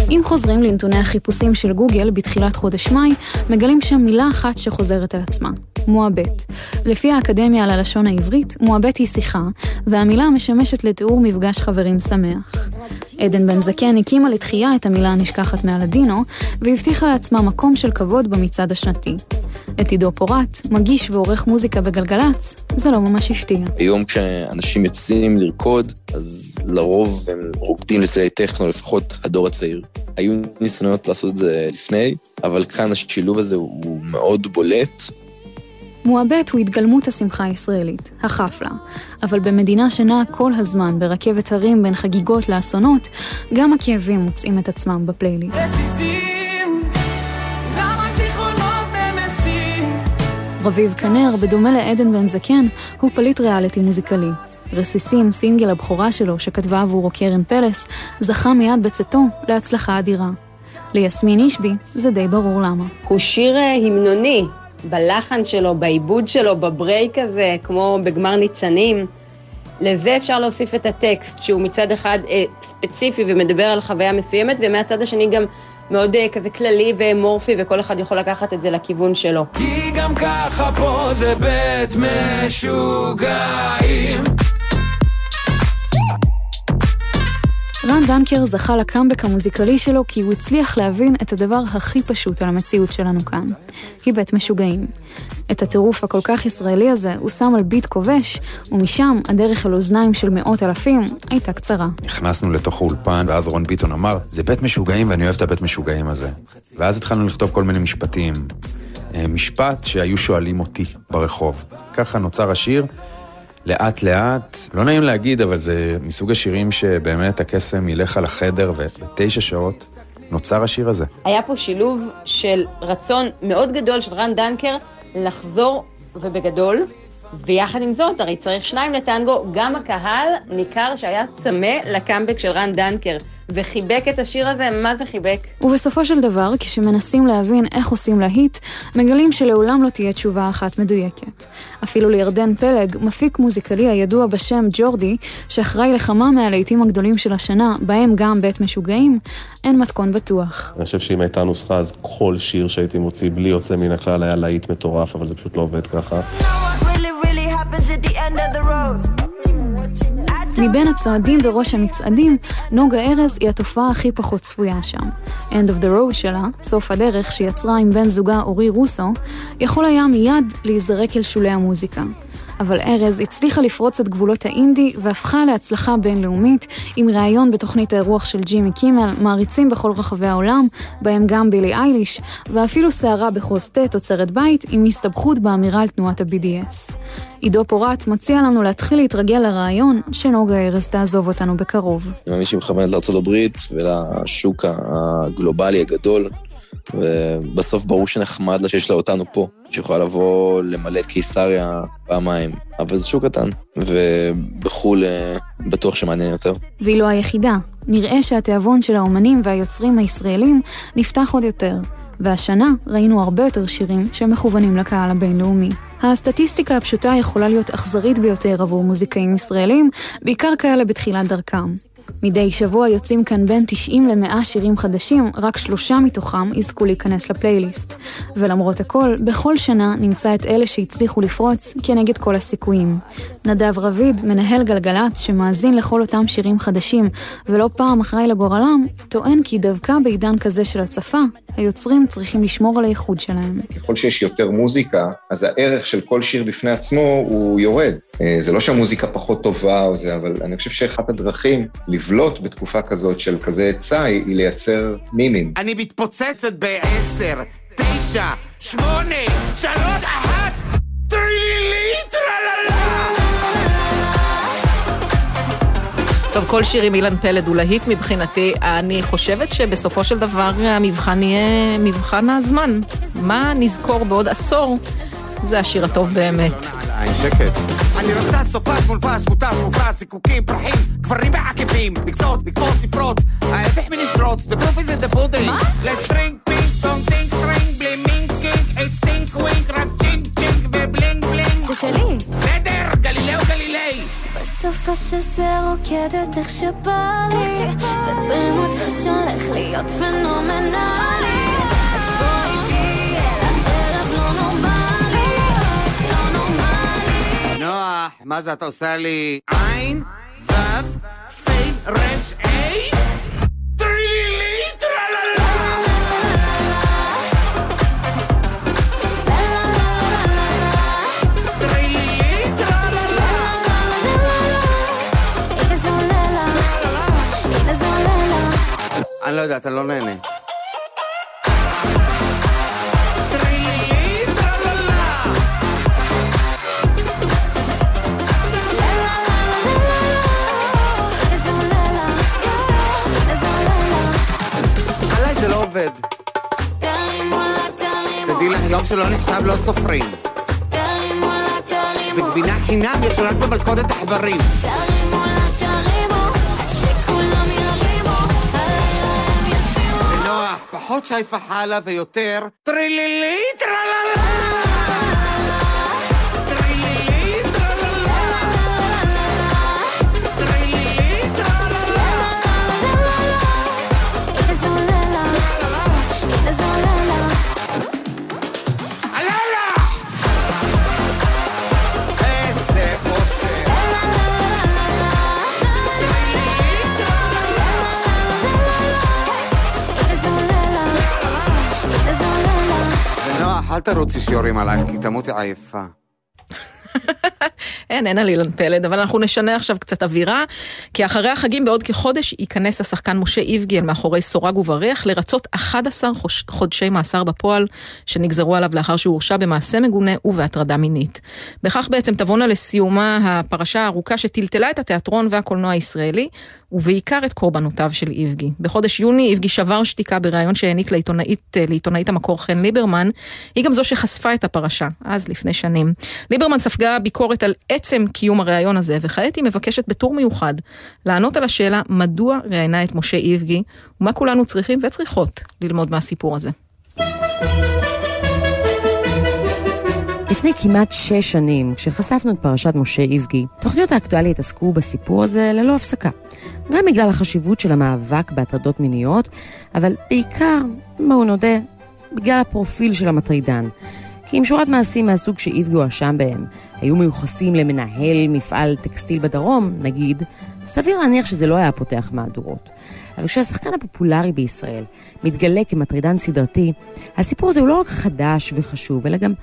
S92: אם חוזרים לנתוני החיפושים של גוגל בתחילת חודש מאי, מגלים שם מילה אחת שחוזרת על עצמה, מועבט. לפי האקדמיה ללשון העברית, מועבט היא שיחה, והמילה משמשת לתיאור מפגש חברים שמח. עדן בן זקן הקימה לתחייה את המילה הנשכחת מהלדינו, והבטיחה לעצמה מקום של כבוד במצעד השנתי. את עידו פורט, מגיש ועורך מוזיקה בגלגלצ, זה לא ממש הפתיע.
S95: היום כשאנשים יוצאים לרקוד, אז לרוב הם רוקדים לצלילי טכנו, לפחות הדור הצעיר. היו ניסיונות לעשות את זה לפני, אבל כאן השילוב הזה הוא מאוד בולט.
S92: מועבט הוא התגלמות השמחה הישראלית, החפלה. אבל במדינה שנעה כל הזמן ברכבת הרים בין חגיגות לאסונות, גם הכאבים מוצאים את עצמם בפלייליסט. רביב כנר, בדומה לעדן בן זקן, הוא פליט ריאליטי מוזיקלי. רסיסים, סינגל הבכורה שלו, שכתבה עבורו קרן פלס, זכה מיד בצאתו להצלחה אדירה. ליסמין אישבי זה די ברור למה.
S94: הוא שיר אה, המנוני, בלחן שלו, בעיבוד שלו, ב break הזה, כמו בגמר ניצנים. לזה אפשר להוסיף את הטקסט, שהוא מצד אחד אה, ספציפי ומדבר על חוויה מסוימת, ומהצד השני גם מאוד אה, כזה כללי ואמורפי, וכל אחד יכול לקחת את זה לכיוון שלו.
S83: כי גם ככה פה זה בית משוגעים.
S92: רן דנקר זכה לקאמבק המוזיקלי שלו כי הוא הצליח להבין את הדבר הכי פשוט על המציאות שלנו כאן. היא בית משוגעים. את הטירוף הכל כך ישראלי הזה הוא שם על ביט כובש, ומשם הדרך אל אוזניים של מאות אלפים הייתה קצרה.
S96: נכנסנו לתוך האולפן, ואז רון ביטון אמר, זה בית משוגעים ואני אוהב את הבית משוגעים הזה. ואז התחלנו לכתוב כל מיני משפטים. אה, משפט שהיו שואלים אותי ברחוב. ככה נוצר השיר. לאט לאט, לא נעים להגיד, אבל זה מסוג השירים שבאמת הקסם ילך על החדר, ובתשע שעות נוצר השיר הזה.
S94: היה פה שילוב של רצון מאוד גדול של רן דנקר לחזור ובגדול, ויחד עם זאת, הרי צריך שניים לטנגו, גם הקהל ניכר שהיה צמא לקאמבק של רן דנקר, וחיבק את השיר הזה, מה זה חיבק?
S92: ובסופו של דבר, כשמנסים להבין איך עושים להיט, מגלים שלעולם לא תהיה תשובה אחת מדויקת. אפילו לירדן פלג, מפיק מוזיקלי הידוע בשם ג'ורדי, שאחראי לכמה מהלהיטים הגדולים של השנה, בהם גם בית משוגעים, אין מתכון בטוח.
S97: אני חושב שאם הייתה נוסחה, אז כל שיר שהייתי מוציא בלי יוצא מן הכלל היה להיט מטורף, אבל זה פשוט לא עובד ככה.
S91: really,
S92: מבין הצועדים בראש המצעדים, נוגה ארז היא התופעה הכי פחות צפויה שם. End of the road שלה, סוף הדרך שיצרה עם בן זוגה אורי רוסו, יכול היה מיד להיזרק אל שולי המוזיקה. אבל ארז הצליחה לפרוץ את גבולות האינדי והפכה להצלחה בינלאומית עם ראיון בתוכנית האירוח של ג'ימי קימל, מעריצים בכל רחבי העולם, בהם גם בילי אייליש, ואפילו סערה בחוס תה תוצרת בית עם הסתבכות באמירה על תנועת ה-BDS. עידו פורט מציע לנו להתחיל להתרגל לרעיון שנוגה ארז תעזוב אותנו בקרוב.
S95: אני מאמין שהיא מכוונת הברית ולשוק הגלובלי הגדול, ובסוף ברור שנחמד לה שיש לה אותנו פה, שיכולה לבוא למלא את קיסריה פעמיים, אבל זה שוק קטן, ובחו"ל אה, בטוח שמעניין יותר.
S92: והיא לא היחידה. נראה שהתיאבון של האומנים והיוצרים הישראלים נפתח עוד יותר. והשנה ראינו הרבה יותר שירים שמכוונים לקהל הבינלאומי. הסטטיסטיקה הפשוטה יכולה להיות אכזרית ביותר עבור מוזיקאים ישראלים, בעיקר כאלה בתחילת דרכם. מדי שבוע יוצאים כאן בין 90 ל-100 שירים חדשים, רק שלושה מתוכם יזכו להיכנס לפלייליסט. ולמרות הכל, בכל שנה נמצא את אלה שהצליחו לפרוץ כנגד כל הסיכויים. נדב רביד, מנהל גלגלצ שמאזין לכל אותם שירים חדשים, ולא פעם אחראי לגורלם, טוען כי דווקא בעידן כזה של הצפה, היוצרים צריכים לשמור על הייחוד שלהם.
S98: ככל שיש יותר מוזיקה, אז הערך של כל שיר בפני עצמו הוא יורד. אה, זה לא שהמוזיקה פחות טובה או זה, אבל אני חושב שאחת הדרכים לבלוט בתקופה כזאת של כזה היצע היא לייצר מימים.
S83: אני מתפוצצת בעשר, תשע, שמונה, שלוש, אחת, טרילילי, טרללה!
S3: טוב, כל שיר עם אילן פלד הוא להיט מבחינתי. אני חושבת שבסופו של דבר המבחן יהיה מבחן הזמן. מה נזכור בעוד עשור? זה השיר הטוב באמת.
S83: אני רוצה סופש מונפש, מותש, מופרש, זיקוקים, פרחים, גברים בעקבים, לקפוץ, לקפוץ, לפרוץ, ההפך מלפרוץ, the proof is in the pudding. Let's drink, ping, pong, think, string, בלי מינקינג, it's stink, wink, רק צ'ינק, צ'ינק ובלינג, בלינג.
S91: זה שלי.
S83: בסדר, גלילאו גלילי.
S91: בסוף השזה רוקדת איך שבא לי ובמוצא שהולך להיות פנומנלי
S83: נוח, מה זה אתה עושה לי? עין, וו, פי, רש, איי? טרילילי, טרללה! אני לא יודע, אתה לא נהנה. עובד. תדעי לך, יום שלא נחשב לא סופרים. וגבינה חינם יש רק במלכודת עכברים.
S91: תרימו לה תרימו עד שכולם ירימו הלילה הם ישירו
S83: פחות שייפה חלה ויותר טרילילי טרללה אל תרוצי שיורים עלייך, כי תמותי עייפה.
S3: אין, אין על אילן פלד, אבל אנחנו נשנה עכשיו קצת אווירה, כי אחרי החגים בעוד כחודש ייכנס השחקן משה איבגי אל מאחורי סורג ובריח לרצות 11 חוש- חודשי מאסר בפועל שנגזרו עליו לאחר שהוא הורשע במעשה מגונה ובהטרדה מינית. בכך בעצם תבואנה לסיומה הפרשה הארוכה שטלטלה את התיאטרון והקולנוע הישראלי, ובעיקר את קורבנותיו של איבגי. בחודש יוני איבגי שבר שתיקה בריאיון שהעניק לעיתונאית, לעיתונאית המקור חן ליברמן, היא גם זו שחשפה את הפרשה, אז לפני שנים. ליברמן ספגה ביקורת על עצם קיום הריאיון הזה, וכעת היא מבקשת בטור מיוחד לענות על השאלה מדוע ראיינה את משה איבגי, ומה כולנו צריכים וצריכות ללמוד מהסיפור הזה.
S66: לפני כמעט שש שנים, כשחשפנו את פרשת משה איבגי, תוכניות האקטואליה עסקו בסיפור הזה ללא הפסקה. גם בגלל החשיבות של המאבק בהטרדות מיניות, אבל בעיקר, בואו נודה, בגלל הפרופיל של המטרידן. כי אם שורת מעשים מהסוג שאיבגי הואשם בהם היו מיוחסים למנהל מפעל טקסטיל בדרום, נגיד, סביר להניח שזה לא היה פותח מהדורות. אבל כשהשחקן הפופולרי בישראל מתגלה כמטרידן סדרתי, הסיפור הזה הוא לא רק חדש וחשוב, אלא גם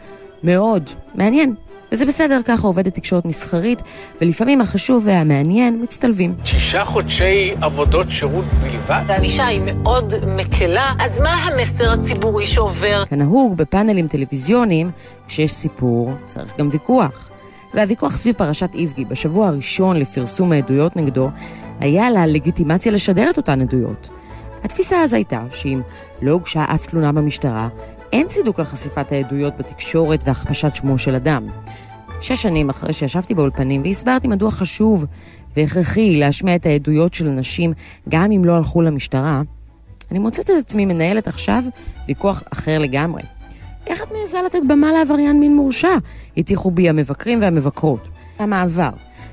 S66: מאוד מעניין. וזה בסדר, ככה עובדת תקשורת מסחרית, ולפעמים החשוב והמעניין מצטלבים.
S99: שישה חודשי עבודות שירות בלבד?
S66: הענישה היא מאוד מקלה, אז מה המסר הציבורי שעובר? כנהוג בפאנלים טלוויזיוניים, כשיש סיפור, צריך גם ויכוח. והוויכוח סביב פרשת איבגי בשבוע הראשון לפרסום העדויות נגדו, היה על הלגיטימציה לשדר את אותן עדויות. התפיסה אז הייתה שאם לא הוגשה אף תלונה במשטרה, אין צידוק לחשיפת העדויות בתקשורת והכפשת שמו של אדם. שש שנים אחרי שישבתי באולפנים והסברתי מדוע חשוב והכרחי להשמיע את העדויות של אנשים גם אם לא הלכו למשטרה, אני מוצאת את עצמי מנהלת עכשיו ויכוח אחר לגמרי. איך את מעיזה לתת במה לעבריין מין מורשע? הטיחו בי המבקרים והמבקרות. המעבר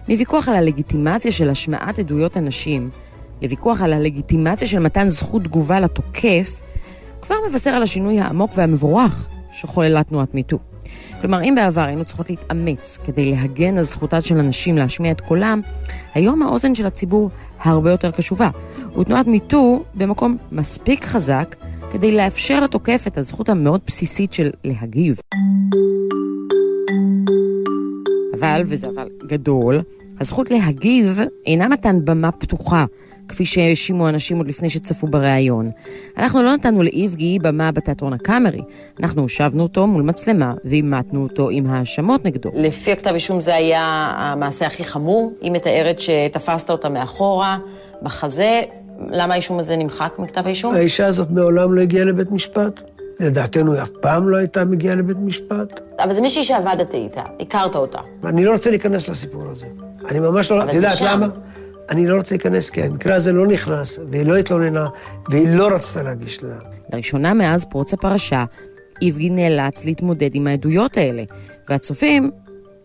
S66: מוויכוח על הלגיטימציה של השמעת עדויות אנשים לוויכוח על הלגיטימציה של מתן זכות תגובה לתוקף, כבר מבשר על השינוי העמוק והמבורך שחוללה תנועת מיטו. כלומר, אם בעבר היינו צריכות להתאמץ כדי להגן על זכותן של אנשים להשמיע את קולם, היום האוזן של הציבור הרבה יותר קשובה. ותנועת מיטו במקום מספיק חזק כדי לאפשר לתוקף את הזכות המאוד בסיסית של להגיב. אבל, וזה אבל גדול, הזכות להגיב אינה מתן במה פתוחה, כפי שהאשימו אנשים עוד לפני שצפו בריאיון. אנחנו לא נתנו לאיבגי במה בתיאטרון הקאמרי. אנחנו הושבנו אותו מול מצלמה ואימתנו אותו עם האשמות נגדו.
S100: לפי הכתב אישום זה היה המעשה הכי חמור. היא מתארת שתפסת אותה מאחורה, בחזה. למה האישום הזה נמחק מכתב האישום?
S101: האישה הזאת מעולם לא הגיעה לבית משפט. לדעתנו היא אף פעם לא הייתה מגיעה לבית משפט.
S100: אבל זה מישהי שעבדת איתה, הכרת אותה.
S101: אני לא רוצה להיכנס לסיפור הזה. אני ממש לא...
S100: אבל
S101: את יודעת. למה? אני לא רוצה להיכנס, כי המקרה הזה לא נכנס, והיא לא התלוננה, והיא לא רצתה להגיש תלונה.
S66: לראשונה מאז פרוץ הפרשה, איבגי נאלץ להתמודד עם העדויות האלה, והצופים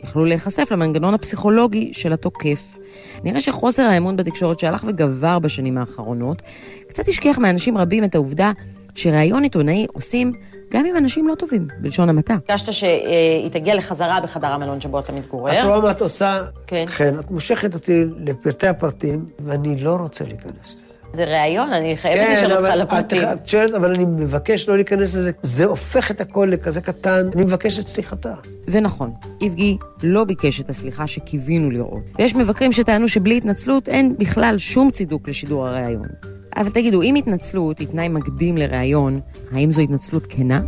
S66: יכלו להיחשף למנגנון הפסיכולוגי של התוקף. נראה שחוסר האמון בתקשורת שהלך וגבר בשנים האחרונות, קצת השכיח מאנשים רבים את העובדה שראיון עיתונאי עושים גם עם אנשים לא טובים, בלשון המעטה.
S100: ביקשת שהיא תגיע לחזרה בחדר המלון שבו אתה מתגורר.
S101: את רואה מה את עושה?
S100: כן.
S101: כן, את מושכת אותי לפרטי הפרטים, ואני לא רוצה להיכנס לזה.
S100: זה ראיון, אני חייבת
S101: כן,
S100: לשאול אותך
S101: אבל
S100: לפרטים.
S101: את, את שואלת, אבל אני מבקש לא להיכנס לזה. זה הופך את הכל לכזה קטן, אני מבקש את סליחתה.
S66: ונכון, איבגי לא ביקש את הסליחה שקיווינו לראות. ויש מבקרים שטענו שבלי התנצלות אין בכלל שום צידוק לשידור הראיון. אבל תגידו, אם התנצלות היא תנאי מקדים לראיון, האם זו התנצלות כנה?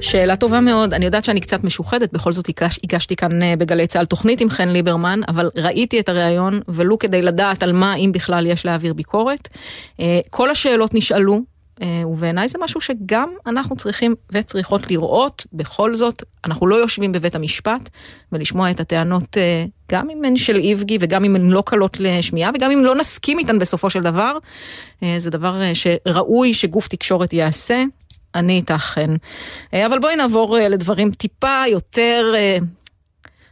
S3: שאלה טובה מאוד, אני יודעת שאני קצת משוחדת, בכל זאת הגש, הגשתי כאן אה, בגלי צה"ל תוכנית עם חן ליברמן, אבל ראיתי את הריאיון, ולו כדי לדעת על מה, אם בכלל, יש להעביר ביקורת. אה, כל השאלות נשאלו, ובעיניי זה משהו שגם אנחנו צריכים וצריכות לראות. בכל זאת, אנחנו לא יושבים בבית המשפט ולשמוע את הטענות, אה, גם אם הן של איבגי וגם אם הן לא קלות לשמיעה וגם אם לא נסכים איתן בסופו של דבר. אה, זה דבר שראוי שגוף תקשורת יעשה. אני איתכן. אבל בואי נעבור לדברים טיפה יותר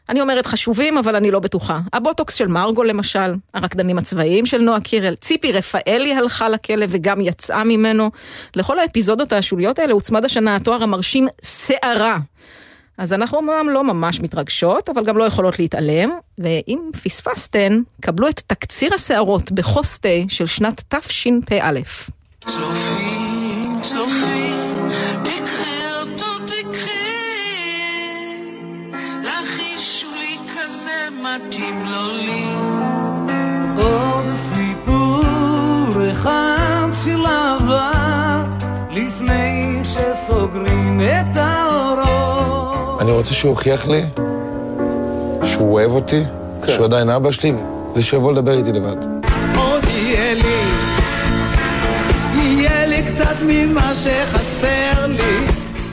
S3: אני אומרת חשובים, אבל אני לא בטוחה. הבוטוקס של מרגו למשל, הרקדנים הצבאיים של נועה קירל, ציפי רפאלי הלכה לכלא וגם יצאה ממנו. לכל האפיזודות השוליות האלה הוצמד השנה התואר המרשים שערה. אז אנחנו אמנם לא ממש מתרגשות, אבל גם לא יכולות להתעלם, ואם פספסתן, קבלו את תקציר השערות בחוסטה של שנת תשפ"א. צופים, צופים מתאים לו לי. עוד סיפור אחד של אהבה, לפני שסוגרים את האורות.
S7: אני רוצה שהוא יוכיח לי שהוא אוהב אותי, כן. שהוא עדיין אבא שלי, זה שיבוא לדבר איתי לבד.
S102: עוד יהיה לי, יהיה לי קצת ממה שחסר לי.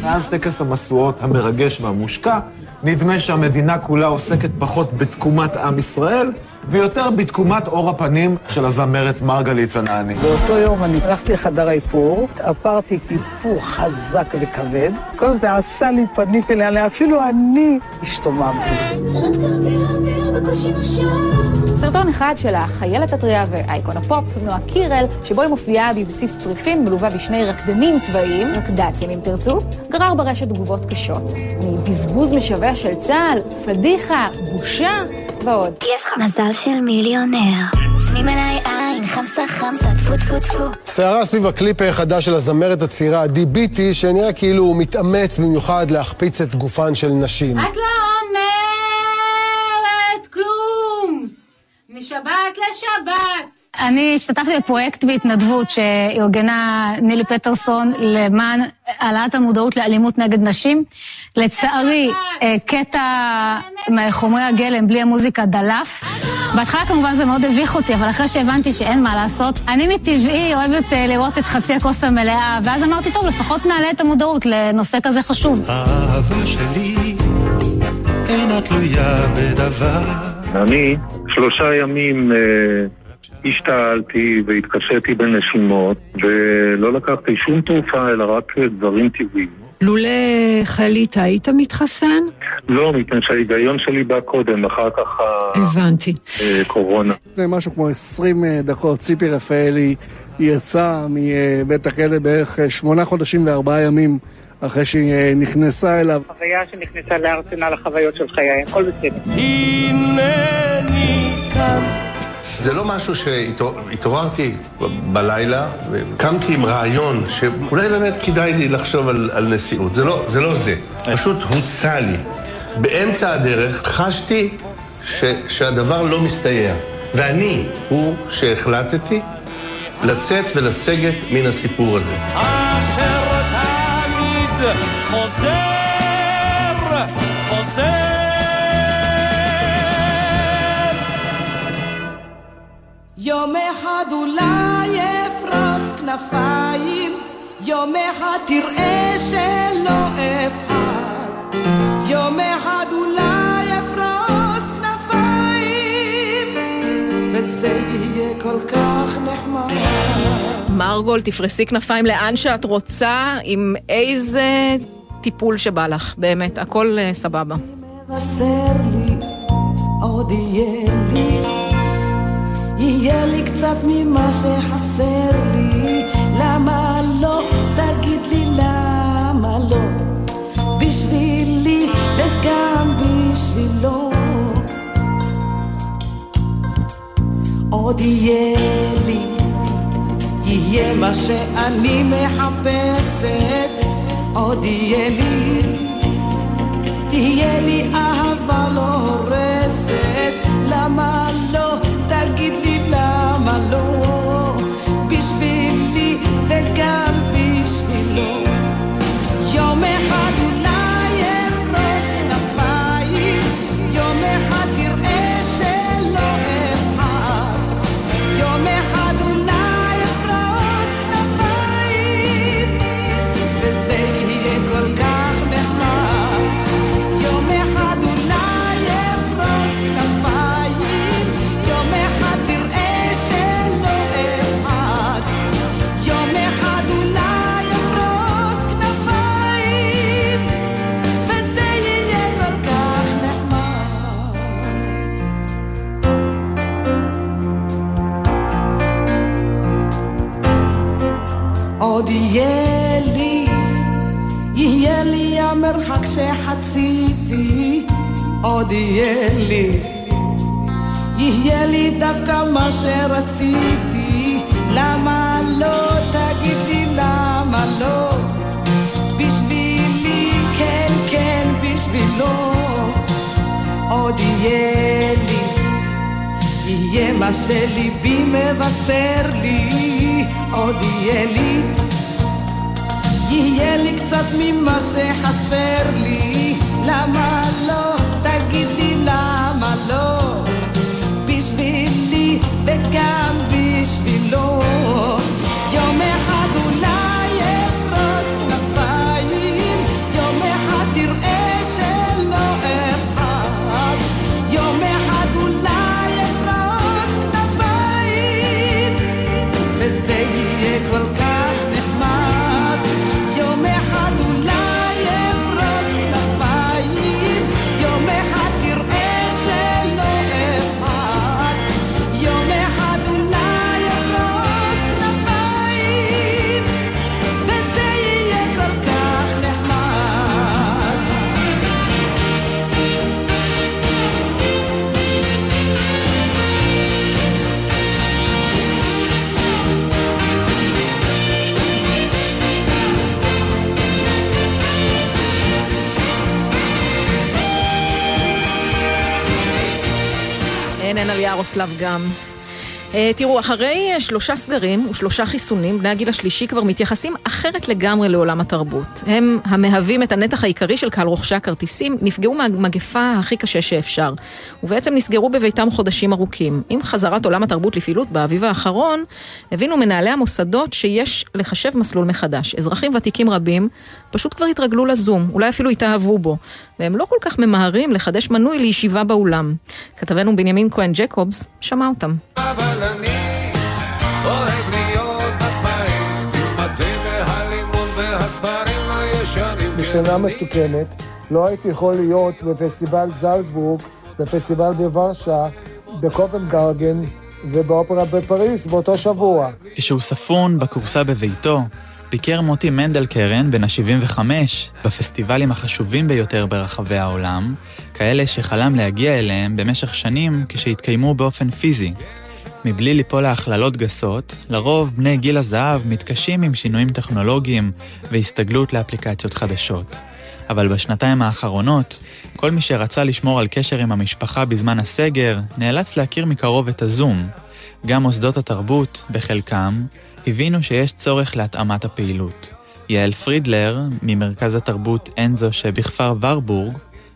S103: מאז טקס המשואות המרגש והמושקע, נדמה שהמדינה כולה עוסקת פחות בתקומת עם ישראל, ויותר בתקומת אור הפנים של הזמרת מרגלית צנעני.
S83: באותו יום אני הלכתי לחדר האיפור, עברתי איפור חזק וכבד, כל זה עשה לי פנים אליי, אפילו אני השתוממתי.
S104: סרטון אחד של החיילת הטריה ואייקון הפופ, נועה קירל, שבו היא מופיעה בבסיס צריפין, מלווה בשני רקדנים צבאיים, רקדצים אם תרצו, גרר ברשת תגובות קשות. מבזבוז משווע של צה"ל, פדיחה, בושה ועוד.
S105: יש לך מזל של מיליונר. שמים עליי עין, חמסה חמסה, טפו טפו טפו.
S101: סערה סביב הקליפ החדש של הזמרת הצעירה עדי ביטי, שנראה כאילו הוא מתאמץ במיוחד להחפיץ את גופן של נשים.
S105: את לא אומרת משבת לשבת!
S104: אני השתתפתי בפרויקט בהתנדבות שארגנה נילי פטרסון למען העלאת המודעות לאלימות נגד נשים. לצערי, אה, קטע מחומרי הגלם בלי המוזיקה דלף. בהתחלה כמובן זה מאוד הביך אותי, אבל אחרי שהבנתי שאין מה לעשות, אני מטבעי אוהבת אה, לראות את חצי הכוס המלאה, ואז אמרתי, טוב, לפחות נעלה את המודעות לנושא כזה חשוב.
S95: האהבה שלי אינה תלויה בדבר.
S106: אני שלושה ימים... אה, השתעלתי והתקשיתי בנשימות, ולא לקחתי שום תרופה, אלא רק דברים טבעיים.
S107: לולא חלית, היית מתחסן?
S106: לא, מפני שההיגיון שלי בא קודם, אחר כך
S107: הבנתי.
S106: קורונה.
S108: לפני משהו כמו 20 דקות, ציפי רפאלי יצאה מבית הכלא בערך שמונה חודשים וארבעה ימים אחרי שהיא נכנסה אליו.
S109: חוויה שנכנסה לארסנל החוויות של חיי, הכל בסדר.
S95: הנני כאן זה לא משהו שהתעוררתי בלילה וקמתי עם רעיון שאולי באמת כדאי לי לחשוב על, על נשיאות. זה לא זה. לא זה. פשוט הוצע לי. באמצע הדרך חשתי ש, שהדבר לא מסתייע. ואני הוא שהחלטתי לצאת ולסגת מן הסיפור הזה.
S102: אשר חוזר, חוזר
S105: יום אחד אולי אפרס כנפיים, יום אחד תראה שלא אפחד, יום אחד אולי אפרס כנפיים, וזה יהיה כל כך נחמד.
S3: מרגול, תפרסי כנפיים לאן שאת רוצה, עם איזה טיפול שבא לך, באמת, הכל uh, סבבה.
S105: עוד לי יהיה לי קצת ממה שחסר לי, למה לא? תגיד לי למה לא? בשבילי וגם בשבילו. עוד יהיה לי, יהיה מה שאני מחפשת, עוד יהיה לי, תהיה לי אהבה לא הורסת, שחציתי, עוד יהיה לי, יהיה לי דווקא מה שרציתי, למה לא, תגידי למה לא, בשבילי, כן, כן, בשבילו, עוד יהיה לי, יהיה מה שליבי מבשר לי, עוד יהיה לי, יהיה לי קצת ממה שחסר לי, למה לא, תגיד לי למה לא, בשבילי וגם
S3: אין, אין על ירוסלב גם. אה, תראו, אחרי אה, שלושה סגרים ושלושה חיסונים, בני הגיל השלישי כבר מתייחסים אחרת לגמרי לעולם התרבות. הם המהווים את הנתח העיקרי של קהל רוכשי הכרטיסים, נפגעו מהמגפה הכי קשה שאפשר, ובעצם נסגרו בביתם חודשים ארוכים. עם חזרת עולם התרבות לפעילות באביב האחרון, הבינו מנהלי המוסדות שיש לחשב מסלול מחדש. אזרחים ותיקים רבים פשוט כבר התרגלו לזום, אולי אפילו התאהבו בו, והם לא כל כך ממהרים לחדש מנוי לישיבה באולם. כתבנו בנימין כהן ג'קובס שמע אותם.
S83: אבל
S110: בשנה מתוקנת לא הייתי יכול להיות בפסטיבל זלצבורג, בפסטיבל בוורשה, בקופנגרגן ובאופרה בפריז באותו שבוע.
S111: כשהוא ספון בכורסה בביתו, ביקר מוטי מנדל קרן, בן ה-75, בפסטיבלים החשובים ביותר ברחבי העולם, כאלה שחלם להגיע אליהם במשך שנים כשהתקיימו באופן פיזי. מבלי ליפול להכללות גסות, לרוב בני גיל הזהב מתקשים עם שינויים טכנולוגיים והסתגלות לאפליקציות חדשות. אבל בשנתיים האחרונות, כל מי שרצה לשמור על קשר עם המשפחה בזמן הסגר, נאלץ להכיר מקרוב את הזום. גם מוסדות התרבות, בחלקם, הבינו שיש צורך להתאמת הפעילות. יעל פרידלר, ממרכז התרבות אנזו שבכפר ורבורג,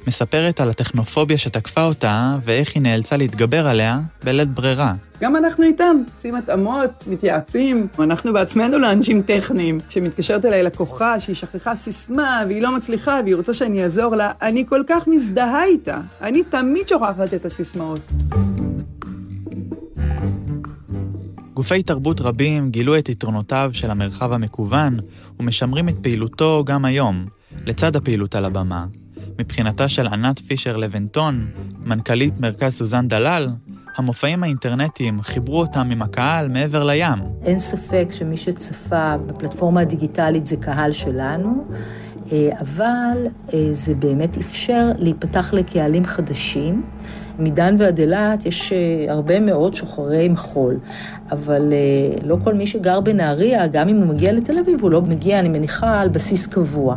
S111: מספרת על הטכנופוביה שתקפה אותה ואיך היא נאלצה להתגבר עליה בלית ברירה.
S112: גם אנחנו איתם, עושים התאמות, מתייעצים. אנחנו בעצמנו לא אנשים טכניים. כשמתקשרת אליי לקוחה שהיא שכחה סיסמה והיא לא מצליחה והיא רוצה שאני אעזור לה, אני כל כך מזדהה איתה. אני תמיד שוכחת את הסיסמאות.
S111: גופי תרבות רבים גילו את יתרונותיו של המרחב המקוון ומשמרים את פעילותו גם היום, לצד הפעילות על הבמה. מבחינתה של ענת פישר לבנטון, מנכ"לית מרכז סוזן דלל, המופעים האינטרנטיים חיברו אותם עם הקהל מעבר לים.
S113: אין ספק שמי שצפה בפלטפורמה הדיגיטלית זה קהל שלנו, אה, אבל אה, זה באמת אפשר להיפתח לקהלים חדשים. מדן ועד אילת יש אה, הרבה מאוד שוחרי מחול, אבל לא כל מי שגר בנהריה, גם אם הוא מגיע לתל אביב, הוא לא מגיע, אני מניחה, על בסיס קבוע.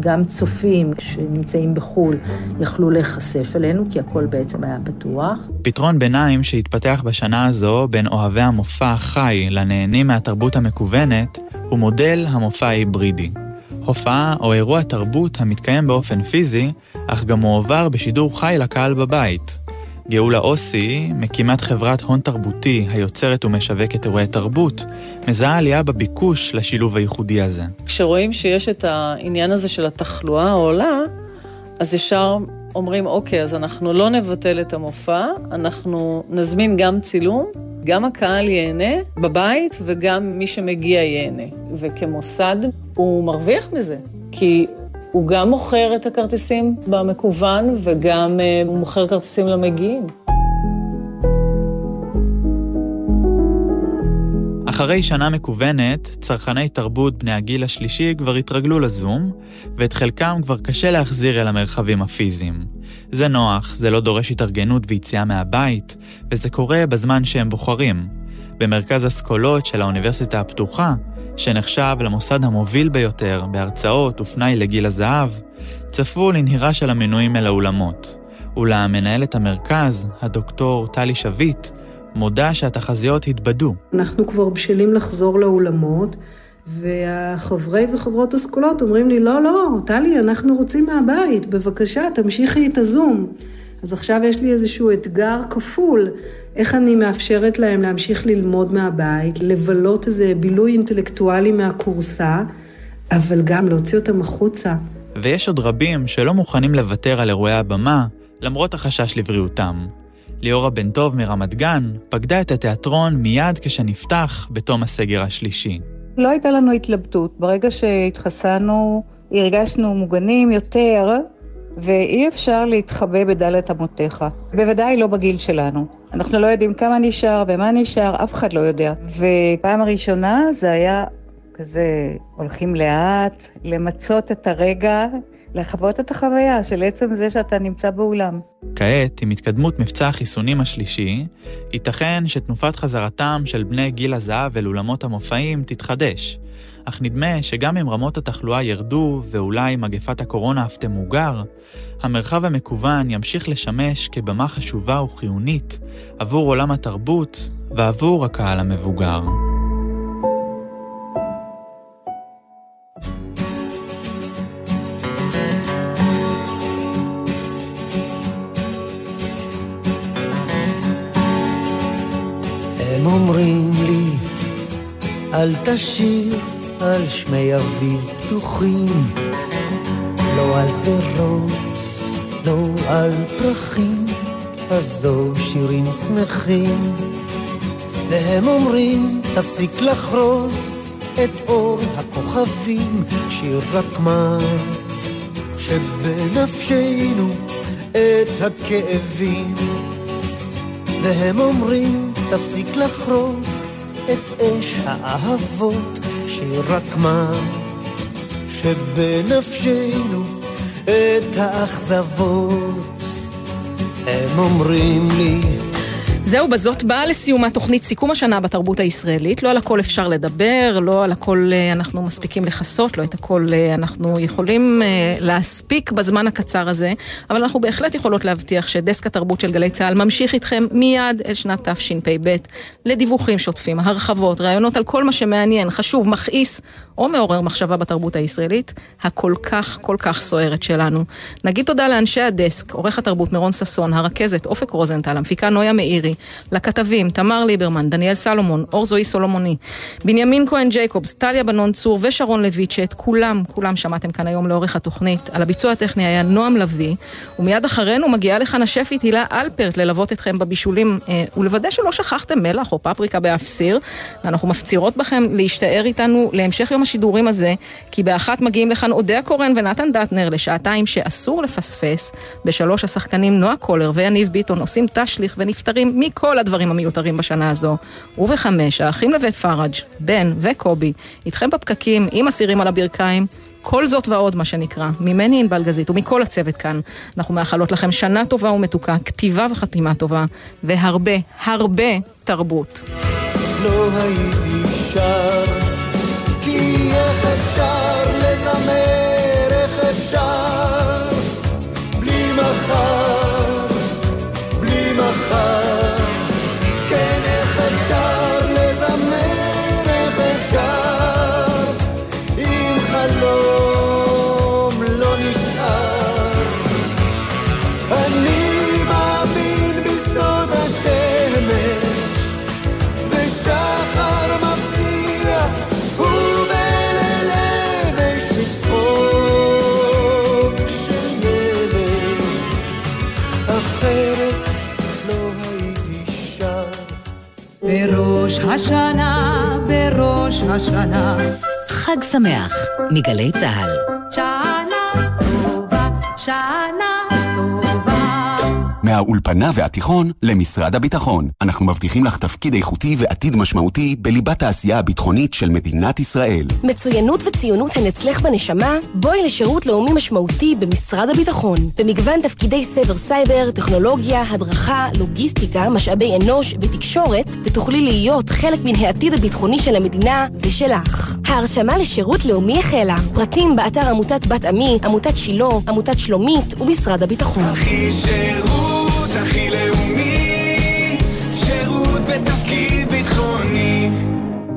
S113: גם צופים שנמצאים בחו"ל יכלו להיחשף אלינו, כי הכל בעצם היה פתוח.
S111: פתרון ביניים שהתפתח בשנה הזו בין אוהבי המופע החי לנהנים מהתרבות המקוונת, הוא מודל המופע ההיברידי. הופעה או אירוע תרבות המתקיים באופן פיזי, אך גם מועבר בשידור חי לקהל בבית. גאולה אוסי, מקימת חברת הון תרבותי היוצרת ומשווקת אירועי תרבות, מזהה עלייה בביקוש לשילוב הייחודי הזה.
S112: כשרואים שיש את העניין הזה של התחלואה העולה, אז ישר אומרים, אוקיי, אז אנחנו לא נבטל את המופע, אנחנו נזמין גם צילום, גם הקהל ייהנה בבית וגם מי שמגיע ייהנה. וכמוסד הוא מרוויח מזה, כי הוא גם מוכר את הכרטיסים במקוון וגם הוא מוכר כרטיסים למגיעים.
S111: אחרי שנה מקוונת, צרכני תרבות בני הגיל השלישי כבר התרגלו לזום, ואת חלקם כבר קשה להחזיר אל המרחבים הפיזיים. זה נוח, זה לא דורש התארגנות ויציאה מהבית, וזה קורה בזמן שהם בוחרים. במרכז אסכולות של האוניברסיטה הפתוחה, שנחשב למוסד המוביל ביותר בהרצאות ופנאי לגיל הזהב, צפו לנהירה של המנויים אל האולמות. אולם מנהלת המרכז, הדוקטור טלי שביט, מודה שהתחזיות התבדו.
S114: אנחנו כבר בשלים לחזור לאולמות, והחברי וחברות אסכולות אומרים לי, לא, לא, טלי, אנחנו רוצים מהבית, בבקשה, תמשיכי את הזום. אז עכשיו יש לי איזשהו אתגר כפול, איך אני מאפשרת להם להמשיך ללמוד מהבית, לבלות איזה בילוי אינטלקטואלי מהכורסה, אבל גם להוציא אותם החוצה.
S111: ויש עוד רבים שלא מוכנים לוותר על אירועי הבמה, למרות החשש לבריאותם. ליאורה בן טוב מרמת גן פקדה את התיאטרון מיד כשנפתח בתום הסגר השלישי.
S115: לא הייתה לנו התלבטות. ברגע שהתחסנו, הרגשנו מוגנים יותר, ואי אפשר להתחבא בדלת אמותיך. בוודאי לא בגיל שלנו. אנחנו לא יודעים כמה נשאר ומה נשאר, אף אחד לא יודע. ופעם הראשונה זה היה כזה, הולכים לאט, למצות את הרגע, לחוות את החוויה של עצם זה שאתה נמצא באולם.
S111: כעת, עם התקדמות מבצע החיסונים השלישי, ייתכן שתנופת חזרתם של בני גיל הזהב אל אולמות המופעים תתחדש. אך נדמה שגם אם רמות התחלואה ירדו ואולי מגפת הקורונה אף תמוגר, המרחב המקוון ימשיך לשמש כבמה חשובה וחיונית עבור עולם התרבות ועבור הקהל המבוגר.
S60: הם אומרים לי, אל תשיר על שמי אביב פתוחים, לא על שדרות, לא על פרחים, עזוב שירים שמחים. והם אומרים, תפסיק לחרוז את אור הכוכבים, שיר רק מה שבנפשנו את הכאבים. והם אומרים, תפסיק לחרוז את אש האהבות, שרק מה שבנפשנו את האכזבות. הם אומרים לי,
S3: זהו, בזאת באה לסיומה תוכנית סיכום השנה בתרבות הישראלית. לא על הכל אפשר לדבר, לא על הכל אה, אנחנו מספיקים לכסות, לא את הכל אה, אנחנו יכולים אה, להספיק בזמן הקצר הזה, אבל אנחנו בהחלט יכולות להבטיח שדסק התרבות של גלי צה"ל ממשיך איתכם מיד אל שנת תשפ"ב, לדיווחים שוטפים, הרחבות, ראיונות על כל מה שמעניין, חשוב, מכעיס או מעורר מחשבה בתרבות הישראלית, הכל כך כל כך סוערת שלנו. נגיד תודה לאנשי הדסק, עורך התרבות מירון ששון, הרכזת אופק רוזנטל, המפיקה נויה מאירי, לכתבים תמר ליברמן, דניאל סלומון, אור זוהי סולומוני, בנימין כהן ג'ייקובס, טליה בנון צור ושרון לויט, שאת כולם, כולם שמעתם כאן היום לאורך התוכנית. על הביצוע הטכני היה נועם לביא, ומיד אחרינו מגיעה לכאן השפית הילה אלפרט ללוות אתכם בבישולים אה, ולוודא שלא שכחתם מלח או פפריקה באף סיר. ואנחנו מפצירות בכם להשתער איתנו להמשך יום השידורים הזה, כי באחת מגיעים לכאן אודיה קורן ונתן דטנר לשעתיים שאסור לפספס. בשלוש השחקנים נועה קולר ויניב ביטון עושים תשליך ונפטרים מכל הדברים המיותרים בשנה הזו. ובחמש, האחים לבית פראג', בן וקובי, איתכם בפקקים עם אסירים על הברכיים. כל זאת ועוד, מה שנקרא, ממני ענבל גזית ומכל הצוות כאן. אנחנו מאחלות לכם שנה טובה ומתוקה, כתיבה וחתימה טובה, והרבה, הרבה תרבות.
S60: לא הייתי שר,
S116: השנה, בראש השנה.
S117: חג שמח מגלי צה"ל.
S116: שנה
S69: מהאולפנה והתיכון למשרד הביטחון. אנחנו מבטיחים לך תפקיד איכותי ועתיד משמעותי בליבת העשייה הביטחונית של מדינת ישראל.
S16: מצוינות וציונות הן אצלך בנשמה? בואי לשירות לאומי משמעותי במשרד הביטחון. במגוון תפקידי סבר סייבר, טכנולוגיה, הדרכה, לוגיסטיקה, משאבי אנוש ותקשורת, ותוכלי להיות חלק מן העתיד הביטחוני של המדינה ושלך. ההרשמה לשירות לאומי החלה. פרטים באתר עמותת בת עמי, עמותת שילה, עמותת שלומית ומשרד הביטחון.
S105: הכי שירות, הכי לאומי, שירות בתפקיד ביטחוני.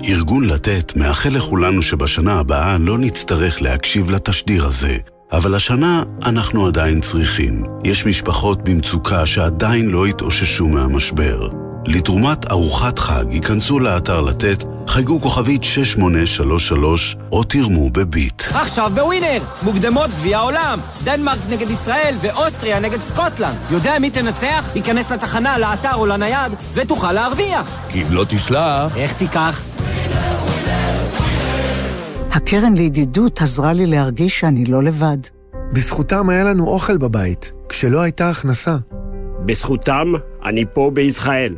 S118: ארגון לתת מאחל לכולנו שבשנה הבאה לא נצטרך להקשיב לתשדיר הזה. אבל השנה אנחנו עדיין צריכים. יש משפחות במצוקה שעדיין לא התאוששו מהמשבר. לתרומת ארוחת חג ייכנסו לאתר לתת, חייגו כוכבית 6833 או תרמו בביט.
S119: עכשיו בווינר! מוקדמות גביע העולם! דנמרק נגד ישראל ואוסטריה נגד סקוטלנד. יודע מי תנצח? ייכנס לתחנה, לאתר או לנייד, ותוכל להרוויח.
S49: כי אם לא תשלח...
S119: איך תיקח?
S120: הקרן לידידות עזרה לי להרגיש שאני לא לבד.
S121: בזכותם היה לנו אוכל בבית, כשלא הייתה הכנסה.
S122: בזכותם אני פה בישראל.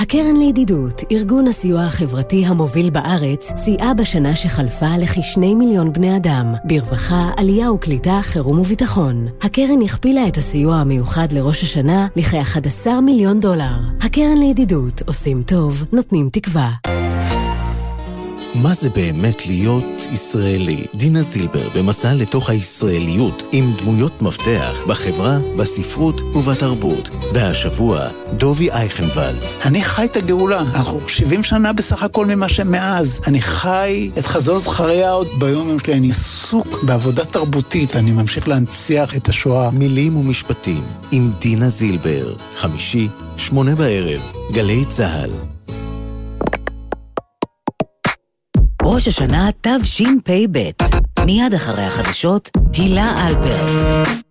S57: הקרן לידידות, ארגון הסיוע החברתי המוביל בארץ, סייעה בשנה שחלפה לכשני מיליון בני אדם, ברווחה, עלייה וקליטה, חירום וביטחון. הקרן הכפילה את הסיוע המיוחד לראש השנה לכ-11 מיליון דולר. הקרן לידידות, עושים טוב, נותנים תקווה.
S95: מה זה באמת להיות ישראלי? דינה זילבר במסע לתוך הישראליות עם דמויות מפתח בחברה, בספרות ובתרבות. והשבוע, דובי אייכנוולד.
S123: אני חי את הגאולה, אנחנו 70 שנה בסך הכל ממה שמאז. אני חי את חזון זכריה עוד ביום יום שלי, אני עסוק בעבודה תרבותית, אני ממשיך להנציח את השואה.
S95: מילים ומשפטים עם דינה זילבר, חמישי, שמונה בערב, גלי צה"ל.
S57: ראש השנה תשפ"ב. מיד אחרי החדשות, הילה אלפרט.